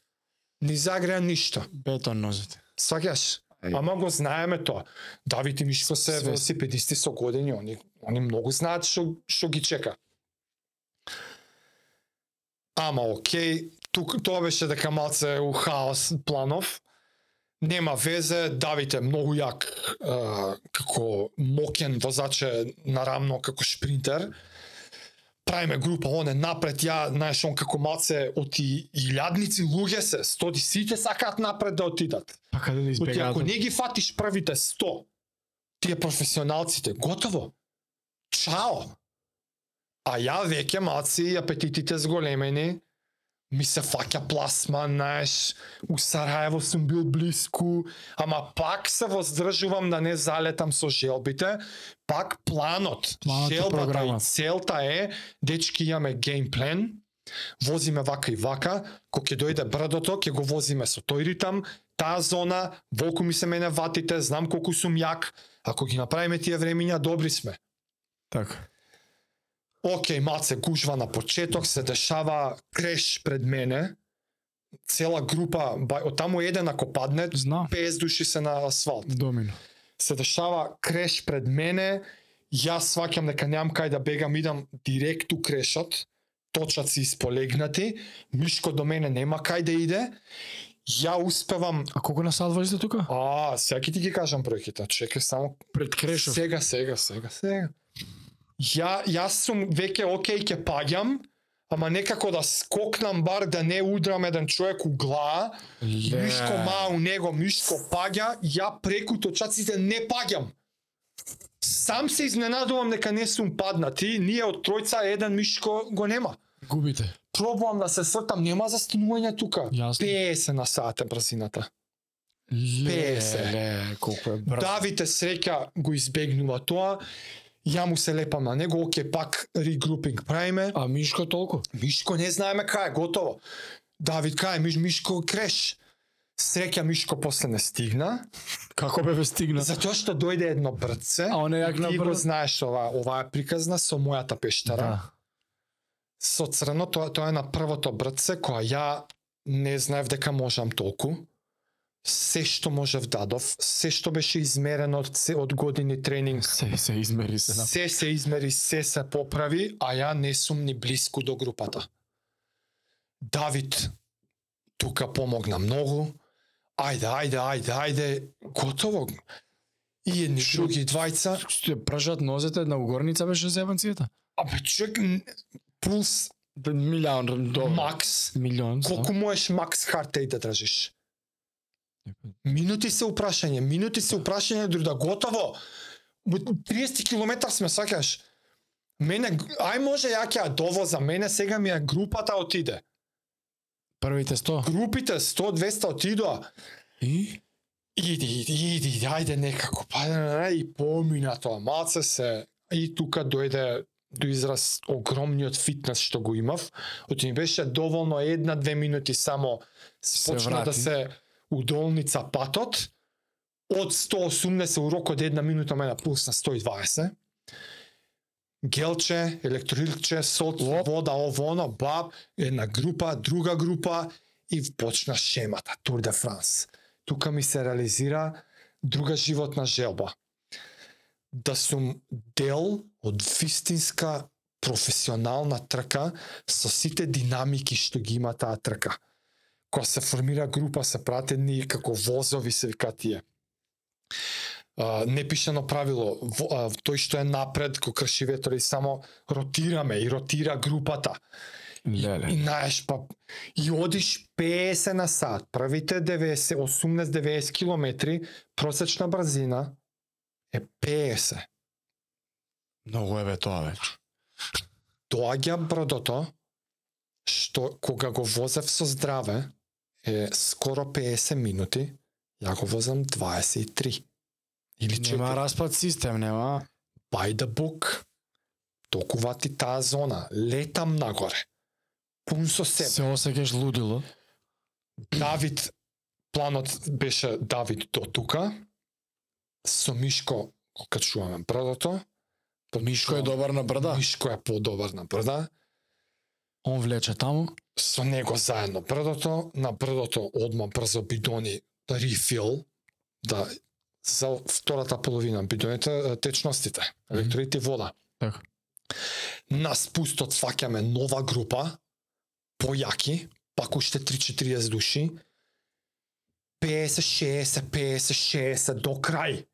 Speaker 2: Ни загреа ништо.
Speaker 1: Бетон нозете.
Speaker 2: Сваќаш? Ама го знаеме тоа. Давид и Мишко се
Speaker 1: Све-
Speaker 2: велосипедисти со години, они они многу знаат што што ги чека. Ама окей, тук тоа беше дека малце у хаос планов. Нема везе, Давид е многу јак а, како мокен возач е нарамно како шпринтер. Правиме група, он е напред, ја, знаеш, он како малце оти илјадници луѓе се, стоди сите сакаат напред да отидат.
Speaker 1: Па каде да избегаат?
Speaker 2: ако не ги фатиш првите 100, тие професионалците, готово. Чао. А ја веќе маци апетитите зголемени, ми се фаќа пласма, знаеш, у Сараево сум бил блиску, ама пак се воздржувам да не залетам со желбите, пак планот,
Speaker 1: Планот и
Speaker 2: желбата и
Speaker 1: програмата.
Speaker 2: целта е, дечки имаме геймплен, возиме вака и вака, кога ќе дојде брдото, ќе го возиме со тој ритам, таа зона, волку ми се мене ватите, знам колку сум јак, ако ги направиме тие времиња, добри сме.
Speaker 1: Така.
Speaker 2: Океј, маце, гужва на почеток, се дешава креш пред мене, цела група, бај, од таму еден ако падне,
Speaker 1: Знам.
Speaker 2: 50 души се на асфалт.
Speaker 1: Домино.
Speaker 2: Се дешава креш пред мене, јас сваќам дека немам кај да бегам, идам директ у крешот, точаци исполегнати, Мишко до мене нема кај да иде, ја успевам
Speaker 1: А колку на сад возите тука?
Speaker 2: А, сега ти ги кажам бројките. Чекај само
Speaker 1: Пред Крешов.
Speaker 2: Сега, сега, сега, сега. Ја, јас сум веќе окей ќе паѓам, ама некако да скокнам бар да не удрам еден човек у глава.
Speaker 1: Ле.
Speaker 2: Мишко ма у него, Мишко паѓа, ја преку точаците не паѓам. Сам се изненадувам дека не сум паднати, ние од тројца еден Мишко го нема.
Speaker 1: Губите.
Speaker 2: Пробувам да се сртам, нема застанување тука.
Speaker 1: Јасно.
Speaker 2: 50 на сат е брзината.
Speaker 1: Ле,
Speaker 2: се.
Speaker 1: ле, колку е брзо.
Speaker 2: Давите среќа го избегнува тоа. Ја му се лепам на него, оке пак регрупинг правиме.
Speaker 1: А Мишко толку?
Speaker 2: Мишко не знаеме кај готово. Давид кај Миш, Мишко креш. Среќа Мишко после не стигна,
Speaker 1: Како бе стигна?
Speaker 2: затоа што дојде едно брдце.
Speaker 1: А он е јак на
Speaker 2: Ти го знаеш ова, ова е приказна со мојата пештара.
Speaker 1: Да.
Speaker 2: Со црно, тоа, тоа е на првото брдце, која ја не знаев дека можам толку. Се што можев дадов, се што беше измерено од, се- од години тренинг,
Speaker 1: Се, се измери се. на-
Speaker 2: се се измери, се се поправи, а ја не сум ни блиску до групата. Давид тука помогна многу. Ајде, ајде, ајде, ајде, готово. И едни други двајца.
Speaker 1: Што пржат нозете на угорница беше зебанцијата?
Speaker 2: Абе, човек, н- пулс
Speaker 1: Да, Милион до
Speaker 2: макс.
Speaker 1: милион. да.
Speaker 2: Колку можеш макс хартеј да држиш? Минути се упрашање, минути се упрашање, дури да готово. Во 30 км сме, сакаш. Мене, ај може ја ќе ја мене сега ми е групата отиде.
Speaker 1: Првите 100.
Speaker 2: Групите 100-200 отидоа.
Speaker 1: И?
Speaker 2: Иди, иди, иди, иди, ајде некако, па и помина тоа, малце се, и тука дојде до израз огромниот фитнес што го имав, оти ми беше доволно една-две минути само
Speaker 1: Се
Speaker 2: почна да се удолница патот, од 180 у рок од една минута пулс на 120. Гелче, електролитче, сот, вода, ово, оно, баб, една група, друга група и почна шемата, Тур де Франс. Тука ми се реализира друга животна желба. Да сум дел од вистинска професионална трка со сите динамики што ги има таа трка. Кога се формира група, се пратени како возови се вика тие. А, непишано правило, во, тој што е напред, кој крши ветрови, само ротираме и ротира групата.
Speaker 1: Леле.
Speaker 2: И знаеш, па, и одиш 50 на сат, првите 90, 18-90 километри, просечна брзина е 50.
Speaker 1: Многу е бе тоа бе.
Speaker 2: Доаѓа бродото, што кога го возев со здраве, е скоро 50 минути, ја го возам 23. Или 4.
Speaker 1: Нема распад систем, нема.
Speaker 2: by the book. Толкува ти таа зона. Летам нагоре. Пун со себе.
Speaker 1: Се осеќаш лудило.
Speaker 2: Давид, планот беше Давид до тука. Со Мишко го качуваме бродото.
Speaker 1: Мишко е добар на брда.
Speaker 2: Мишко е подобар на брда.
Speaker 1: Он влече таму.
Speaker 2: Со него заедно брдото, на брдото одма брзо бидони да рефил, да за втората половина бидоните течностите, електролити и вода.
Speaker 1: Така.
Speaker 2: На спустот сваќаме нова група, појаки, пак уште 3-40 души, 50, 60, 50, 60 до крај.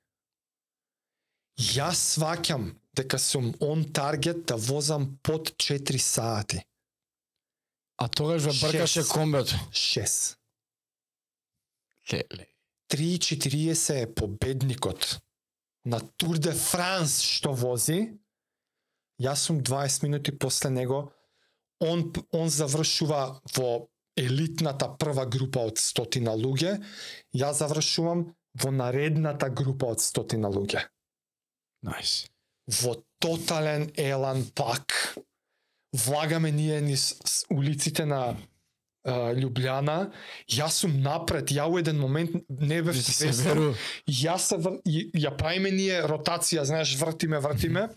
Speaker 2: Јас сваќам дека сум он таргет да возам под 4 сати.
Speaker 1: А тогаш ве бркаше комбето.
Speaker 2: 6.
Speaker 1: Леле.
Speaker 2: 3.40 е победникот на Тур де Франс што вози. Јас сум 20 минути после него. Он он завршува во елитната прва група од стотина луѓе. Јас завршувам во наредната група од стотина луѓе.
Speaker 1: Најс.
Speaker 2: Во тотален елан пак. Влагаме ние низ улиците на а, Лјубљана. Јас сум напред, ја у еден момент не бев
Speaker 1: веру.
Speaker 2: Јас се вр... ја правиме ние ротација, знаеш, вртиме, вртиме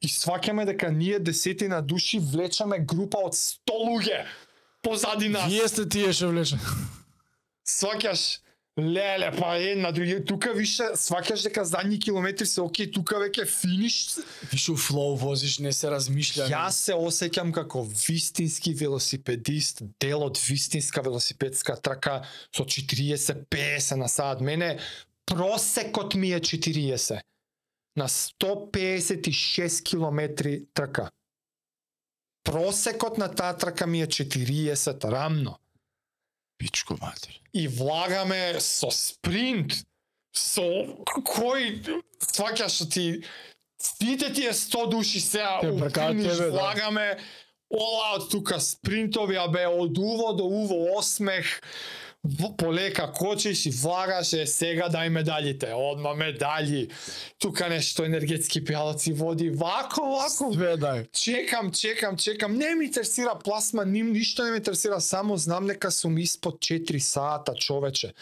Speaker 2: и сваќаме дека ние десетина души влечаме група од 100 луѓе позади нас.
Speaker 1: Вие сте тие што влече.
Speaker 2: Сваќаш Леле, па една други, тука више сваќаш дека задни километри се окей, тука веќе финиш.
Speaker 1: Више флоу возиш, не се размишља.
Speaker 2: Јас се осеќам како вистински велосипедист, дел од вистинска велосипедска трака со 40-50 на саат. Мене просекот ми е 40 на 156 километри трака. Просекот на таа трака ми е 40 рамно.
Speaker 1: Пичко матер.
Speaker 2: И влагаме со спринт, со кој сваќаш што ти сите тие 100 души сега
Speaker 1: Те
Speaker 2: у финиш
Speaker 1: да.
Speaker 2: влагаме all out тука спринтови, а бе од уво до уво осмех, полека кочиш и влагаш е сега дај медалите, одма медали. Тука нешто енергетски пијалаци води, вако, вако.
Speaker 1: Све дај.
Speaker 2: Чекам, чекам, чекам. Не ми интересира пласма, ним ништо не ме интересира, само знам дека сум испод 4 сата, човече.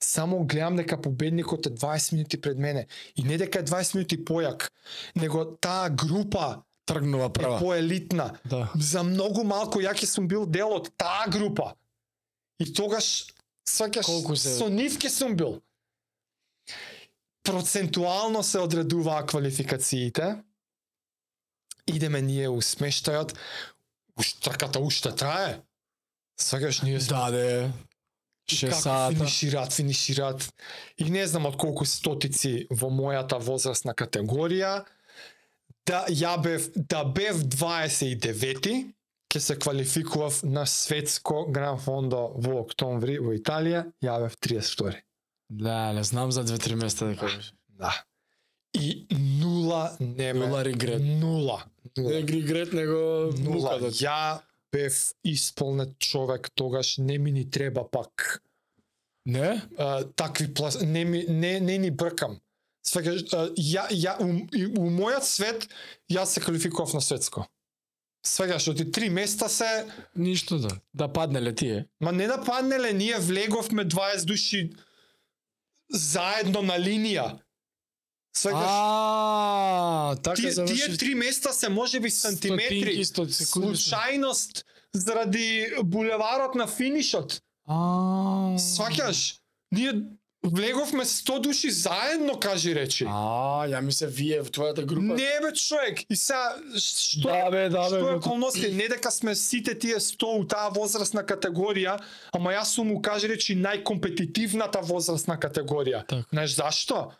Speaker 2: Само гледам дека победникот е 20 минути пред мене. И не дека е 20 минути појак, него таа група
Speaker 1: Тргнува
Speaker 2: е
Speaker 1: прва.
Speaker 2: поелитна.
Speaker 1: Да.
Speaker 2: За многу малку ја ќе сум бил дел од таа група. И тогаш сваќаш
Speaker 1: Колку се-
Speaker 2: со нив ќе сум бил. Процентуално се одредуваа квалификациите. Идеме ние у смештајот. Уш трката уште трае. Сваќаш ние сме
Speaker 1: Даде.
Speaker 2: И
Speaker 1: 6
Speaker 2: како
Speaker 1: сата.
Speaker 2: финишираат, финишираат. И не знам од колку стотици во мојата возрастна категорија. Да ја бев да бев 29 ќе се квалификував на светско гран фондо во октомври во Италија, ја бев 32.
Speaker 1: Да, не знам за две-три места дека беше.
Speaker 2: Да. И нула неме.
Speaker 1: Нула регрет.
Speaker 2: Нула.
Speaker 1: Не
Speaker 2: Нула.
Speaker 1: регрет, него
Speaker 2: Нула.
Speaker 1: мука да
Speaker 2: Ја бев исполнет човек, тогаш не ми ни треба пак
Speaker 1: Не?
Speaker 2: а, такви плас... не, ми, не, не ни бркам. Свегаш, а, ја, ја, у, у мојот свет, јас се квалификував на светско. Свегаш, оти три места се,
Speaker 1: Ништо да. Да паднеле тие.
Speaker 2: ма не да паднеле, ние влеговме 20 души заедно на линија. Свегаш,
Speaker 1: А, така
Speaker 2: тие, тие
Speaker 1: заврши.
Speaker 2: три места се сантиметри.
Speaker 1: Стотинки, сто секунди.
Speaker 2: Случајност заради булеварот на финишот.
Speaker 1: А.
Speaker 2: Сваќаш? Ние влеговме 100 души заедно, кажи речи.
Speaker 1: А, ја ми се вие в твојата група.
Speaker 2: Не бе човек. И сега што
Speaker 1: Да бе, да бе.
Speaker 2: што е
Speaker 1: бе.
Speaker 2: околности? Не дека сме сите тие 100 у таа возрастна категорија, ама јас сум му кажи речи најкомпетитивната возрастна категорија.
Speaker 1: Така.
Speaker 2: Знаеш зашто?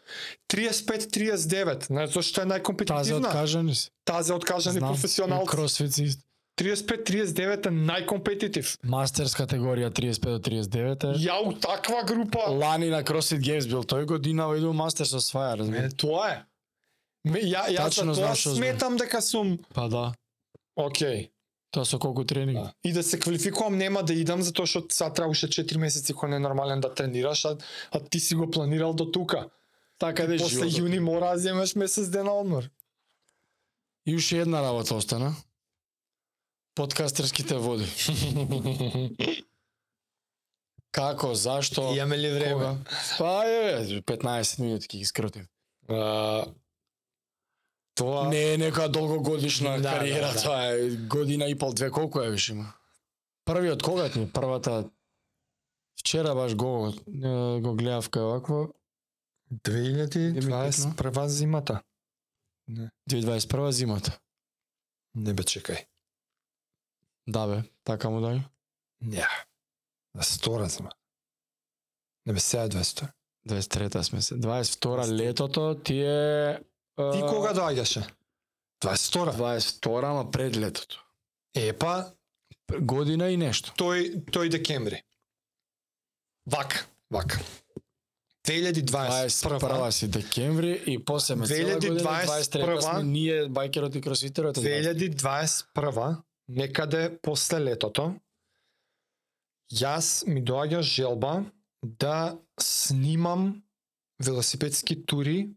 Speaker 2: 35-39. Знаеш зашто е најкомпетитивна?
Speaker 1: откажани се.
Speaker 2: Тазе откажани професионалци.
Speaker 1: Кросфит.
Speaker 2: 35-39 е најкомпетитив.
Speaker 1: Мастерс категорија 35 до 39 е.
Speaker 2: Ја у таква група
Speaker 1: Лани на CrossFit Games бил тој година иду мастерс осваја, разбира.
Speaker 2: тоа е. Ме, ја, ја
Speaker 1: Тачно
Speaker 2: за тоа сметам дека сум
Speaker 1: Па да.
Speaker 2: окей.
Speaker 1: Тоа со колку тренинг.
Speaker 2: Да. И да се квалификувам нема да идам затоа што сега треба уште 4 месеци кој не е нормален да тренираш, а, а ти си го планирал до тука.
Speaker 1: Така да
Speaker 2: После
Speaker 1: животот.
Speaker 2: јуни мора да земеш месец дена одмор.
Speaker 1: И уште една работа остана. Подкастерските води. [laughs] Како, зашто,
Speaker 2: Имаме ли време?
Speaker 1: кога? Па е, 15 минути ќе ги скротим.
Speaker 2: А, Тоа
Speaker 1: Не е нека долгогодишна
Speaker 2: Да,
Speaker 1: кариера,
Speaker 2: да, да.
Speaker 1: тоа е година и пол, две, колку е више има? Првиот кога ти? Првата Вчера баш го го гледав кај вакво
Speaker 2: 2021 зимата. Не,
Speaker 1: 2021 зимата.
Speaker 2: не бе чекај.
Speaker 1: Да бе, така му дај.
Speaker 2: Не. На стора зима. Не бе сега е 200.
Speaker 1: 23-та сме се. 22 летото ти е
Speaker 2: Ти кога доаѓаше? 22
Speaker 1: 22 ама пред летото.
Speaker 2: Епа,
Speaker 1: Година и нешто.
Speaker 2: тој тој декември. Вак, вак. 2021
Speaker 1: 21 си декември и после ме цела година 23 сме
Speaker 2: 2021
Speaker 1: ние бајкерот и кросфитерот.
Speaker 2: 2021 некаде после летото јас ми доаѓа желба да снимам велосипедски тури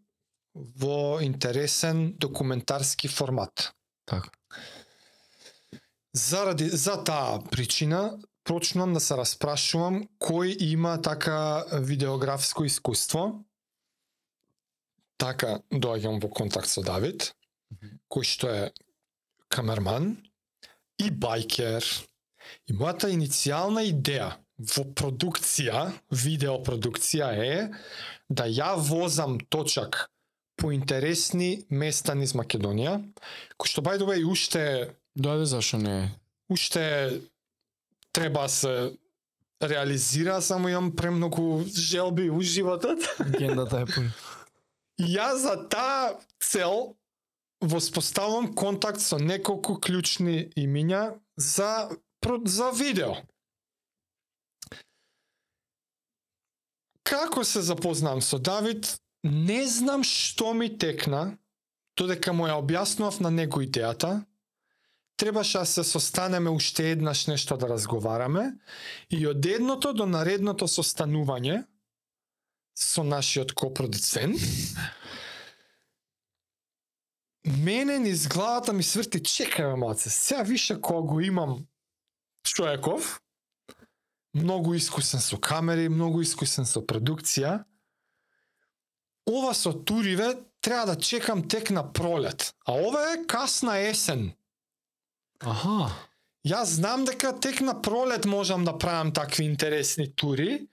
Speaker 2: во интересен документарски формат.
Speaker 1: Така.
Speaker 2: Заради за таа причина почнувам да се распрашувам кој има така видеографско искуство. Така доаѓам во контакт со Давид, кој што е камерман и бајкер. И мојата иницијална идеја во продукција, видеопродукција е да ја возам точак по интересни места низ Македонија, кој што the way уште
Speaker 1: Дојде зашо не?
Speaker 2: уште треба се реализира, само имам премногу желби у животот.
Speaker 1: Агендата е пуна. [laughs]
Speaker 2: И јас за таа цел воспоставувам контакт со неколку клучни имиња за за видео. Како се запознам со Давид, не знам што ми текна, додека му ја објаснував на него идејата, требаше да се состанеме уште еднаш нешто да разговараме и од едното до наредното состанување со нашиот копродуцент мене низ главата ми сврти чекај ме малце, сега више кога го имам човеков, многу искусен со камери, многу искусен со продукција, ова со туриве треба да чекам тек на пролет, а ова е касна есен.
Speaker 1: Аха.
Speaker 2: Јас знам дека тек на пролет можам да правам такви интересни тури,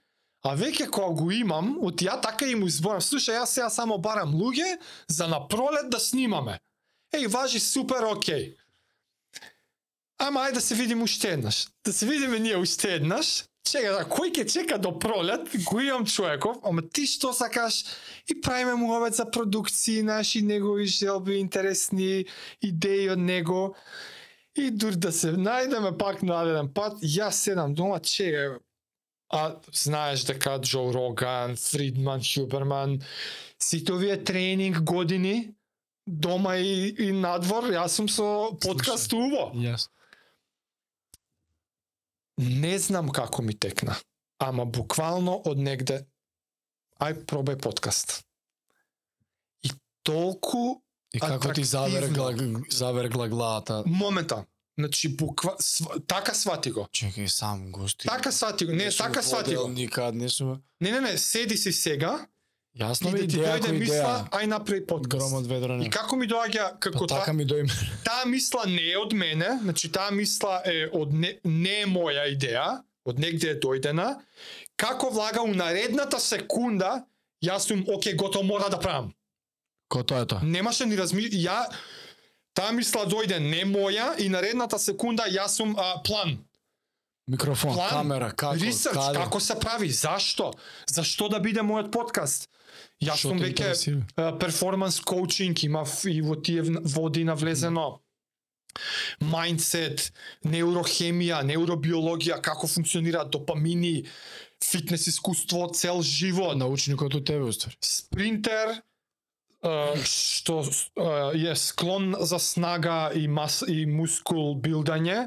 Speaker 2: а веќе кога го имам, од ја така и му изборам, слушај, јас сега само барам луѓе за на пролет да снимаме. Еј, важи супер, окей. Ама ајде да се видим уште еднаш. Да се видиме ние уште еднаш. Чека, да, кој ќе чека до пролет, го имам човеков, ама ти што сакаш и правиме му обед за продукции, наши негови желби, интересни идеи од него. И дури да се најдеме пак на еден пат, јас седам дома, чека а знаеш дека Джо Роган, Фридман, Хюберман, сите овие тренинг години, дома и, и надвор, јас сум со подкаст уво.
Speaker 1: Јас.
Speaker 2: Не знам како ми текна, ама буквално од негде, ај пробај подкаст. И толку
Speaker 1: И како ти завергла, завергла главата?
Speaker 2: момента, значи буква, св, така свати го.
Speaker 1: Чекај сам гости.
Speaker 2: Така свати го. Не,
Speaker 1: сум
Speaker 2: така свати го.
Speaker 1: Никад не сум.
Speaker 2: Не, не, не, седи си сега
Speaker 1: Јасно ми
Speaker 2: да
Speaker 1: идеја кој
Speaker 2: мисла, ај направи подкаст.
Speaker 1: Гром од ведране.
Speaker 2: И како ми доаѓа како
Speaker 1: Па така ми доиме.
Speaker 2: таа мисла не е од мене, значи таа мисла е од не, не е моја идеја, од негде е дојдена. Како влага у наредната секунда, јас сум оке готов мора да правам.
Speaker 1: Ко тоа е тоа?
Speaker 2: Немаше ни разми ја таа мисла дојде не моја и наредната секунда јас сум а, план.
Speaker 1: Микрофон,
Speaker 2: План,
Speaker 1: камера, како,
Speaker 2: Ресерч,
Speaker 1: каде?
Speaker 2: како се прави, зашто? Зашто да биде мојот подкаст? Јас сум веќе перформанс коучинг, имав и во тие води навлезено. Mindset, неурохемија, неуробиологија, како функционираат допамини, фитнес искуство, цел живот,
Speaker 1: Научникот од тебе уствари.
Speaker 2: спринтер, што е склон за снага и мас и мускул билдање,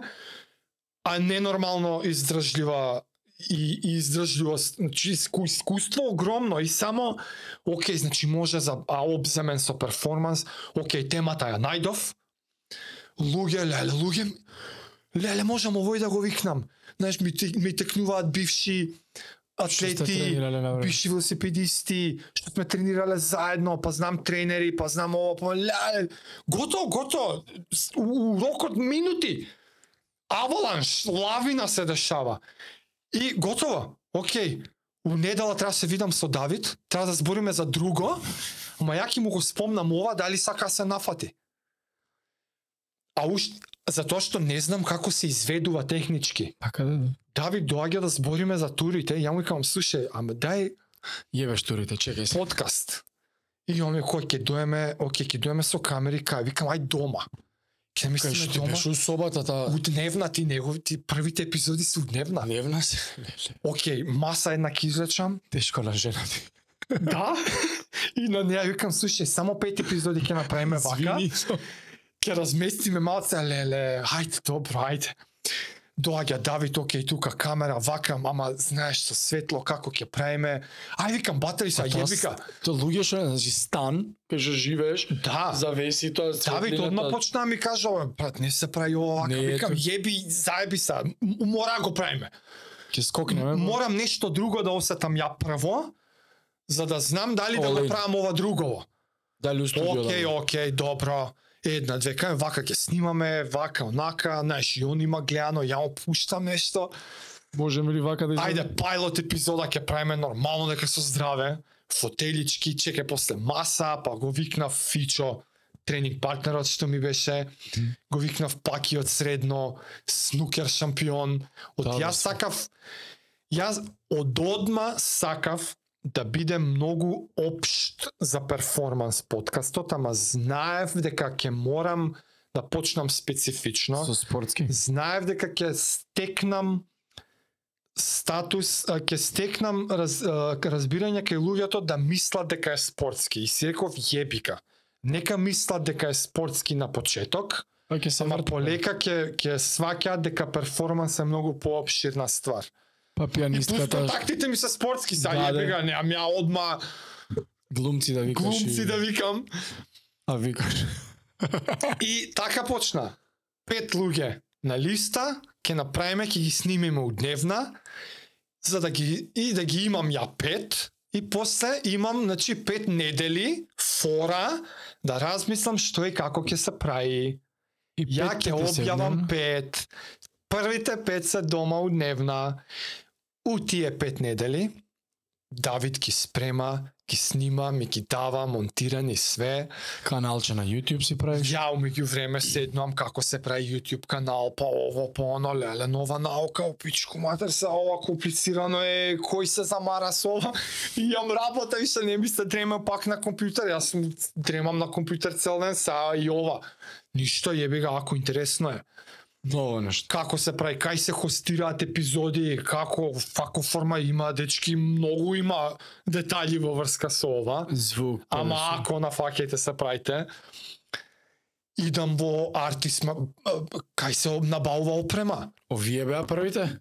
Speaker 2: а ненормално издржлива и, и издржливост, значи иску, искуство огромно и само окей, значи може за а обземен со перформанс, окей, темата ја најдов. Луѓе, леле, луѓе, леле, можам овој да го викнам. Знаеш, ми, ми текнуваат бивши атлети, бивши велосипедисти, што сме тренирале заедно, па знам тренери, па знам ова, па ля, готово, готово, у, у рокот минути, аваланш, лавина се дешава. И готово, окей, у недела треба да се видам со Давид, треба да збориме за друго, ама ја ќе му го спомнам ова, дали сака се нафати. А уш, затоа што не знам како се изведува технички.
Speaker 1: Така да, да.
Speaker 2: Давид доаѓа да збориме за турите, ја му викам, слушај, ама дај
Speaker 1: Јебеш турите, чекај се.
Speaker 2: подкаст. И он ми кој ќе доеме, оке, ќе доеме со камери, кај, викам, ај дома. Ќе мислиме
Speaker 1: што
Speaker 2: дома.
Speaker 1: беше у собата та
Speaker 2: Удневна ти негови, ти првите епизоди се удневна.
Speaker 1: дневна се. [laughs]
Speaker 2: Океј, маса една ќе излечам.
Speaker 1: Тешко на жена ти. [laughs]
Speaker 2: Да. И на неја викам, слушај, само пет епизоди ќе направиме [laughs] вака.
Speaker 1: Извини.
Speaker 2: Ќе разместиме малце, леле, хајде, добро, ајде. Доаѓа Давид, окей, тука камера, вака, ама знаеш со светло како ќе правиме. Ај викам батери са, јебика.
Speaker 1: Тоа луѓе што значи стан, кај што живееш,
Speaker 2: Да.
Speaker 1: завеси тоа
Speaker 2: Давид одма почна да ми кажа, "Ова, брат, не се прави ова вака.
Speaker 1: Не,
Speaker 2: Викам, јеби, заеби са, мора да го правиме.
Speaker 1: Ќе скокнеме.
Speaker 2: Морам нешто друго да осетам ја прво, за да знам дали да
Speaker 1: All
Speaker 2: го правам ова другово.
Speaker 1: Дали у студио
Speaker 2: Океј,
Speaker 1: да.
Speaker 2: океј, добро. Една, две, кај вака ќе снимаме, вака, онака, знаеш, и он има гледано, ја му пуштам нешто.
Speaker 1: Можеме ли вака да изгледа?
Speaker 2: Ајде, пилот епизода ќе правиме нормално дека со здраве. Фотелички, чекај после маса, па го викнав Фичо, тренинг партнерот што ми беше, го викнав Паки од средно, снукер шампион. Од
Speaker 1: Да,
Speaker 2: јас сакав, јас од одма сакав да биде многу општ за перформанс подкастот, ама знаев дека ќе морам да почнам специфично
Speaker 1: Со спортски.
Speaker 2: знаев дека ќе стекнам статус, ќе стекнам раз, разбирање кај луѓето да мислат дека е спортски. И си реков јебика. Нека мислат дека е спортски на почеток,
Speaker 1: Па ќе се
Speaker 2: ама полека ќе ќе сваќаат дека перформанс е многу поопширна ствар.
Speaker 1: Па
Speaker 2: И
Speaker 1: пианистката,
Speaker 2: контактите ми се спортски, са
Speaker 1: Да, да.
Speaker 2: јебика, немам ја одма
Speaker 1: глумци да викаш.
Speaker 2: глумци
Speaker 1: и-
Speaker 2: да викам.
Speaker 1: А викаш.
Speaker 2: И така почна. Пет луѓе на листа, ќе направиме, ќе ги снимиме удневна, за да ги и да ги имам ја пет и после имам значи пет недели фора да размислам што и како ќе се прави.
Speaker 1: И
Speaker 2: Ја ќе
Speaker 1: се
Speaker 2: објавам пет. Првите пет се дома удневна. У тие пет недели Давид ги спрема, ги снима, ми ги дава монтирани све.
Speaker 1: Каналче на YouTube си правиш.
Speaker 2: Ја умеѓу време седнувам како се прави YouTube канал, па ово, па оно, леле, нова наука, о пичку матер се, ова комплицирано е, кој се замара со ова. [laughs] И јам работа, више не ми се дремам пак на компјутер, јас сум дремам на компјутер цел ден, са и ова. Ништо јеби га, ако интересно е.
Speaker 1: Ново нешто.
Speaker 2: Како се прави, кај се хостираат епизоди, како, како форма има, дечки, многу има детали во врска со ова.
Speaker 1: Звук.
Speaker 2: Ама
Speaker 1: пренесен.
Speaker 2: ако нафаќајте се правите, идам во артисма, кај се набавува опрема.
Speaker 1: Овие беа првите?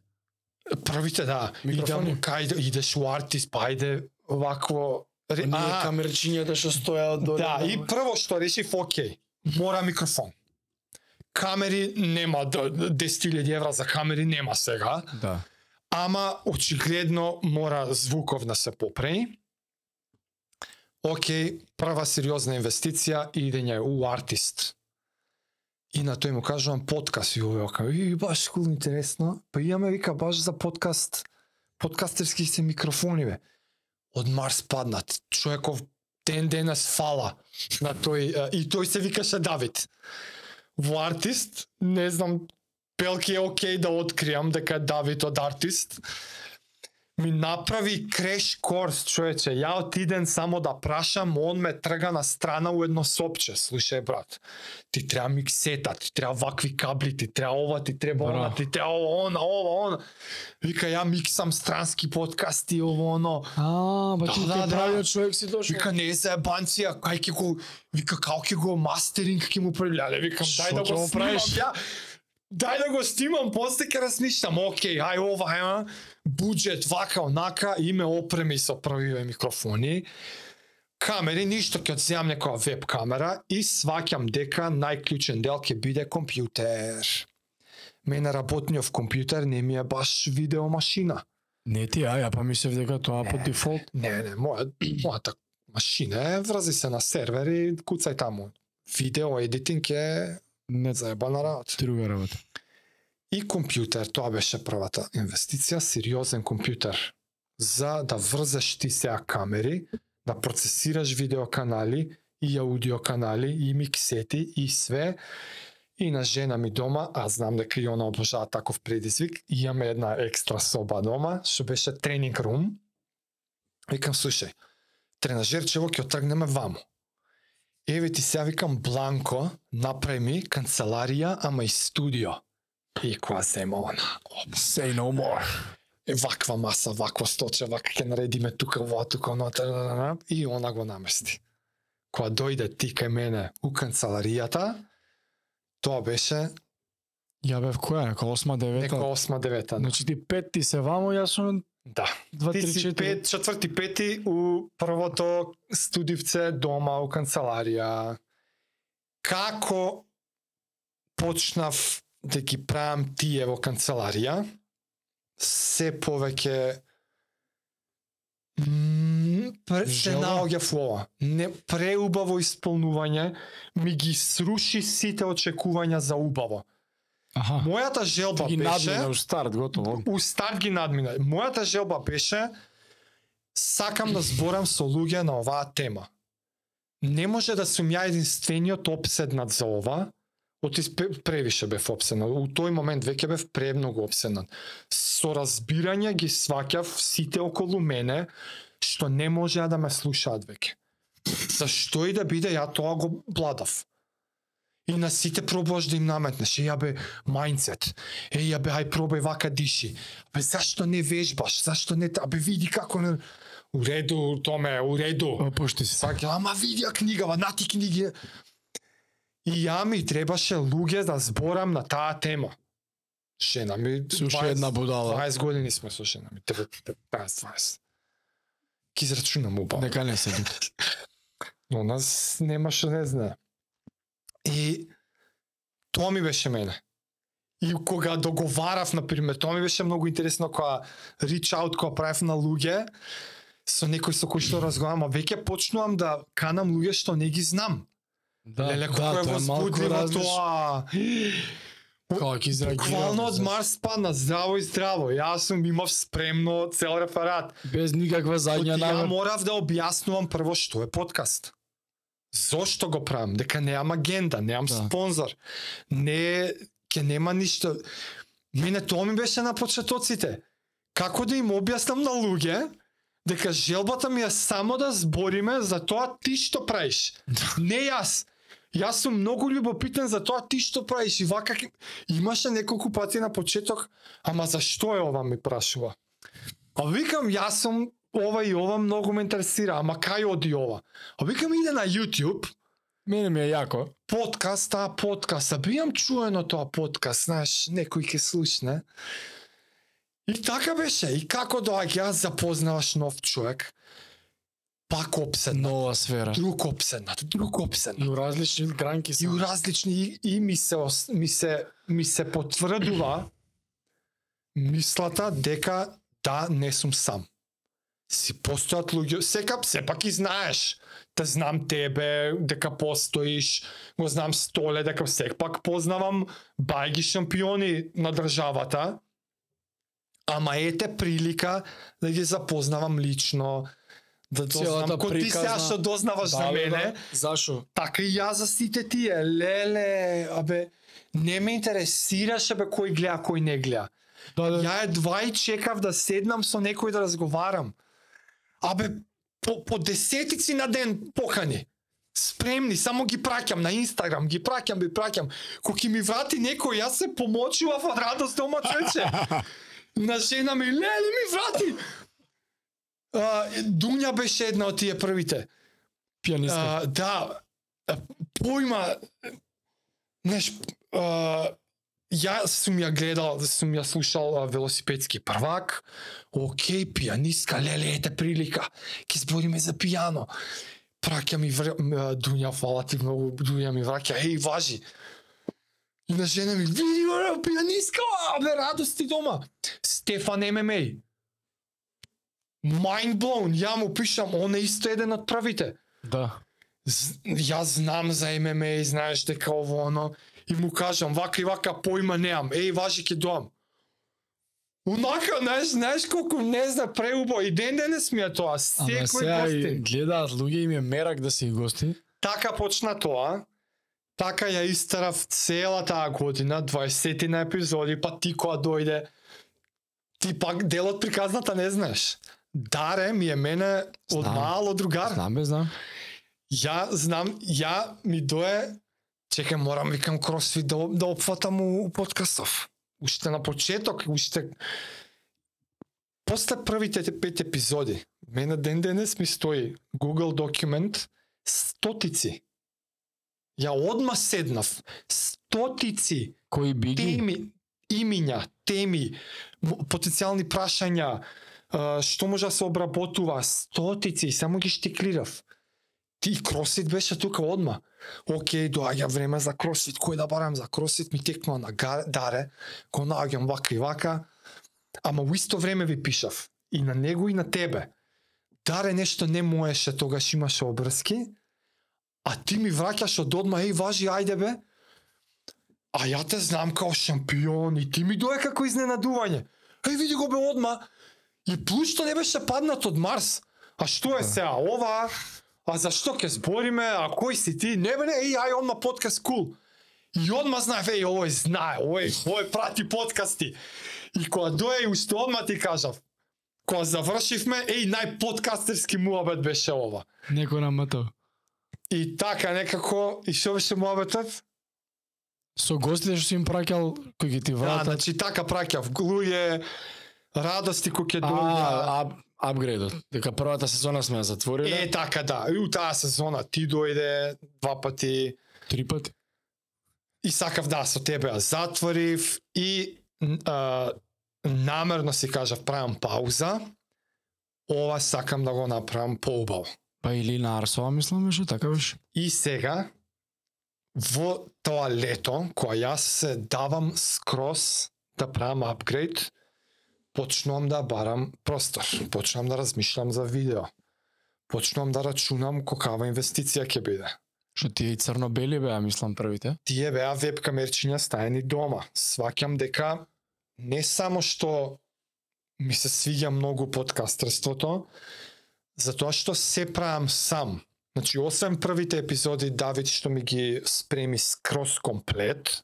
Speaker 2: Првите да,
Speaker 1: Микрофони?
Speaker 2: идам кај идеш у артист, па ајде вакво ре-
Speaker 1: Оние
Speaker 2: а,
Speaker 1: камерчињата што стојаат доле.
Speaker 2: Да, и прво што решив, окей, мора микрофон. Камери нема, д- 10.000 евра за камери нема сега.
Speaker 1: Да.
Speaker 2: Ама очигледно мора звуков да се попреми. Океј, прва сериозна инвестиција и идење у артист. И на тој му кажувам подкаст и овој ока, и баш кул интересно. Па имаме вика баш за подкаст, подкастерски се микрофони бе. Од Марс паднат. Човеков ден денес фала на тој и тој се викаше Давид. Во артист, не знам, Пелки е окей да откриам дека Давид од артист. Ми направи креш корс, човече. Ја отиден само да прашам, он ме трга на страна у едно сопче. Слушај, брат, ти треба миксета, ти треба вакви кабли, ти треба ова, ти треба она, ти треба ова, она, ова, она. Вика, ја миксам странски подкасти, ово, оно.
Speaker 1: А, ба
Speaker 2: Да,
Speaker 1: ти
Speaker 2: да,
Speaker 1: да,
Speaker 2: да.
Speaker 1: правиот човек си дошол.
Speaker 2: Вика, не е заебанција, кај ќе го, вика, како ќе го мастеринг ќе му прави, леле, викам, дај да го снимам, ја, дај да го снимам, после ќе размишлам, окей, ај ова, ај, буџет, вака, онака, име опреми со првиве микрофони, камери, ништо ќе одземам некоја веб камера и сваќам дека најклучен дел ќе биде компјутер. Мене работниот компјутер не ми е баш видео машина.
Speaker 1: Не ти, а ја мислев дека тоа по дефолт.
Speaker 2: Не, не, моја, [clears throat] мојата машина е, врази се на сервер и куцај таму. Видео едитинг е
Speaker 1: Не
Speaker 2: заебана работа.
Speaker 1: друга работа.
Speaker 2: И компјутер, тоа беше првата инвестиција, сериозен компјутер за да врзеш ти сеа камери, да процесираш видеоканали и аудио канали и миксети и све. И на жена ми дома, а знам дека и она обожава таков предизвик, имаме една екстра соба дома, што беше тренинг рум. Викам, слушај, тренажерчево ќе отргнеме ваму. Еве ти сега викам Бланко, направи ми канцеларија, ама и студио. И која зема она. Оп,
Speaker 1: Say no more.
Speaker 2: е ваква маса, вакво сточе, вака ќе наредиме тука, во тука, оно, и она го намести. Кога дојде ти кај мене у канцеларијата, тоа беше
Speaker 1: Ја бев која, нека 8
Speaker 2: нека
Speaker 1: 9
Speaker 2: осма, девета.
Speaker 1: Значи ти пет ти се вамо, јас сум
Speaker 2: Да.
Speaker 1: 2
Speaker 2: Ти
Speaker 1: 3
Speaker 2: си
Speaker 1: 4.
Speaker 2: пет, четврти, пети у првото студивце дома у канцеларија. Како почнав да ги правам тие во канцеларија, се повеќе се во ова. Не преубаво исполнување ми ги сруши сите очекувања за убаво.
Speaker 1: Аха.
Speaker 2: Мојата желба
Speaker 1: ги
Speaker 2: беше
Speaker 1: у старт, готово.
Speaker 2: у старт ги надмина. Мојата желба беше сакам да зборам со луѓе на оваа тема. Не може да сум ја единствениот обседнат за ова, Отис пе- превише бев обседнат. У тој момент веќе бев премногу обседнат. Со разбирање ги сваќав сите околу мене што не можеа да ме слушаат веќе. Зашто и да биде ја тоа го бладав. И на сите пробуваш да им наметнеш. Е, ја бе, мајндсет. Е, ја бе, ај пробај вака диши. Бе, зашто не вежбаш? Зашто не... Абе, види како не... У реду, Томе, у реду.
Speaker 1: Опушти се.
Speaker 2: Сваќа, ама види ја книгава, нати книги. И ја ми требаше луѓе да зборам на таа тема. Жена ми...
Speaker 1: Слушай
Speaker 2: 20
Speaker 1: една будала.
Speaker 2: 20 години сме со жена ми. 15-20. Ки израчунам убаво.
Speaker 1: Нека не се. [laughs]
Speaker 2: Но нас нема што не знае. И тоа ми беше мене. И кога договарав, например, тоа ми беше многу интересно кога reach out, кога правев на луѓе, со некој со кој што разговарам, а веќе почнувам да канам луѓе што не ги знам.
Speaker 1: Да,
Speaker 2: Леле,
Speaker 1: да, тоа е малку различно. Како ќе изреагира?
Speaker 2: Буквално од
Speaker 1: без-
Speaker 2: Марс падна здраво и здраво. Јас сум имав спремно цел реферат.
Speaker 1: Без никаква задња
Speaker 2: Ја
Speaker 1: намер.
Speaker 2: морав да објаснувам прво што е подкаст. Зошто го правам? Дека немам агенда, немам
Speaker 1: Да.
Speaker 2: спонзор. Не ќе нема ништо. Мене тоа ми беше на почетоците. Како да им објаснам на луѓе дека желбата ми е само да збориме за тоа ти што правиш. [laughs] Не јас. Јас сум многу љубопитен за тоа ти што правиш и вака имаше неколку пати на почеток, ама зашто е ова ми прашува. А викам јас сум ова и ова многу ме интересира, ама кај оди ова? А викам иде на YouTube,
Speaker 1: Мене ми е јако.
Speaker 2: подкаст, а подкаст, а бијам чуено тоа подкаст, знаеш, некој ќе слушне. И така беше, и како доаѓа, запознаваш нов човек, пак обседнат,
Speaker 1: Нова сфера.
Speaker 2: друг обседнат, друг
Speaker 1: И
Speaker 2: обседнат.
Speaker 1: у различни гранки
Speaker 2: И
Speaker 1: се.
Speaker 2: у различни и, и ми се ми се ми се потврдува [clears throat] мислата дека да не сум сам. Си постојат луѓе, сека сепак и знаеш. Те знам тебе, дека постоиш, го знам Столе, дека сепак познавам бајги шампиони на државата. Ама ете прилика да ги запознавам лично, да дознам кој ти сега што дознаваш за
Speaker 1: Да,
Speaker 2: мене.
Speaker 1: да. Зашо?
Speaker 2: Така и јас за сите тие. Леле, абе, не ме интересираше бе кој гледа, кој не гледа.
Speaker 1: Да, да.
Speaker 2: Ја едва и чекав да седнам со некој да разговарам. Абе, по, по десетици на ден покани. Спремни, само ги праќам на Инстаграм, ги праќам, ги праќам. Ќе ми врати некој, јас се помочував од радост дома чече. [laughs] на жена ми, леле ми врати. А, Дуња беше една од тие првите.
Speaker 1: Пианистка.
Speaker 2: А, да, појма, знаеш, а, ја сум ја гледал, сум ја слушал а, велосипедски првак, окей, пианистка, леле, ете прилика, ќе збориме за пијано. Праќа ми вр... Дуња, фала ти многу, Дуња ми враќа, еј, важи. И на жена ми, види, пианистка, абе, радости дома. Стефан ММА. Mind blown, ја му пишам, он е исто еден од првите.
Speaker 1: Да.
Speaker 2: З- Јас знам за ММА знаеш дека ово оно и му кажам вака и вака поима немам. Еј, важи ќе доам. Унака, знаеш, знаеш колку не зна преубо и ден денес ми е тоа,
Speaker 1: Ама
Speaker 2: секој
Speaker 1: сега и
Speaker 2: гостин.
Speaker 1: гледаат луѓе им е мерак да се и гости.
Speaker 2: Така почна тоа. Така ја истерав цела таа година, 20 на епизоди, па ти кога дојде, ти пак дел од приказната не знаеш. Даре ми е мене од
Speaker 1: Знам.
Speaker 2: мало другар.
Speaker 1: Знам бе, знам.
Speaker 2: Ја знам, ја ми дое, чекај, морам викам кросфит да, да опфатам у, у подкастов. Уште на почеток, уште После првите те пет епизоди, мене ден денес ми стои Google документ стотици. Ја одма седнав. Стотици
Speaker 1: Кои биги?
Speaker 2: теми, имиња, теми, потенцијални прашања, што може да се обработува, стотици, само ги штиклирав. Ти кросфит беше тука одма. Океј, доаѓа време за кросфит, кој да барам за кросфит, ми текнува на га- даре, го наоѓам вака и вака, ама во исто време ви пишав. И на него и на тебе. Даре нешто не моеше, тогаш имаше обрски, а ти ми враќаш од одма, еј, важи, ајде бе, А ја те знам као шампион и ти ми дое како изненадување. Еј види го бе одма. И плюс што не беше паднат од Марс. А што е сега ова? А зашто ќе збориме? А кој си ти? Не бе не, еј ај одма подкаст кул. И одма знаев, еј овој знае, овој, овој прати подкасти. И кога дое и уште одма ти кажав, кога завршивме, еј најподкастерски муабет беше ова.
Speaker 1: Некој на МТ.
Speaker 2: И така некако, и што беше муабетот?
Speaker 1: Со гостите што си им праќал, кои ги ти
Speaker 2: Да,
Speaker 1: вратат.
Speaker 2: значи така праќав глује, радости кои ќе дојдат.
Speaker 1: А, ап, апгрейдот. Дека првата сезона сме ја затвориле.
Speaker 2: Е, така да. И у таа сезона ти дојде два пати
Speaker 1: Три пати.
Speaker 2: и сакав да со тебе ја затворив и а, намерно си кажав правам пауза. Ова сакам да го направам поубаво.
Speaker 1: Па или на Арсова, мислам, беше, така беше.
Speaker 2: И сега во тоа лето, кога јас се давам скроз да правам апгрейд, почнувам да барам простор, почнувам да размишлам за видео. Почнувам да рачунам колкава инвестиција ќе биде.
Speaker 1: Што тие и црно-бели беа, мислам, првите.
Speaker 2: Тие беа вебкамерчиња стаени дома. Сваќам дека не само што ми се свиѓа многу подкастерството, затоа што се правам сам. Значи, освен првите епизоди Давид што ми ги спреми скроз комплет,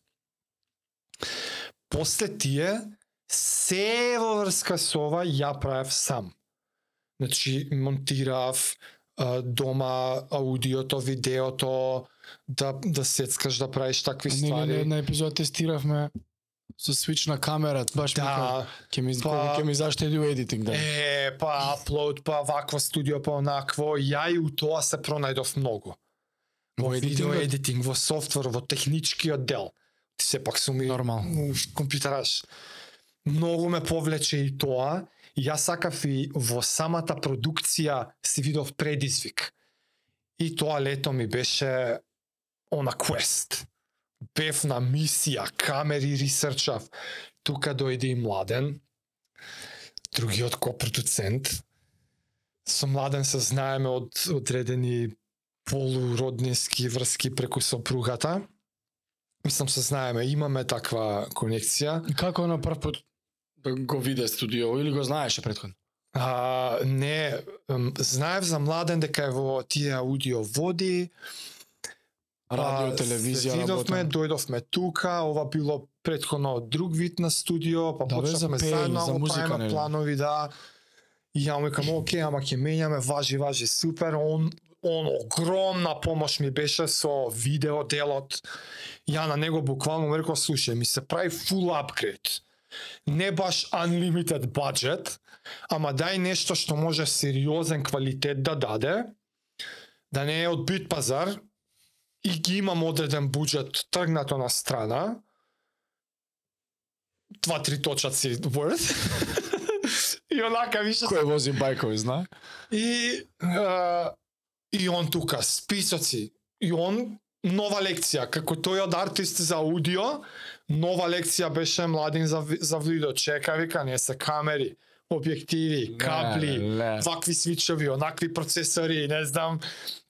Speaker 2: после тие се во врска со ова ја правев сам. Значи, монтирав дома аудиото, видеото, да да сецкаш да правиш такви
Speaker 1: Ние на
Speaker 2: ствари.
Speaker 1: една епизода тестиравме со свич на камера, баш
Speaker 2: Да,
Speaker 1: ќе ми
Speaker 2: па-
Speaker 1: ќе ми заштеди у едитинг, да.
Speaker 2: е, па аплод, па вакво студио, па онакво, ја и у тоа се пронајдов многу. Во видео едитинг, во софтвер, во техничкиот дел. Ти сепак сум и
Speaker 1: Нормално.
Speaker 2: у компјутераш. Многу ме повлече и тоа. Јас сакав и во самата продукција си видов предизвик. И тоа лето ми беше она квест. Бев на мисија, камери ресерчав. Тука дојде и Младен, другиот копродуцент. Со Младен се знаеме од одредени полуроднински врски преку сопругата. Мислам се знаеме, имаме таква конекција.
Speaker 1: И како на прв пат го виде студио или го знаеше претходно?
Speaker 2: А, не, знаев за Младен дека е во тие аудио води.
Speaker 1: Радио, телевизија,
Speaker 2: видовме, дојдовме тука, ова било предходно друг вид на студио, па
Speaker 1: Да,
Speaker 2: почнавме заедно,
Speaker 1: за музика, нели?
Speaker 2: планови, да. И ја му викам, оке, ама ќе менјаме, важи, важи, супер. Он, он огромна помош ми беше со видео делот. Ја на него буквално му реков, слушај, ми се прави full upgrade. Не баш unlimited budget, ама дај нешто што може сериозен квалитет да даде, да не е од бит пазар, и ги имам одреден буџет тргнато на страна, два-три точаци worth, [laughs] и онака више
Speaker 1: Кој вози бајкови, знае?
Speaker 2: И, а, и он тука, списоци. И он, нова лекција. Како тој од артист за аудио, нова лекција беше младин за, за видео. Чека, вика, не се камери. објективи, кабли, вакви свичови, онакви процесори, не знам,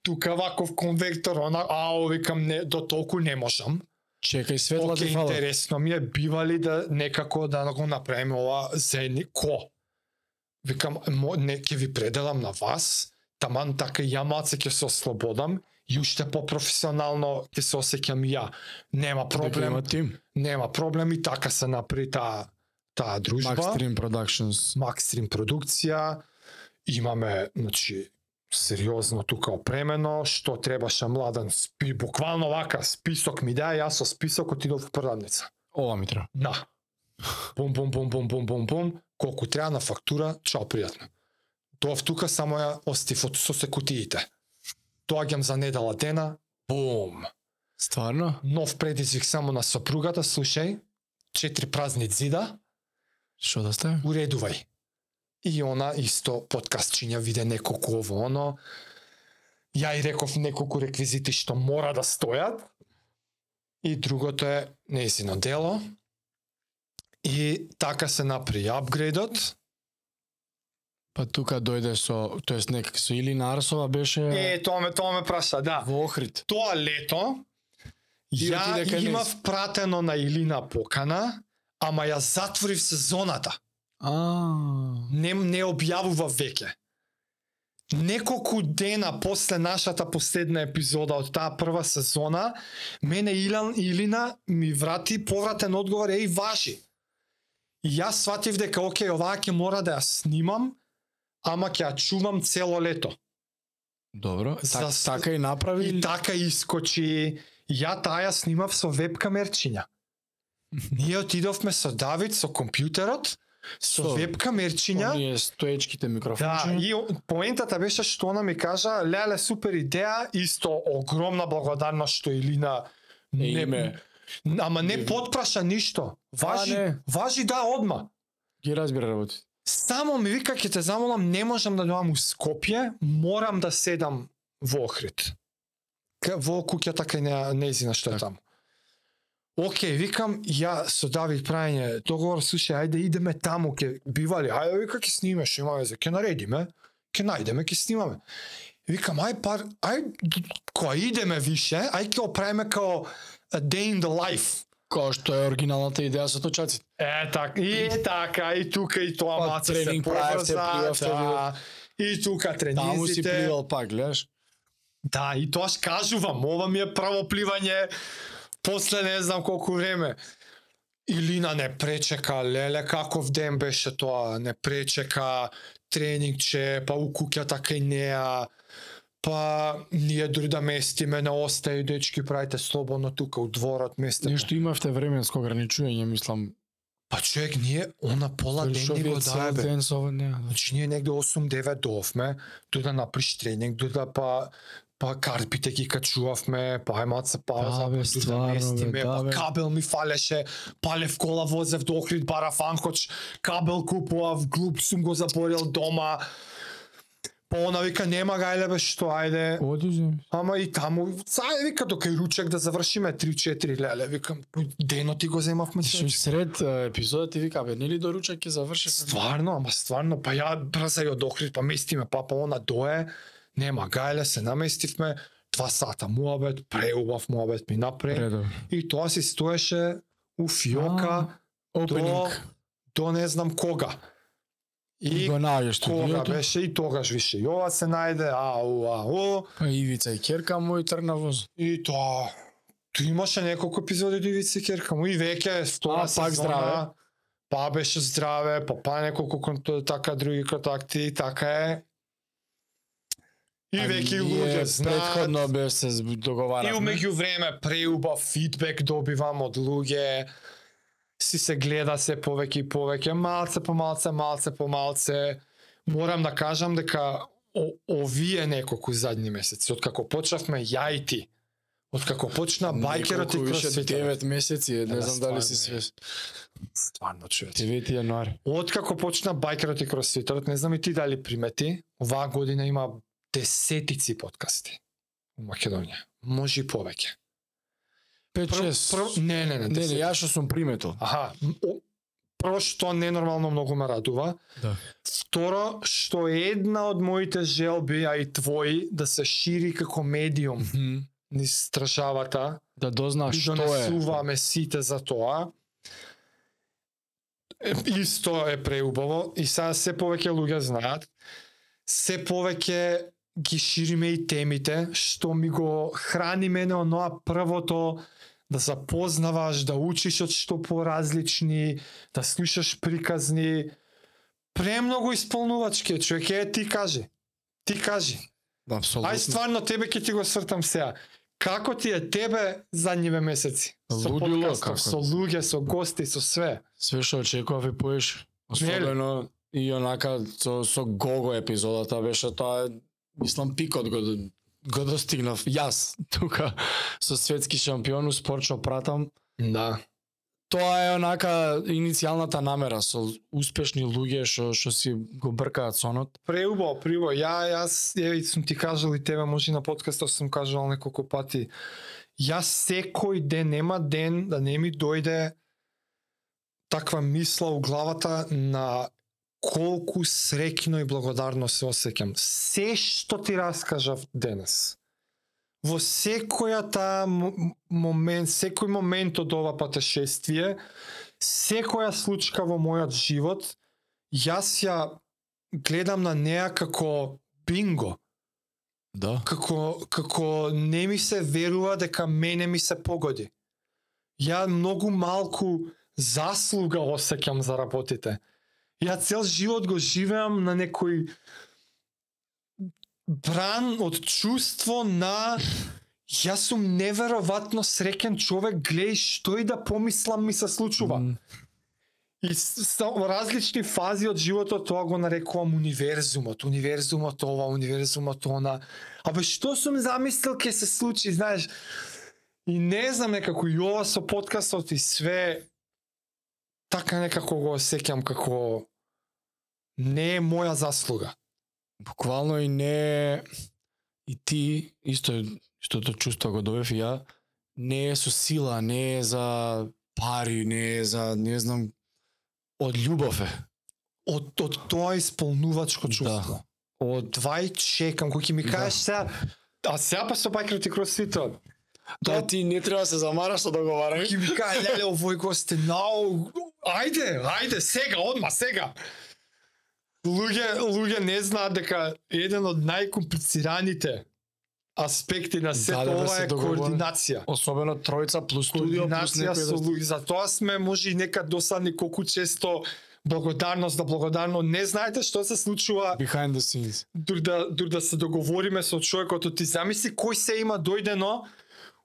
Speaker 2: тука ваков конвектор, она, ао, викам, не, до толку не можам.
Speaker 1: Чекај светла ти фала.
Speaker 2: интересно ми е, бива ли да некако да го направиме ова заедни, ко? Викам, мо, не, ќе ви пределам на вас, таман така и ја малце ќе се ослободам и уште по-професионално ќе се осеќам ја. Нема проблем,
Speaker 1: тим.
Speaker 2: нема проблем и така се направи таа таа дружба.
Speaker 1: Maxstream Productions.
Speaker 2: Макстрим продукција, имаме, значи, сериозно тука опремено, што требаше младен спи, буквално вака, список ми дај, јас со список отидов в продавница.
Speaker 1: Ова ми треба.
Speaker 2: На. Бум, бум, бум, бум, бум, бум, бум, колку треба на фактура, чао, пријатно. Доав тука само ја остив од со се кутиите. Доаѓам за недела дена, бум.
Speaker 1: Стварно?
Speaker 2: Нов предизвик само на сопругата, слушај, четири празни зида,
Speaker 1: Што да стави?
Speaker 2: уредувај. И она исто подкастчиња виде неколку ово оно. Ја и реков неколку реквизити што мора да стојат. И другото е нејзино дело. И така се направи апгрейдот.
Speaker 1: Па тука дојде со, тоест некак со Илина Арсова беше
Speaker 2: Е, тоа ме, тоа ме праша, да.
Speaker 1: во Охрид.
Speaker 2: Тоа лето, ја имав пратено на Илина покана, ама ја затворив сезоната.
Speaker 1: А,
Speaker 2: не, не објавува веќе. Неколку дена после нашата последна епизода од таа прва сезона, мене Илан Илина ми врати повратен одговор, еј важи. И јас сватив дека окей, оваа ќе мора да ја снимам, ама ќе ја чувам цело лето.
Speaker 1: добро. Так,
Speaker 2: За-
Speaker 1: така и направи.
Speaker 2: И така искочи. Ја таа ја снимав со вебкамерчиња. [laughs] Ние отидовме со Давид со компјутерот, со,
Speaker 1: Со
Speaker 2: вебкамерчиња.
Speaker 1: Оние стоечките
Speaker 2: Да,
Speaker 1: микрофончиња.
Speaker 2: и о- поентата беше што она ми кажа, леле супер идеја, исто огромна благодарност што Илина
Speaker 1: Е, име.
Speaker 2: ама не потпраша ништо. Важи,
Speaker 1: не.
Speaker 2: важи да одма.
Speaker 1: Ги разбира работи.
Speaker 2: Само ми вика ќе те замолам, не можам да доам у Скопје, морам да седам во Охрид. Во куќата кај неа нејзина што е таму. Океј, викам, ја со Давид прајање договор, слушај, ајде идеме таму, ќе бивали, ајде вика ќе снимаме, што има везе, ќе наредиме, ќе најдеме, ќе снимаме. Викам, ај пар, ај, која идеме више, ај ќе оправиме као a day in the life.
Speaker 1: Кој што е оригиналната идеја со точаците.
Speaker 2: Е, така, и така, и тука и тоа
Speaker 1: Па,
Speaker 2: маца се
Speaker 1: тренинг
Speaker 2: поврза, да, и тука
Speaker 1: Таму си
Speaker 2: тренизите.
Speaker 1: пливал пак, гледаш?
Speaker 2: Да, и тоа кажувам, ова ми е право пливање после не знам колку време. Илина не пречека, леле каков ден беше тоа, не пречека, тренингче, па у куќата кај неа, па ние дури да местиме на остај, дечки, правите слободно тука у дворот местиме.
Speaker 1: Нешто имавте временско ограничување, мислам.
Speaker 2: Па човек, ние она пола ден ни го даде, бе.
Speaker 1: ден со не.
Speaker 2: Значи ние негде 8-9 доовме, дојда направиш тренинг, дојда па па карпите ги качувавме, па ај маца пауза,
Speaker 1: Да, бе,
Speaker 2: па
Speaker 1: стварно, бе,
Speaker 2: местиме,
Speaker 1: да,
Speaker 2: па
Speaker 1: бе.
Speaker 2: кабел ми фалеше, палев кола возев до Охрид барафан, хоч кабел купував, глуп сум го заборил дома. Па она вика нема гајле бе што ајде.
Speaker 1: Оди земи.
Speaker 2: Ама и таму, сај вика дока и ручек да завршиме 3-4 леле, викам денот ти го земавме човече.
Speaker 1: сред е, епизода ти вика, бе, нели до ручек ќе заврши?
Speaker 2: Стварно, ама стварно, па ја брза ја од Охрид, па местиме, па па она дое, нема гајле, се наместивме, два сата муабет, преубав муабет ми напре,
Speaker 1: Предо.
Speaker 2: и тоа си стоеше у фиока
Speaker 1: Опенинг.
Speaker 2: до не знам кога.
Speaker 1: И
Speaker 2: И
Speaker 1: го наоѓаш
Speaker 2: кога беше и тогаш више и ова се најде, ау, ау,
Speaker 1: Па Ивица и Керка мој трна воз.
Speaker 2: и тоа Ту имаше неколку епизоди до Ивица Керка му и веќе втора
Speaker 1: А, пак
Speaker 2: сезона,
Speaker 1: здраве.
Speaker 2: Па беше здраве, па па неколку конт- така други контакти, и така е. И
Speaker 1: А
Speaker 2: веќе и луѓе знаат.
Speaker 1: Предходно бе се
Speaker 2: И
Speaker 1: договаравме.
Speaker 2: умеѓу време преубав фидбек добивам од луѓе. Си се гледа се повеќе и повеќе, малце по малце, малце по малце. Морам да кажам дека о, овие неколку задни месеци, откако почнавме ја и ти, откако почна бајкерот и кросфитот.
Speaker 1: 9 месеци, не
Speaker 2: Да,
Speaker 1: знам дали си
Speaker 2: стварно е.
Speaker 1: свес.
Speaker 2: Стварно човече.
Speaker 1: 9 јануари.
Speaker 2: Откако почна бајкерот и кросфитот, не знам и ти дали примети, оваа година има десетици подкасти у Македонија. Може и повеќе.
Speaker 1: 5
Speaker 2: Прв,
Speaker 1: 6.
Speaker 2: прв, не, не, не,
Speaker 1: Не, не, јас што сум приметил.
Speaker 2: Аха, прво што ненормално многу ме радува.
Speaker 1: Да.
Speaker 2: Второ, што една од моите желби, а и твои, да се шири како медиум низ државата,
Speaker 1: Да дознаеш
Speaker 2: и
Speaker 1: што е.
Speaker 2: донесуваме сите за тоа. Исто е преубаво и сега се повеќе луѓе знаат. Се повеќе ги шириме и темите, што ми го храни мене оноа првото да запознаваш, да учиш од што поразлични, да слушаш приказни. Премногу исполнувачки, е, човек, е ти кажи. Ти кажи.
Speaker 1: Апсолутно.
Speaker 2: Ај стварно тебе ќе ти го свртам сега. Како ти е тебе задниве месеци? Со
Speaker 1: Лудило,
Speaker 2: подкастов,
Speaker 1: како?
Speaker 2: со луѓе, со гости, со све.
Speaker 1: Све што очекував и поеш. Особено и онака со, со Гого епизодата беше тоа мислам пикот го го достигнав јас тука со светски шампион у спорт што пратам.
Speaker 2: Да.
Speaker 1: Тоа е онака иницијалната намера со успешни луѓе што што си го бркаат сонот.
Speaker 2: Преубаво, преубаво. Ја, јас, ја сум ти кажал и тебе, може на подкастот сум кажал неколку пати. Јас секој ден, нема ден да не ми дојде таква мисла у главата на колку среќно и благодарно се осеќам. Се што ти раскажав денес. Во секојата м- момент, секој момент од ова патешествие, секоја случка во мојот живот, јас ја гледам на неа како бинго,
Speaker 1: Да.
Speaker 2: како како не ми се верува дека мене ми се погоди. Ја многу малку заслуга осеќам за работите. Ја цел живот го живеам на некој бран од чувство на јас сум неверојатно среќен човек, гледај што и да помислам ми се случува.
Speaker 1: М,
Speaker 2: И со различни фази од животот тоа го нарекувам универзумот, универзумот ова, универзумот она. Абе што сум замислил ќе се случи, знаеш? И не знам некако и ова со подкастот и све така некако го осеќам како не е моја заслуга.
Speaker 1: Буквално и не и ти исто истото чувство го добив и ја не е со сила, не е за пари, не е за не знам од љубов е.
Speaker 2: Од, од тоа исполнувачко чувство.
Speaker 1: Да.
Speaker 2: Од вај чекам, кој ќе ми
Speaker 1: Да.
Speaker 2: кажеш сега, а сега па со бајкер ти кросфитот.
Speaker 1: Тоа ти не треба да се замараш со договарање.
Speaker 2: Ќе ми каже, леле, овој гост е нау... Ајде, ајде, сега, одма, сега. Луѓе, луѓе не знаат дека еден од најкомплицираните аспекти на сето
Speaker 1: Да,
Speaker 2: ова
Speaker 1: се
Speaker 2: е координација.
Speaker 1: Особено тројца плюс студио плюс некој
Speaker 2: со луѓе. Затоа сме може и некад досадни колку често благодарност да благодарно не знаете што се случува
Speaker 1: behind the scenes.
Speaker 2: дур да дур да се договориме со човекот ти замисли кој се има дојдено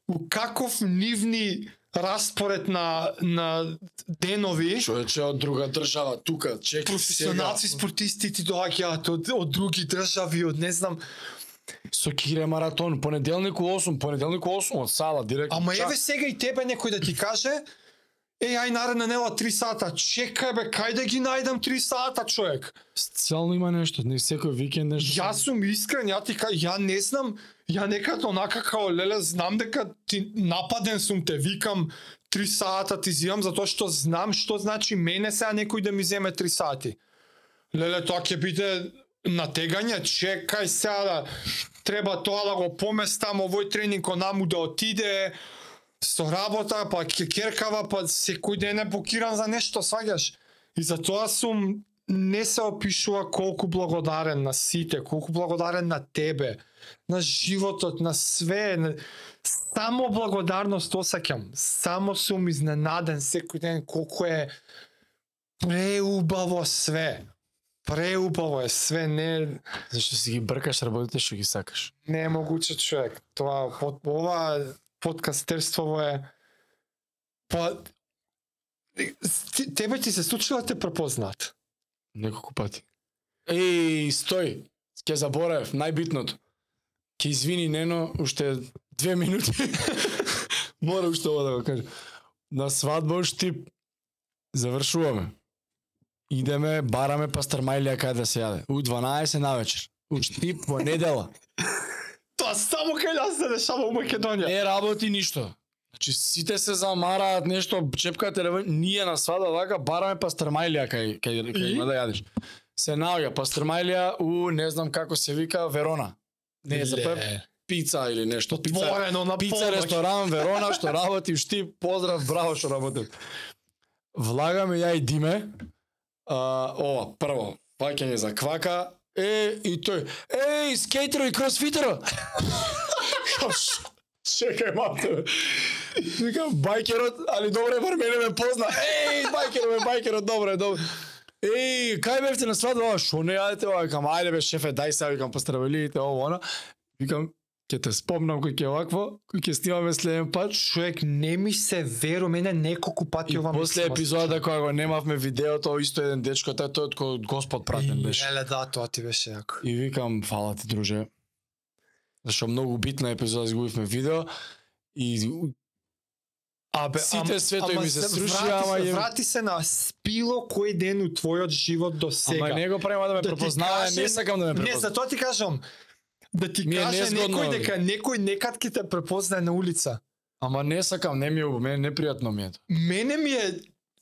Speaker 2: у каков нивни распоред на на денови
Speaker 1: Човече од друга држава тука, чеки
Speaker 2: професионалци спортисти ти доаѓаат од, од други држави, од не знам.
Speaker 1: со Кире маратон, понеделник у 8, понеделник у 8 од сала директно.
Speaker 2: Ама еве сега и тебе некој да ти каже, Еј, ај наредна нела 3 сата. Чекај бе, кај да ги најдам 3 сата, човек?
Speaker 1: Специјално има нешто, не секој викенд нешто.
Speaker 2: Јас сум искрен, ја ти кажа, ја не знам, ја некад онака као леле знам дека ти нападен сум те викам 3 сата ти зивам затоа што знам што значи мене сега некој да ми земе 3 сати. Леле тоа ќе биде натегање, чекај сега да треба тоа да го поместам, овој тренинг онаму да отиде, со работа, па ќе керкава, па секој ден е блокиран за нешто, сваѓаш. И за тоа сум не се опишува колку благодарен на сите, колку благодарен на тебе, на животот, на све. Само благодарност осеќам. Само сум изненаден секој ден колку е преубаво све. Преубаво е све, не
Speaker 1: Зашто си ги бркаш работите што ги сакаш.
Speaker 2: не е могуче човек. Тоа под, ова подкастерство е па тебе ти се случило да те препознаат.
Speaker 1: Неколку пати. Еј, стој. Ќе заборавев најбитното. Ќе извини Нено уште две минути. [laughs] Мора уште ова да го кажам. На свадба у Штип завршуваме. Идеме, бараме пастрмајлија кај да се јаде. У 12 навечер. У Штип во недела. [laughs]
Speaker 2: Тоа само кај нас се дешава у Македонија.
Speaker 1: Не работи ништо. Значи сите се замараат нешто, чепка телефон, ние на свада вака бараме пастрмајлија кај кај кај има да јадеш. Се наоѓа пастрмајлија у не знам како се вика Верона. Не, за прв пица или нешто. Пица,
Speaker 2: Отворено на
Speaker 1: пица
Speaker 2: полноќ.
Speaker 1: ресторан Верона што работи шти, поздрав, браво што работи. Влагаме ја и Диме. А, ова, прво, паќање за квака. Е, и тој, еј, скејтеро и кросфитеро. [laughs] Чекај, мате. Викам, байкерот, али добре, бар мене ме позна. Еј, байкерот, бе, байкерот, добре, добре. Еј, кај бевте на свадба? Ова, Шо не јадете ова? Викам, ајде бе, шефе, дај сега, викам, поздравелите, ово, она. Викам, ќе те спомнам кој ќе е овакво, кој ќе снимаме следен пат.
Speaker 2: Човек, не ми се веру, мене неколку пати
Speaker 1: И
Speaker 2: ова
Speaker 1: после епизодата кога го немавме видеото, исто еден дечко, тај тој од кој Господ пратен беше.
Speaker 2: Еле да, тоа ти беше јако.
Speaker 1: И викам, фала ти, друже. Зашто многу битна епизода изгубивме видео и
Speaker 2: Абе,
Speaker 1: Сите светови ми се срушија,
Speaker 2: врати
Speaker 1: ама
Speaker 2: се, врати се на спило кој ден у твојот живот до сега.
Speaker 1: Ама не го правима да ме
Speaker 2: Да
Speaker 1: препознава, не сакам да ме
Speaker 2: Не,
Speaker 1: препознава.
Speaker 2: за тоа ти кажам. Да ти
Speaker 1: Ми
Speaker 2: каже некој дека некој некад ќе те препознае на улица.
Speaker 1: Ама не сакам, не ми е, мене непријатно ми е. тоа.
Speaker 2: Мене ми е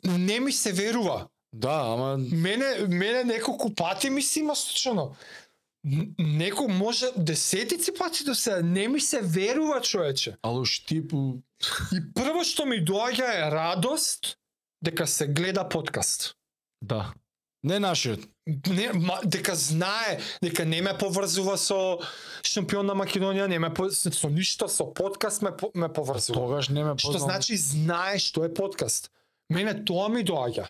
Speaker 2: не ми се верува.
Speaker 1: Да, ама
Speaker 2: Мене мене неколку пати ми се има случано. Неко може десетици пати до сега не ми се верува човече.
Speaker 1: ало штипу
Speaker 2: И прво што ми доаѓа е радост дека се гледа подкаст.
Speaker 1: да. Не нашиот.
Speaker 2: Не, ма, дека знае, дека не ме поврзува со шампион на Македонија, не ме по, со ништо, со подкаст ме, ме поврзува.
Speaker 1: Тогаш не ме
Speaker 2: Што
Speaker 1: познал.
Speaker 2: значи знае што е подкаст. Мене тоа ми доаѓа.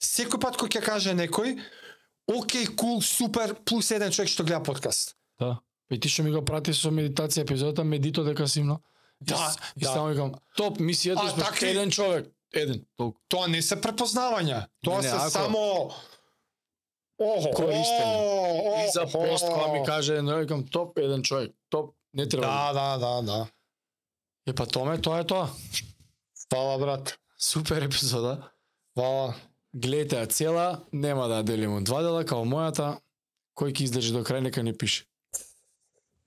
Speaker 2: Секој пат кога ќе каже некој, окей, кул, супер, плюс еден човек што гледа подкаст.
Speaker 1: Да. И ти што ми го прати со медитација епизодата, медито дека си имно.
Speaker 2: Да,
Speaker 1: и,
Speaker 2: да.
Speaker 1: И само викам, топ, мисијата
Speaker 2: А,
Speaker 1: сме
Speaker 2: такви-
Speaker 1: еден човек. Еден, толку.
Speaker 2: Тоа не се препознавања. Тоа
Speaker 1: Не, не,
Speaker 2: се
Speaker 1: ако-
Speaker 2: само Охо,
Speaker 1: Користење. И за пост кога ми каже, не викам, топ, еден човек. Топ, не треба.
Speaker 2: Да, да, да, да.
Speaker 1: Е па томе, тоа е тоа.
Speaker 2: Фала брат.
Speaker 1: Супер епизода.
Speaker 2: Фала.
Speaker 1: Гледате ја цела, нема да ја делиме од два дела, као мојата. Кој ќе издржи до крај, нека не пише.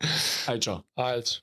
Speaker 1: [laughs] Ај, чао.
Speaker 2: Ајде.